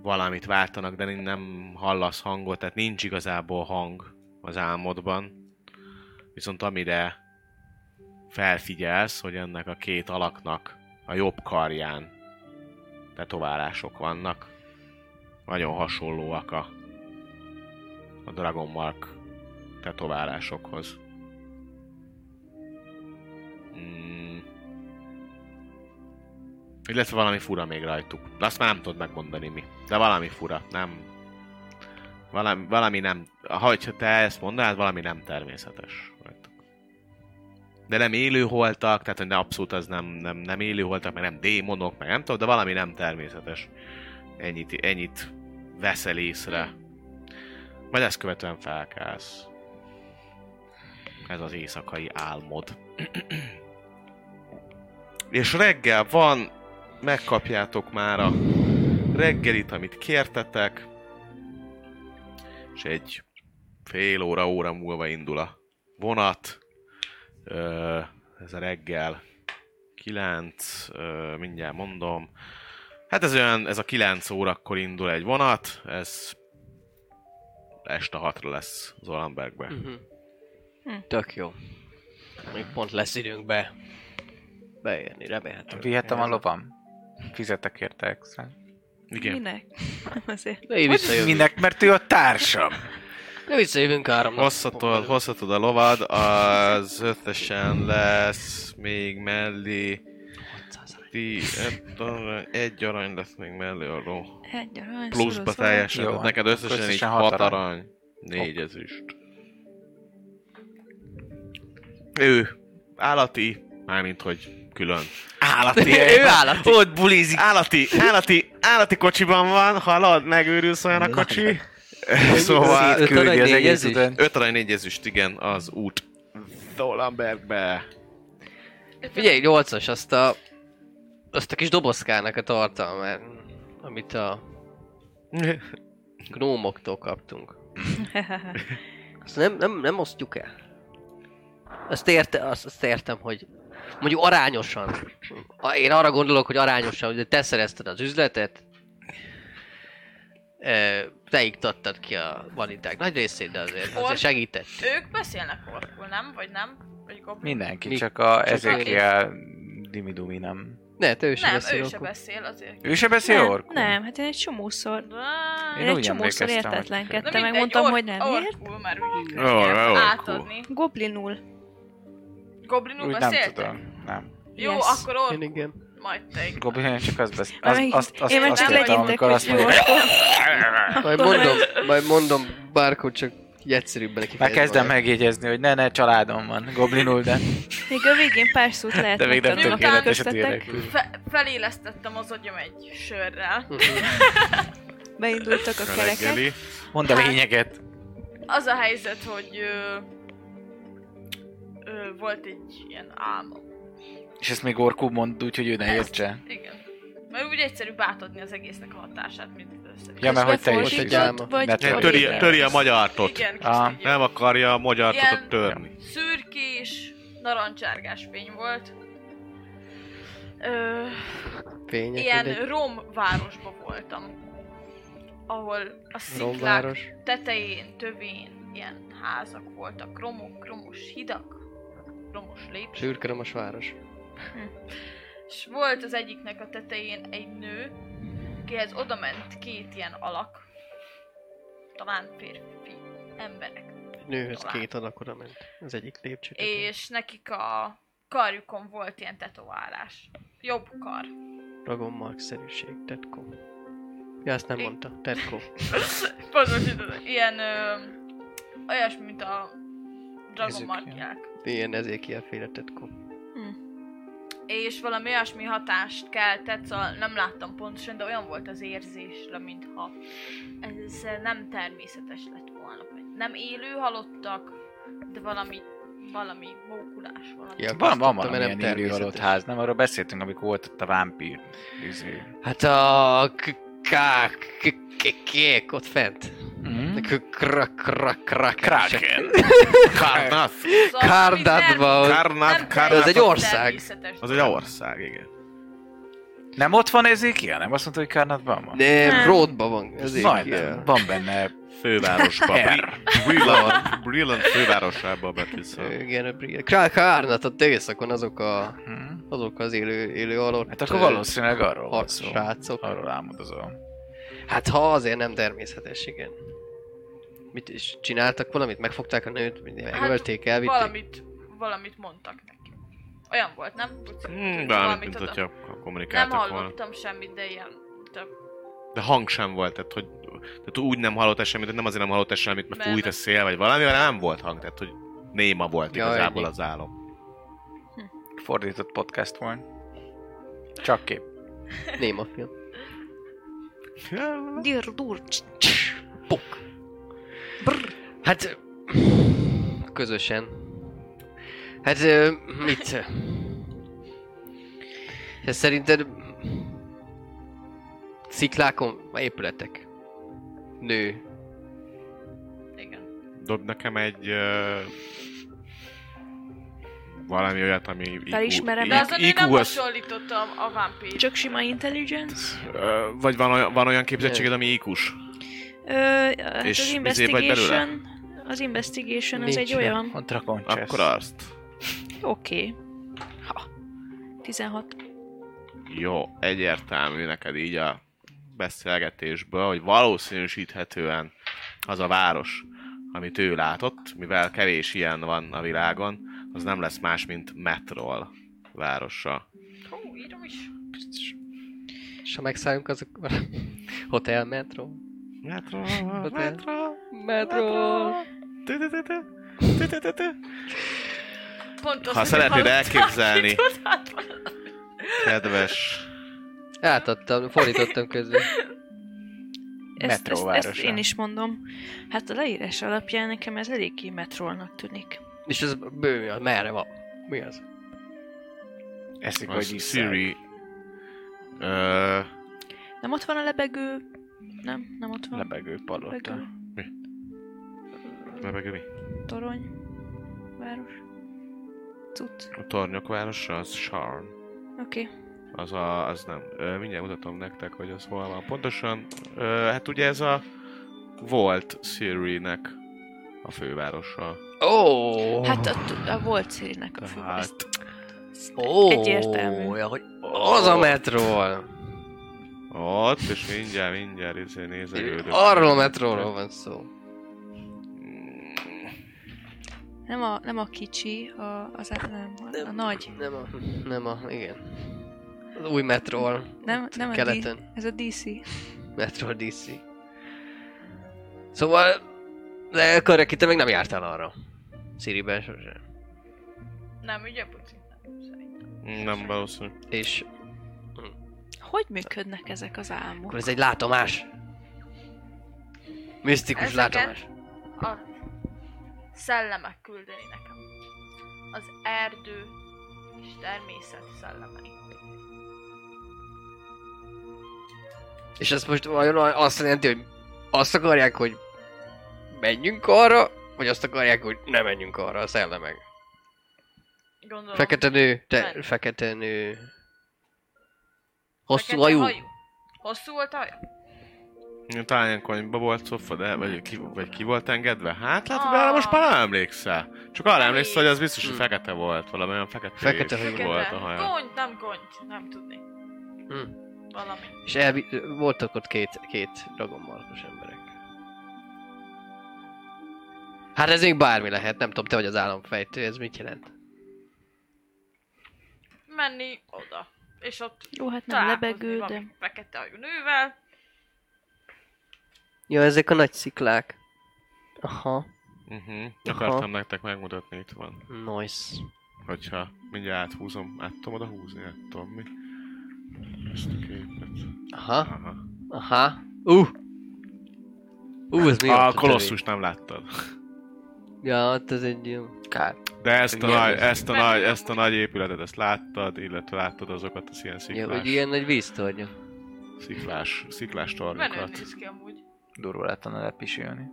Valamit váltanak, de nem hallasz hangot, tehát nincs igazából hang az álmodban. Viszont amire felfigyelsz, hogy ennek a két alaknak a jobb karján tetoválások vannak. Nagyon hasonlóak a, a Dragon Mark tetoválásokhoz. Mm. Illetve valami fura még rajtuk. De azt már nem tudod megmondani mi. De valami fura, nem... Valami, valami nem... Ha te ezt mondanád, valami nem természetes rajtuk. De nem élő holtak, tehát hogy ne abszolút az nem, nem, nem élő holtak, meg nem démonok, meg nem tudom, de valami nem természetes. Ennyit, ennyit veszel észre. Majd ezt követően felkelsz. Ez az éjszakai álmod. És reggel van, megkapjátok már a reggelit, amit kértetek, és egy fél óra, óra múlva indul a vonat. Ez a reggel 9, ö, mindjárt mondom. Hát ez olyan, ez a 9 órakor indul egy vonat, ez este 6-ra lesz Zolambergbe. Mhm. Tök jó. Még pont lesz időnk be beérni, remélhetőleg. Vihetem a lovam? Fizetek érte extra. Igen. Minek? Azért. De én visszajövünk. Minek? Mert ő a társam. De visszajövünk három. Hosszatod, hosszatod a lovad, az összesen lesz még mellé ti, egy- egy arany lesz még mellé arról. Egy arany, Pluszba teljesen, Jó, neked összesen, összesen így hat 6 arany. arany, 4 ezüst. Ő állati, mármint hogy külön. Állati. Ő állati. Ott bulizik. Állati, állati, állati kocsiban van, hallod, megőrülsz olyan a kocsi. szóval Küldi az egész ezüst? után. 5 arany 4 ezüst, igen, az út. Zolambergbe. Figyelj, nyolcas, azt a... Azt a kis dobozkának a tartalmát, amit a gnómoktól kaptunk. Azt nem, nem, nem osztjuk el. Azt, érte, azt, azt értem, hogy mondjuk arányosan. Én arra gondolok, hogy arányosan, hogy te szerezted az üzletet, te iktattad ki a vaniták nagy részét, de azért, azért Or- segített. Ők beszélnek orkul, nem? Vagy nem? Vagy goblin? Mindenki, Mi? csak a Csak Ezekiel Dimidumi nem. Ne, te ő sem Nem, beszél ő se beszél azért. Ő se beszél Nem, orkul? nem, hát én egy csomószor, én úgy egy csomószor értetlenkedtem, megmondtam, hogy nem. Miért? Orkul, mert úgy átadni. Goblinul. Goblinul Úgy nem beszéltek? tudom. Nem. Jó, Yes. akkor Én orkul. igen. Majd te. Goblin csak azt beszél. Az, azt, azt, Én meg azt csak legyintek, amikor azt mondja. Majd mondom, majd mondom, Bárkó csak így egyszerűbben neki Már kezdem megjegyezni, hogy ne, ne, családom van. Goblinul, de... Még a végén pár szót lehet De még nem Miután tökéletes a köztetek. tényleg. Fe- felélesztettem az agyam egy sörrel. Beindultak a kerekek. Mondd a lényeget. Az a helyzet, hogy ö, volt egy ilyen álmom. És ezt még Orkú mond úgy, hogy ő ne értse. Igen. Mert úgy egyszerűbb átadni az egésznek a hatását, mint össze. Ja, mert hogy te is egy álma. Vagy Ne Töri- Töri, a magyartot. Igen, Ah. Nem akarja a magyartot törni. szürkés, narancsárgás fény volt. Ö, Fények, ilyen mindegy. rom városban voltam. Ahol a sziklák Romváros. tetején, tövén ilyen házak voltak, romok, romos hidak, romos lépcsők. Sűrkörömös város. És volt az egyiknek a tetején egy nő, akihez oda ment két ilyen alak, talán férfi emberek. Nőhöz Talán. két adag oda ment. Az egyik lépcső. És nekik a karjukon volt ilyen tetoválás. Jobb kar. Dragon Mark-szerűség, Tetko. Ja, azt nem I- mondta. Tetko. Pontosítod, ilyen ö, olyasmi, mint a Dragon Markják. Ilyen Ezékiel féle Tetko. És valami olyasmi hatást keltett, szóval nem láttam pontosan, de olyan volt az érzésre, mintha ez nem természetes lett volna. Nem élő halottak, de valami, valami mókulás, valami. Ja, Van, van mert nem élő halott ház, nem? Arról beszéltünk, amikor volt ott a vámpír. izé. Hát a... k- k- k- Kék ott fent. Mhm. Kraken. Karnath. Szóval, ami nem- Karnath, Karnath. Az egy ország. Az egy ország, igen. Nem ott van Ezekiel? Nem azt mondta, hogy Karnatban van? Nem, Nem. Ródba van. Ezékiel. Van benne Fővárosban. Brillant, Brillant fővárosában betűszöl. Igen, a Bri- Krá- Kárnat, ott éjszakon azok a... Hm. Azok az élő, élő alatt. Hát akkor valószínűleg arról van szó. srácok. Arról álmodozol. Hát ha azért nem természetes, igen. Mit is csináltak valamit? Megfogták a nőt, Hát, megölték, elvitték? Valamit, valamit mondtak neki. Olyan volt, nem? Hmm, Valamit mint hogyha Nem kommunikáltak volna. hallottam semmit, de ilyen több. De hang sem volt, tehát hogy tehát úgy nem hallottál semmit, hogy nem azért nem hallottál semmit, mert Nem. fújt a szél, vagy valami, hanem nem volt hang, tehát hogy néma volt Ja, igazából ennyi. az álom. Fordított podcast volt. Csak kép. Néma film. Dir, dur, cs, Puk. Hát... Közösen. Hát... Mit? Ez szerinted... Sziklákon? Épületek? Nő. Igen. Dob nekem egy... Uh, valami olyat, ami... Felismerem. De az a nő nem IQ az, hasonlította a, vámpír. Csak sima intelligence? Ö, vagy van olyan, van olyan képzettséged, ami IQ-s? Ö, hát És az investigation... Az investigation az egy Nincs. olyan... A Dragon Chess. Akkor azt. Oké. Okay. Ha. 16. Jó, egyértelmű neked így a beszélgetésből, hogy valószínűsíthetően az a város, amit ő látott, mivel kevés ilyen van a világon, az nem lesz más, mint Metrol városa. Hú, írom is. És ha megszálljunk, az akkor... Hotel, metro. Metro. tü-tü-tü-tü, tü-tü-tü-tü. Pont azt Ha szeretnéd elképzelni. Kedves Átadtam, fordítottam közben. Ezt, ezt, ezt én is mondom. Hát a leírás alapján nekem ez eléggé metrolnak tűnik. És ez bő, az merre van? Mi az? Eszik, iszál. Siri ö, Nem ott van a lebegő... Nem, nem ott van. Lebegő palota. Lebegő. lebegő mi? Torony. Város. Cucc. A tornyok városa, az Sharn. Oké. Okay. Az, a, az nem. Ö, mindjárt mutatom nektek, hogy az hol van. Pontosan, ö, hát ugye ez a volt Siri-nek a fővárosa. Ó! Oh. Hát a, a volt szélinek a fő. Hát, Ó, Egyértelmű. Ja, hogy az a metról. Ott, és mindjárt, mindjárt izé nézegődök. Arról a metróról van szó. Nem a, nem a kicsi, a, az a, nem, a, a nagy. Nem a, nem a, igen. Az új metról. Nem, nem a keleten. D, ez a DC. Metro DC. Szóval, de akkor te még nem jártál arra. Siriben sosem. Nem, ugye, Puci? Nem, szerintem. Nem valószínű. És Hogy működnek ezek az álmok? akkor ez egy látomás. Misztikus Ezeket látomás. A szellemek küldeni nekem. Az erdő és természet szellemei. És ez most vajon azt jelenti, hogy azt akarják, hogy menjünk arra, vagy azt akarják, hogy ne menjünk arra a szellemek? Gondolom. Fekete nő, te, fekete nő. Hosszú Fekete hajú? Hosszú volt a haja? Talán ilyen konyba volt szofa, de vagy ki, vagy ki volt engedve? Hát látod, Ah. de most már nem emlékszel. Csak arra emlékszel, hogy az biztos, hogy fekete volt. Valami olyan fekete, Fekete hajú. volt a haja. Gond, nem gond, nem tudni. Hm. Valami. És elvi, voltak ott két, két dragonmarkos emberek. Hát ez még bármi lehet, nem tudom, te vagy az államfejtő, ez mit jelent? Menni oda. És ott Jó, hát nem lebegő, de... fekete hajú nővel. Ja, ezek a nagy sziklák. Aha, Uh-huh. Akartam nektek megmutatni, itt van. nice. Hogyha mindjárt áthúzom, át tudom oda húzni, át tudom mi. Ezt a képet. Aha, Aha. aha. Uh! Uh, ez mi a kolosszus nem láttad. Ja, ott ez egy ilyen... Kár. De ezt a, nagy, ezt a, nagy, ezt a nagy épületet, ezt láttad, illetve láttad azokat az ilyen Ja, sziklás, hogy ilyen nagy víztornya. sziklás, sziklás tornyokat. néz ki amúgy. Durva lett lepisülni.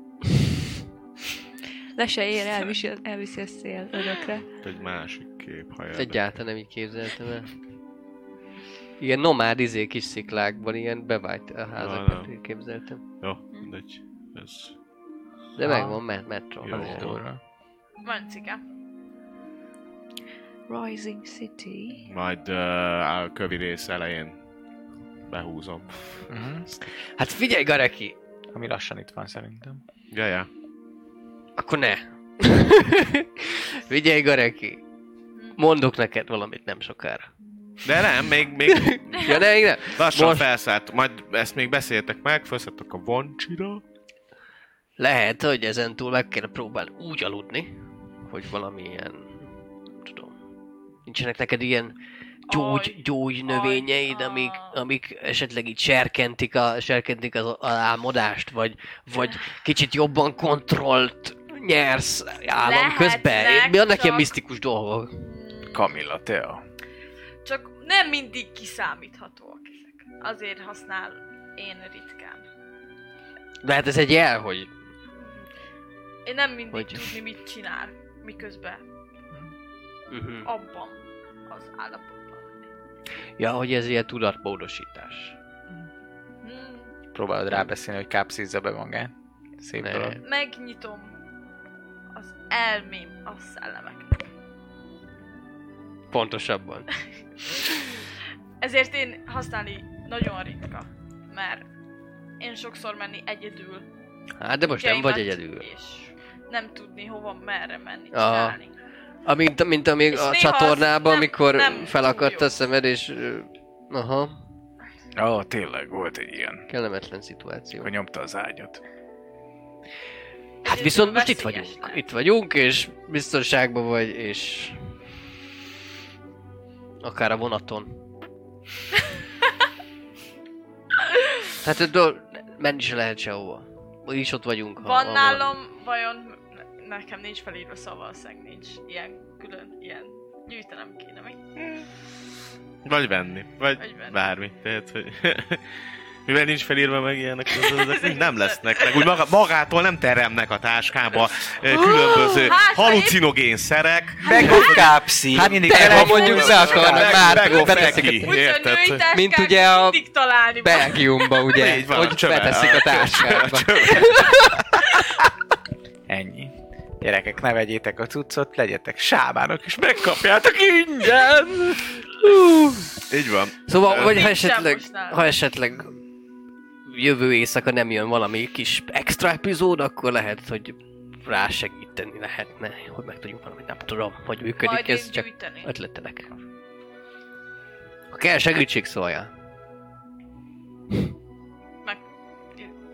Le se ér, elviszi, elviszi a szél örökre. Egy másik kép, ha érdekel. Egyáltalán nem így képzeltem el. Ilyen nomád izé kis sziklákban, ilyen bevált a házakat nem. képzeltem. Jó, mindegy. Ez... De Ah. megvan, met metro. Jó. azért. Rising City. Majd uh, a kövi rész elején behúzom. Uh-huh. Hát figyelj, Gareki! Ami lassan itt van szerintem. Ja, ja. Akkor ne. figyelj, Gareki! Mondok neked valamit nem sokára. De nem, még, még Ja, de igen. lassan Most- felszállt. Majd ezt még beszéltek meg, felszálltok a vancsira. Lehet, hogy ezen túl meg kéne próbálni úgy aludni, hogy valamilyen, nem nincsenek neked ilyen gyógy, Aj, gyógy növényeid, aj, amik, amik esetleg így serkentik, a, serkentik az, az álmodást, vagy, vagy kicsit jobban kontrollt nyersz Lehetnek, közben. Mi annak ilyen csak- misztikus dolgok? Kamilla, Tea. Csak nem mindig kiszámíthatóak ezek. Azért használ én ritkán. De hát ez egy jel, hogy Én nem mindig Hogy- tudni, mit csinál, miközben uh-huh. abban az állapotban. Ja, hogy ez ilyen tudatmódosítás. Hmm. Próbálod rábeszélni, hogy kápszízza be magát. Szép Ne. dolog. Megnyitom az elmém a szellemek. Pontosabban. Ezért én használni nagyon ritka, mert én sokszor menni egyedül. Hát de most nem vagy egyedül. És nem tudni hova, merre menni, csinálni. Amint, mint amíg És a csatornában, nem- amikor nem felakadt a szemed, és... Aha, Ó, oh, tényleg volt egy ilyen, kellemetlen szituáció. hogy nyomta az ágyat. Hát viszont most itt vagyunk. lehet. Itt vagyunk, és biztonságban vagy, és... Akár a vonaton. hát do- menni se lehet sehova. Is ott vagyunk. ha- Van ha nálam, vajon nekem nincs felírva szóval valószínűleg nincs ilyen külön, ilyen gyűjtenem kéne, mi? Vagy venni, vagy, Vagy venni. bármi. Tehát, hogy... Mivel nincs felírva meg ilyenek, az- azok nem lesznek meg. Úgy maga, magától nem teremnek a táskába különböző hát, ha halucinogén szerek. Meg a kápszi. Hát mindig te, ha mondjuk be akarnak már beteszik Mint ugye a. Belgiumba, ugye? Hogy beteszik a táskába. Ennyi. Gyerekek, ne vegyétek a cuccot, legyetek sábánok, és megkapjátok ingyen! Így van. Szóval, vagy ha esetleg, ha esetleg jövő éjszaka nem jön valami kis extra epizód, akkor lehet, hogy rásegíteni lehetne, hogy meg tudjunk valamit, nem tudom, hogy működik Majd ez, én csak gyűjteni. ötletelek. Ha kell segítség, szóljál. Meg...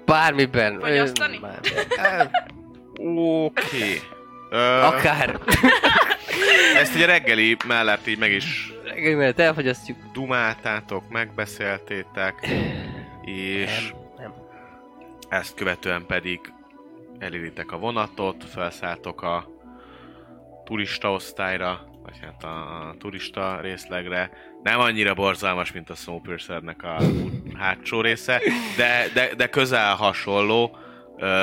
Bármiben. Fogyasztani? bármiben. Oké. Ö, Akár. Ezt ugye reggeli mellett így meg is Reggel mellett elfogyasztjuk. dumáltátok, megbeszéltétek, és Nem, nem. ezt követően pedig eléritek a vonatot, felszálltok a turista osztályra, vagy hát a turista részlegre. Nem annyira borzalmas, mint a Snowpiercernek a hátsó része, de, de, de közel hasonló,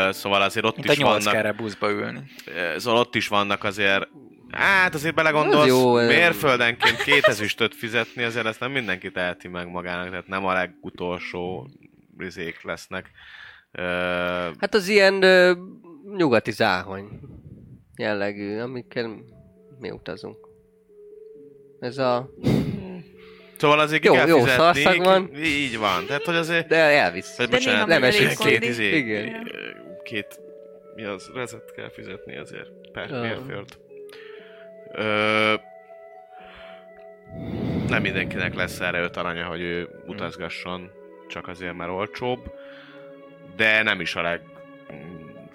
szóval azért ott Mint a is nyolc vannak kell buszba ülni. Szóval ott is vannak azért Hát azért belegondolsz, Az jó, mérföldenként két ezüstöt fizetni, azért ezt nem mindenki teheti meg magának, tehát nem a legutolsó rizék lesznek. Hát az ilyen ö, nyugati záhony jellegű, amikkel mi utazunk. Ez a... szóval azért Jó- kell jó szarszag van. Így van, tehát hogy azért... De elvisz. Vagy De bocsánat, nem esik két, izé, Igen. két, mi az, rezet kell fizetni azért, per Ja. mérföld. Ö, nem mindenkinek lesz erre öt aranya, hogy ő utazgasson, csak azért, mert olcsóbb, de nem is a leg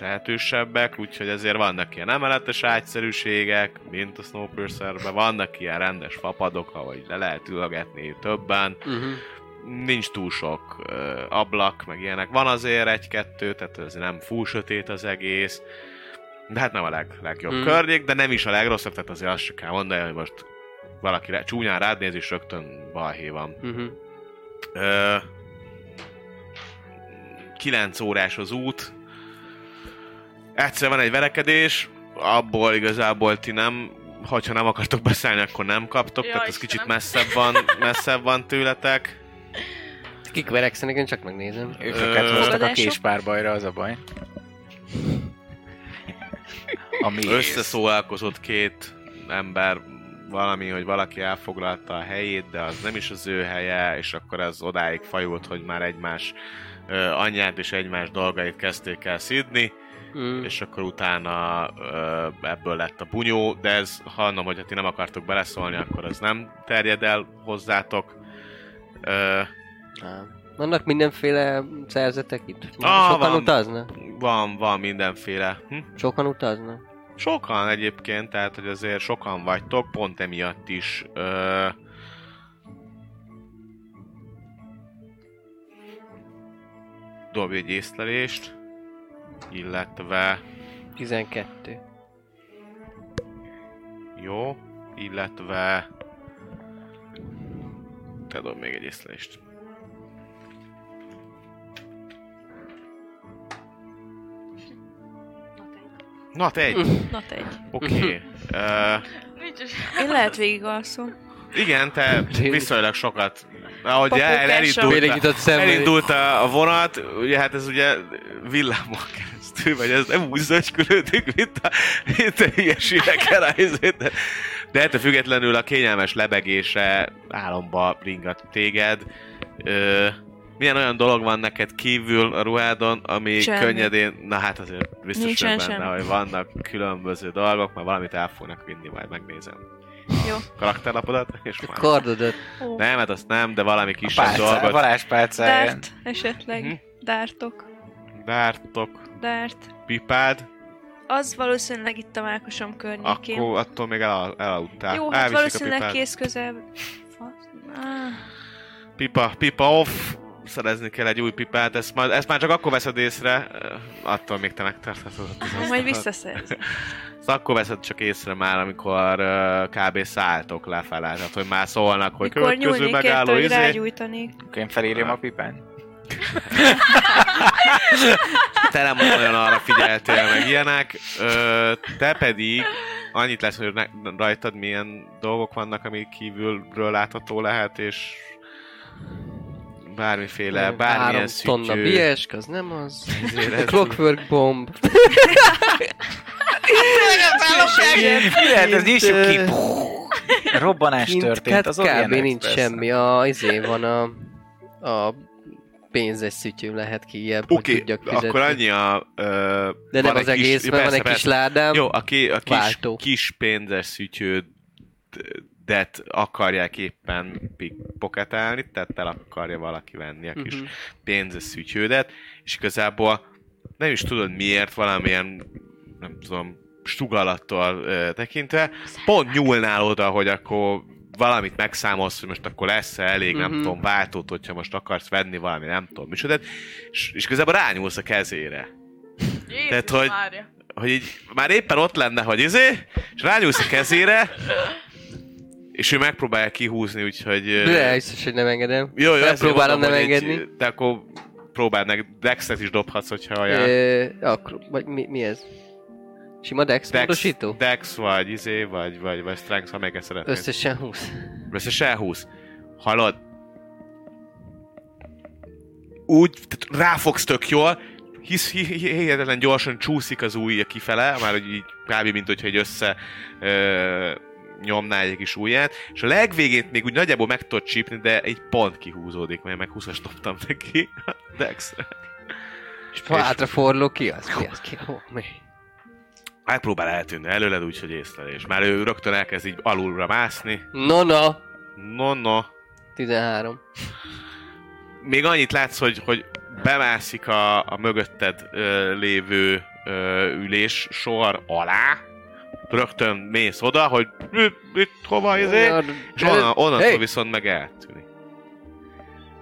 tehetősebbek, úgyhogy azért vannak ilyen emeletes ágyszerűségek, mint a Snowpiercerben, vannak ilyen rendes fapadok, ahogy le lehet ülgetni többen, Uh-huh. nincs túl sok ö, ablak, meg ilyenek. Van azért egy-kettő, tehát ez nem full sötét az egész. De hát nem a leg, legjobb hmm. környék, de nem is a legrosszabb, tehát azért azt se kell mondani, hogy most valaki rá, csúnyán rád néz, és rögtön balhé van. Uh-huh. Ö, 9 órás az út. Egyszer van egy verekedés, abból igazából ti nem, hogyha nem akartok beszélni, akkor nem kaptok, Ja, tehát ez kicsit messzebb van, messzebb van tőletek. Kik verekszenek, én csak megnézem. Őket Ö, hoztak a késpárbajra, az a baj. Ami összeszólalkozott két ember valami, hogy valaki elfoglalta a helyét, de az nem is az ő helye, és akkor ez odáig fajult, hogy már egymás anyját és egymás dolgait kezdték el szidni, Mm. és akkor utána ö, ebből lett a bunyó, de ez hallom, hogy ha ti nem akartok beleszólni, akkor az nem terjed el hozzátok. Ö, Nem. Vannak mindenféle szerzetek itt? Ah, Sokan van. utaznak? van, van mindenféle. Hm? Sokan utaznak? Sokan egyébként, tehát hogy azért sokan vagytok, pont emiatt is ö, dobj egy észlelést, illetve 12. jó, illetve te dob még egy észlelést. Na te egy, Na te egy. oké. Okay. Is. Én lehet végig alszom. Igen, te viszonylag sokat. Ahogy el, elindult, szemlél. elindult a, a vonat, ugye hát ez ugye villámon keresztül, vagy ez nem úgy zögykülődik, mint a, mint a hülyeségekkel a de, de ettől függetlenül a kényelmes lebegése álomba ringat téged. Ö, milyen olyan dolog van neked kívül a ruhádon, ami Semmi. könnyedén, na hát azért biztos Nincsen benne, hogy vannak különböző dolgok, mert valamit el fognak vinni, majd megnézem. Jó. Karakterlapodat, és kardodat. Ó. Nem, hát azt nem, de valami kisebb pálcá, dolgot. varázspálcáján. Dárt esetleg. Mhm. Dártok. Dártok, Dárt. pipád, Az valószínűleg itt a Mákosom környékén. akkor attól még el, elaludtál. Jó, hát Elviszik valószínűleg kész közel. Fasz. Ah. Pipa, pipa off. Szerezni kell egy új pipát, ezt, majd, ezt már csak akkor veszed észre, attól még te megtarthatod. Ah, majd visszaszerzem. Ezt akkor veszed csak észre már, amikor uh, kb. szálltok lefele, tehát hogy már szólnak, hogy Mikor következő megálló izé. rágyújtanék. Akkor én felírjam a pipán. te nem olyan arra figyeltél, meg ilyenek. Ö, te pedig annyit lesz, hogy ne, rajtad milyen dolgok vannak, amik kívülről látható lehet, és bármiféle, bármilyen Három tonna biesk, az nem az. Ez- Clockwork bomb. Lehet, ez nyissuk ki. Robbanás Kint történt, az kb. Nincs Express. semmi. A, izé van a, a pénzes szütyő lehet kijebb, Oké, hogy tudjak fizetni. akkor annyi a... Ö, De nem van az kis- egész, jó, mert van persze, egy kis persze. ládám. Jó, aki a kis, Váltó. kis pénzes szütyődet akarják éppen pickpocketelni, tehát el akarja valaki venni a kis Mhm. pénzes szütyődet, és igazából nem is tudod miért, valamilyen, nem tudom, sugallattól ö, tekintve, pont nyúlnál oda, hogy akkor valamit megszámolsz, hogy most akkor lesz-e elég, nem Mhm. tudom, váltót, hogyha most akarsz venni valami, nem tudom, micsoda, és, és igazából rányúlsz a kezére Jézus Tehát, hogy- Mária. hogy így már éppen ott lenne, hogy izé, és rányúlsz a kezére, és ő megpróbálja kihúzni, úgyhogy... De biztos, hogy nem engedem. jó, jó, nem ezért próbálom mondom, nem engedni. Egy, de akkor próbáld meg, Dexet is dobhatsz, hogyha olyan. Ö, akkor, vagy mi, mi ez? Sima Dex, Dex, módosító? Dex, vagy izé, vagy, vagy, vagy Strength, ha melyiket szeretnéd. Összesen 20. Összesen 20. Hallod? Úgy ráfogsz tök jól, hisz hi- hi- hihetetlen gyorsan csúszik az ujja kifele, már hogy így kb. mint hogyha egy össze ö, nyomná egy kis ujját, és a legvégén még úgy nagyjából meg tudod csípni, de egy pont kihúzódik, mert meg 20-as dobtam neki. Dex. És hátra forló ki az? Ki az? Ki? Ó, mi? Megpróbál eltűnni előled, úgyhogy észlelés. Már ő rögtön elkezd így alulra mászni. No, no. No, no. 13. még annyit látsz, hogy, hogy bemászik a, a mögötted ö, lévő ö, ülés sor alá, rögtön mész oda, hogy mit hova izé, és onnan, onnantól Hey! viszont meg eltűnik.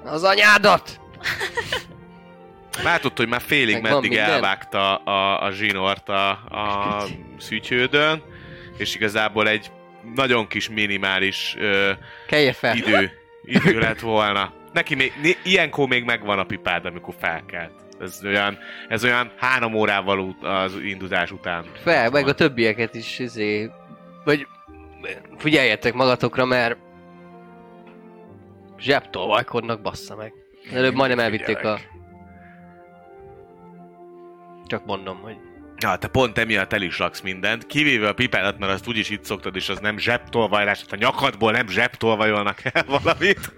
Az anyádat! Látod, hogy már félig Meg meddig minden? elvágta a, a zsinort a, a szütyődön, és igazából egy nagyon kis minimális ö, fel. idő, idő lett volna. Neki még, ilyenkor még megvan a pipád, amikor felkelt. Ez olyan, ez olyan három órával az indulás után. Fel, meg a többieket is, izé... Vagy figyeljetek magatokra, mert zsebtolvajkodnak, bassza meg. Előbb majdnem elvitték a... Csak mondom, hogy... Ja, te pont emiatt el is raksz mindent, kivéve a pipádat, mert azt úgyis itt szoktad, és az nem zsebtolvajlás, tehát a nyakadból nem zsebtolvajolnak el valamit.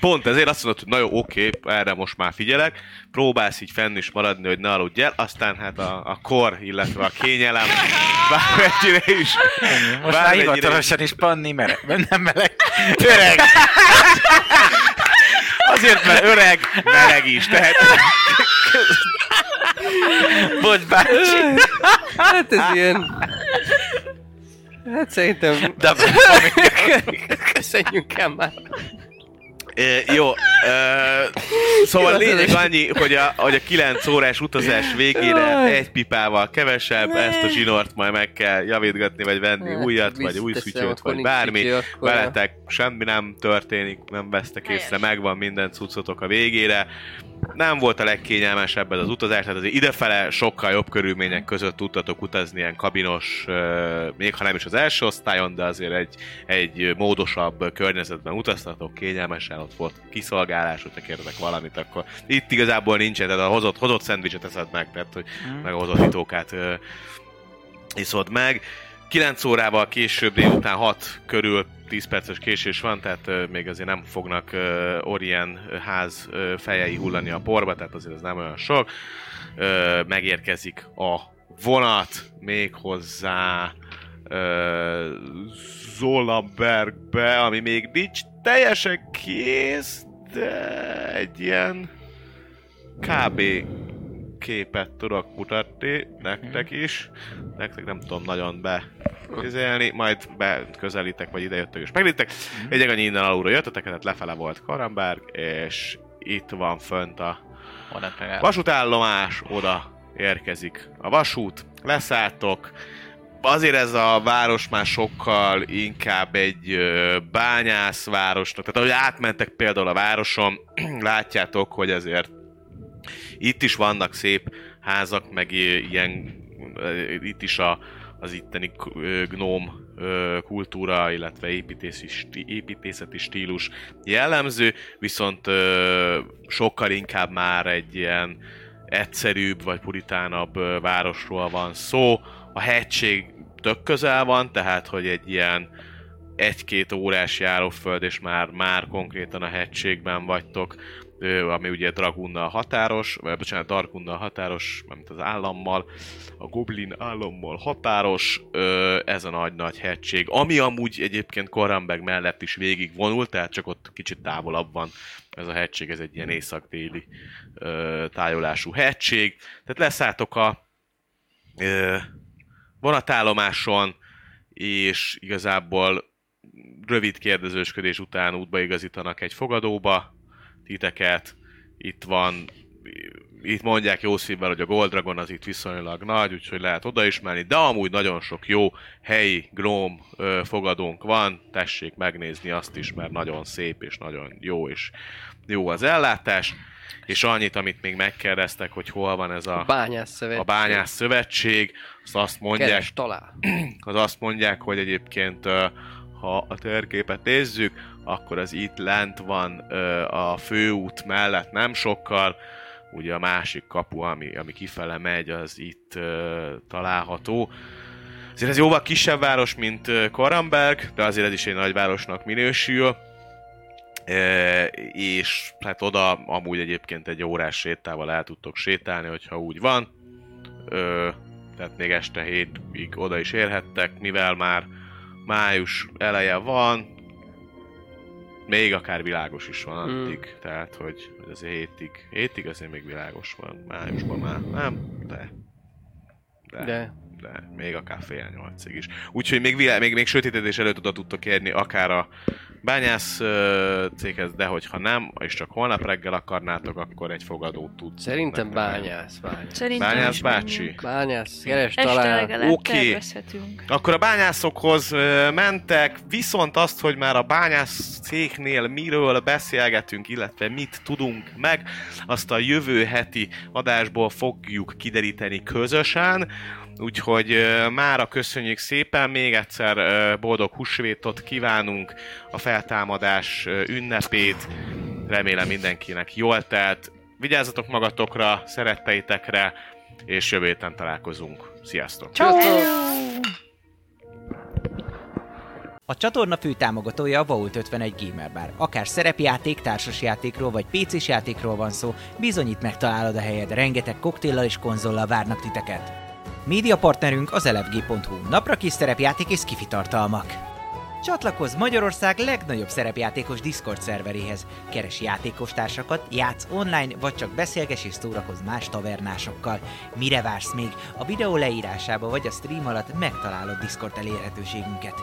Pont ezért azt mondod, hogy na jó, oké, erre most már figyelek, próbálsz így fenn is maradni, hogy ne aludj el, aztán hát a, a kor, illetve a kényelem bármennyire is. Most már hivatalosan is panni meleg. Nem meleg. Öreg! Azért, mert öreg, meleg is. Tehát Bocs, bácsi. Hát ez ilyen... Hát szerintem... De Köszönjünk el már. E, jó, e, szóval lényeg annyi, hogy a, hogy a 9 órás utazás végére egy pipával kevesebb, ezt a zsinort majd meg kell javítgatni, vagy venni Hát, újat, vagy új szütyőt, vagy bármi. Veletek semmi nem történik, nem vesztek észre, megvan minden cuccotok a végére. Nem volt a legkényelmesebb ez az utazás, tehát azért idefele sokkal jobb körülmények között tudtatok utazni ilyen kabinos, még ha nem is az első osztályon, de azért egy, egy módosabb környezetben utaztatok, kényelmesen ott volt kiszolgálás, hogyha kérdezek valamit, akkor itt igazából nincsen, tehát a hozott, hozott szendvicset eszed meg, tehát hogy meg a hozott itókát iszod meg. 9 órával később, délután 6 körül 10 perces késés van, tehát még azért nem fognak Orien ház fejei hullani a porba, tehát azért ez nem olyan sok. Megérkezik a vonat még hozzá Zolabergbe, ami még nincs teljesen kész, de egy ilyen kb képet tudok mutatni nektek is. Nektek nem tudom nagyon bekézelni, majd beközelítek, vagy ide jöttök és meglítek. Egy annyi innen alulra jöttetek, tehát lefele volt Karamberg, és itt van fönt a vasútállomás, oda érkezik a vasút, leszálltok. Azért ez a város már sokkal inkább egy bányászvárosnak, tehát ahogy átmentek például a városon, látjátok, hogy azért itt is vannak szép házak, meg ilyen, itt is a, az itteni gnóm kultúra, illetve építési, sti- építészeti stílus jellemző, viszont sokkal inkább már egy ilyen egyszerűbb vagy puritánabb városról van szó. A hegység tök közel van, tehát hogy egy ilyen egy-két órás járóföld, és már, már konkrétan a hegységben vagytok, ami ugye Dragunnal határos, vagy bocsánat, Darkunnal határos, mint az állammal, a Goblin állammal határos, ez a nagy-nagy hegység, ami amúgy egyébként Korambeg mellett is végig vonul, tehát csak ott kicsit távolabb van ez a hegység, ez egy ilyen észak-déli ö, tájolású hegység. Tehát leszálltok a vonatállomáson, és igazából rövid kérdezősködés után útba igazítanak egy fogadóba titeket. Itt van, itt mondják jó szívvel, hogy a Gold Dragon az itt viszonylag nagy, úgyhogy lehet oda is menni, de amúgy nagyon sok jó helyi ö, fogadónk van, tessék megnézni azt is, mert nagyon szép és nagyon jó és jó az ellátás. És annyit, amit még megkérdeztek, hogy hol van ez A a, bányász szövetség. a bányász szövetség, azt, azt mondják, Keres talál. az azt mondják, hogy egyébként ha a térképet nézzük, akkor az itt lent van ö, a főút mellett nem sokkal, ugye a másik kapu, ami, ami kifele megy, az itt ö, található. Azért ez jóval kisebb város, mint ö, Koramberg, de azért ez is egy nagyvárosnak minősül. E, és hát oda amúgy egyébként egy órás sétával el tudtok sétálni, hogyha úgy van. Ö, tehát még este hétig oda is érhettek, mivel már május eleje van, még akár világos is van Mm. addig, tehát hogy, azért hétig, hétig azért még világos van, májusban már nem, de de, De. de még akár fél nyolcig is. Úgyhogy még, vilá- még, még sötétedés előtt oda tudtok érni akár a bányász céghez, de hogyha nem, és csak holnap reggel akarnátok, akkor egy fogadót tud. Szerintem bányász, bányász. Szerintem Bányász bácsi. Bányász, keres legalább Oké. Akkor a bányászokhoz mentek, viszont azt, hogy már a bányász cégnél miről beszélgetünk, illetve mit tudunk meg, azt a jövő heti adásból fogjuk kideríteni közösen. Úgyhogy mára köszönjük szépen, még egyszer boldog húsvétot kívánunk, a feltámadás ünnepét, remélem mindenkinek jól telt. Vigyázzatok magatokra, szeretteitekre, és jövő héten találkozunk. Sziasztok! Sziasztok! A csatorna fő támogatója a Vault 51 Gamer Bar. Akár szerepjáték, társasjátékról vagy pc játékról van szó, bizonyít megtalálod a helyed, rengeteg koktéllal és konzollal várnak titeket. Média partnerünk az elefg.hu, napra kis szerepjáték és skifi tartalmak. Csatlakozz Magyarország legnagyobb szerepjátékos Discord szerveréhez. Keres játékostársakat, játsz online, vagy csak beszélges és szórakozz más tavernásokkal. Mire vársz még? A videó leírásába vagy a stream alatt megtalálod Discord elérhetőségünket.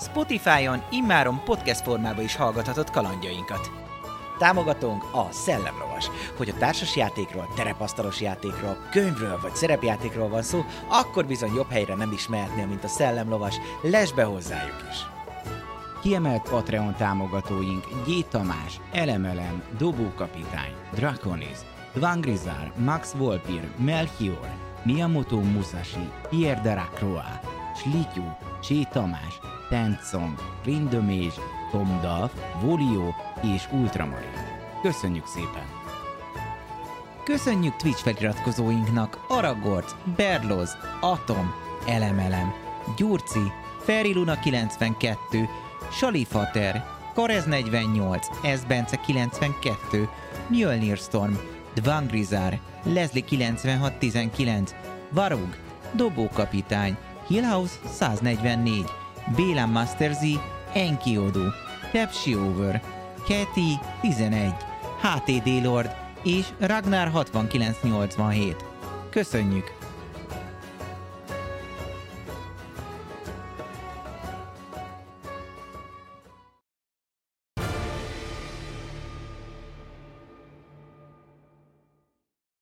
Spotify-on immáron podcast formában is hallgathatod kalandjainkat. Támogatónk a Szellemlovas. Hogy a társas játékról, terepasztalos játékról, könyvről vagy szerepjátékról van szó, akkor bizony jobb helyre nem is mehetnél, mint a Szellemlovas. Lesz be hozzájuk is! Kiemelt Patreon támogatóink G. Tamás, Elemelem, Dobókapitány, Draconis, Dvangrizar, Max Volpir, Melchior, Miyamoto Musashi, Pierre Delacroix, Slityu, Csé Tamás, Tencong, Rindomés, Tom Duff, Volio és Ultramarin. Köszönjük szépen! Köszönjük Twitch feliratkozóinknak Aragorc, Berloz, Atom, Elemelem, Gyurci, Feriluna 92, Salifater, Karez 48, Esbence 92, Mjölnir Storm, Dvangrizar, Leslie 9619, Varug, Dobókapitány, Hillhouse 144, Bélem Master Z, Enkiodu, Pepsi Over, Keti 11, HTD Lord és Ragnar 6987. Köszönjük!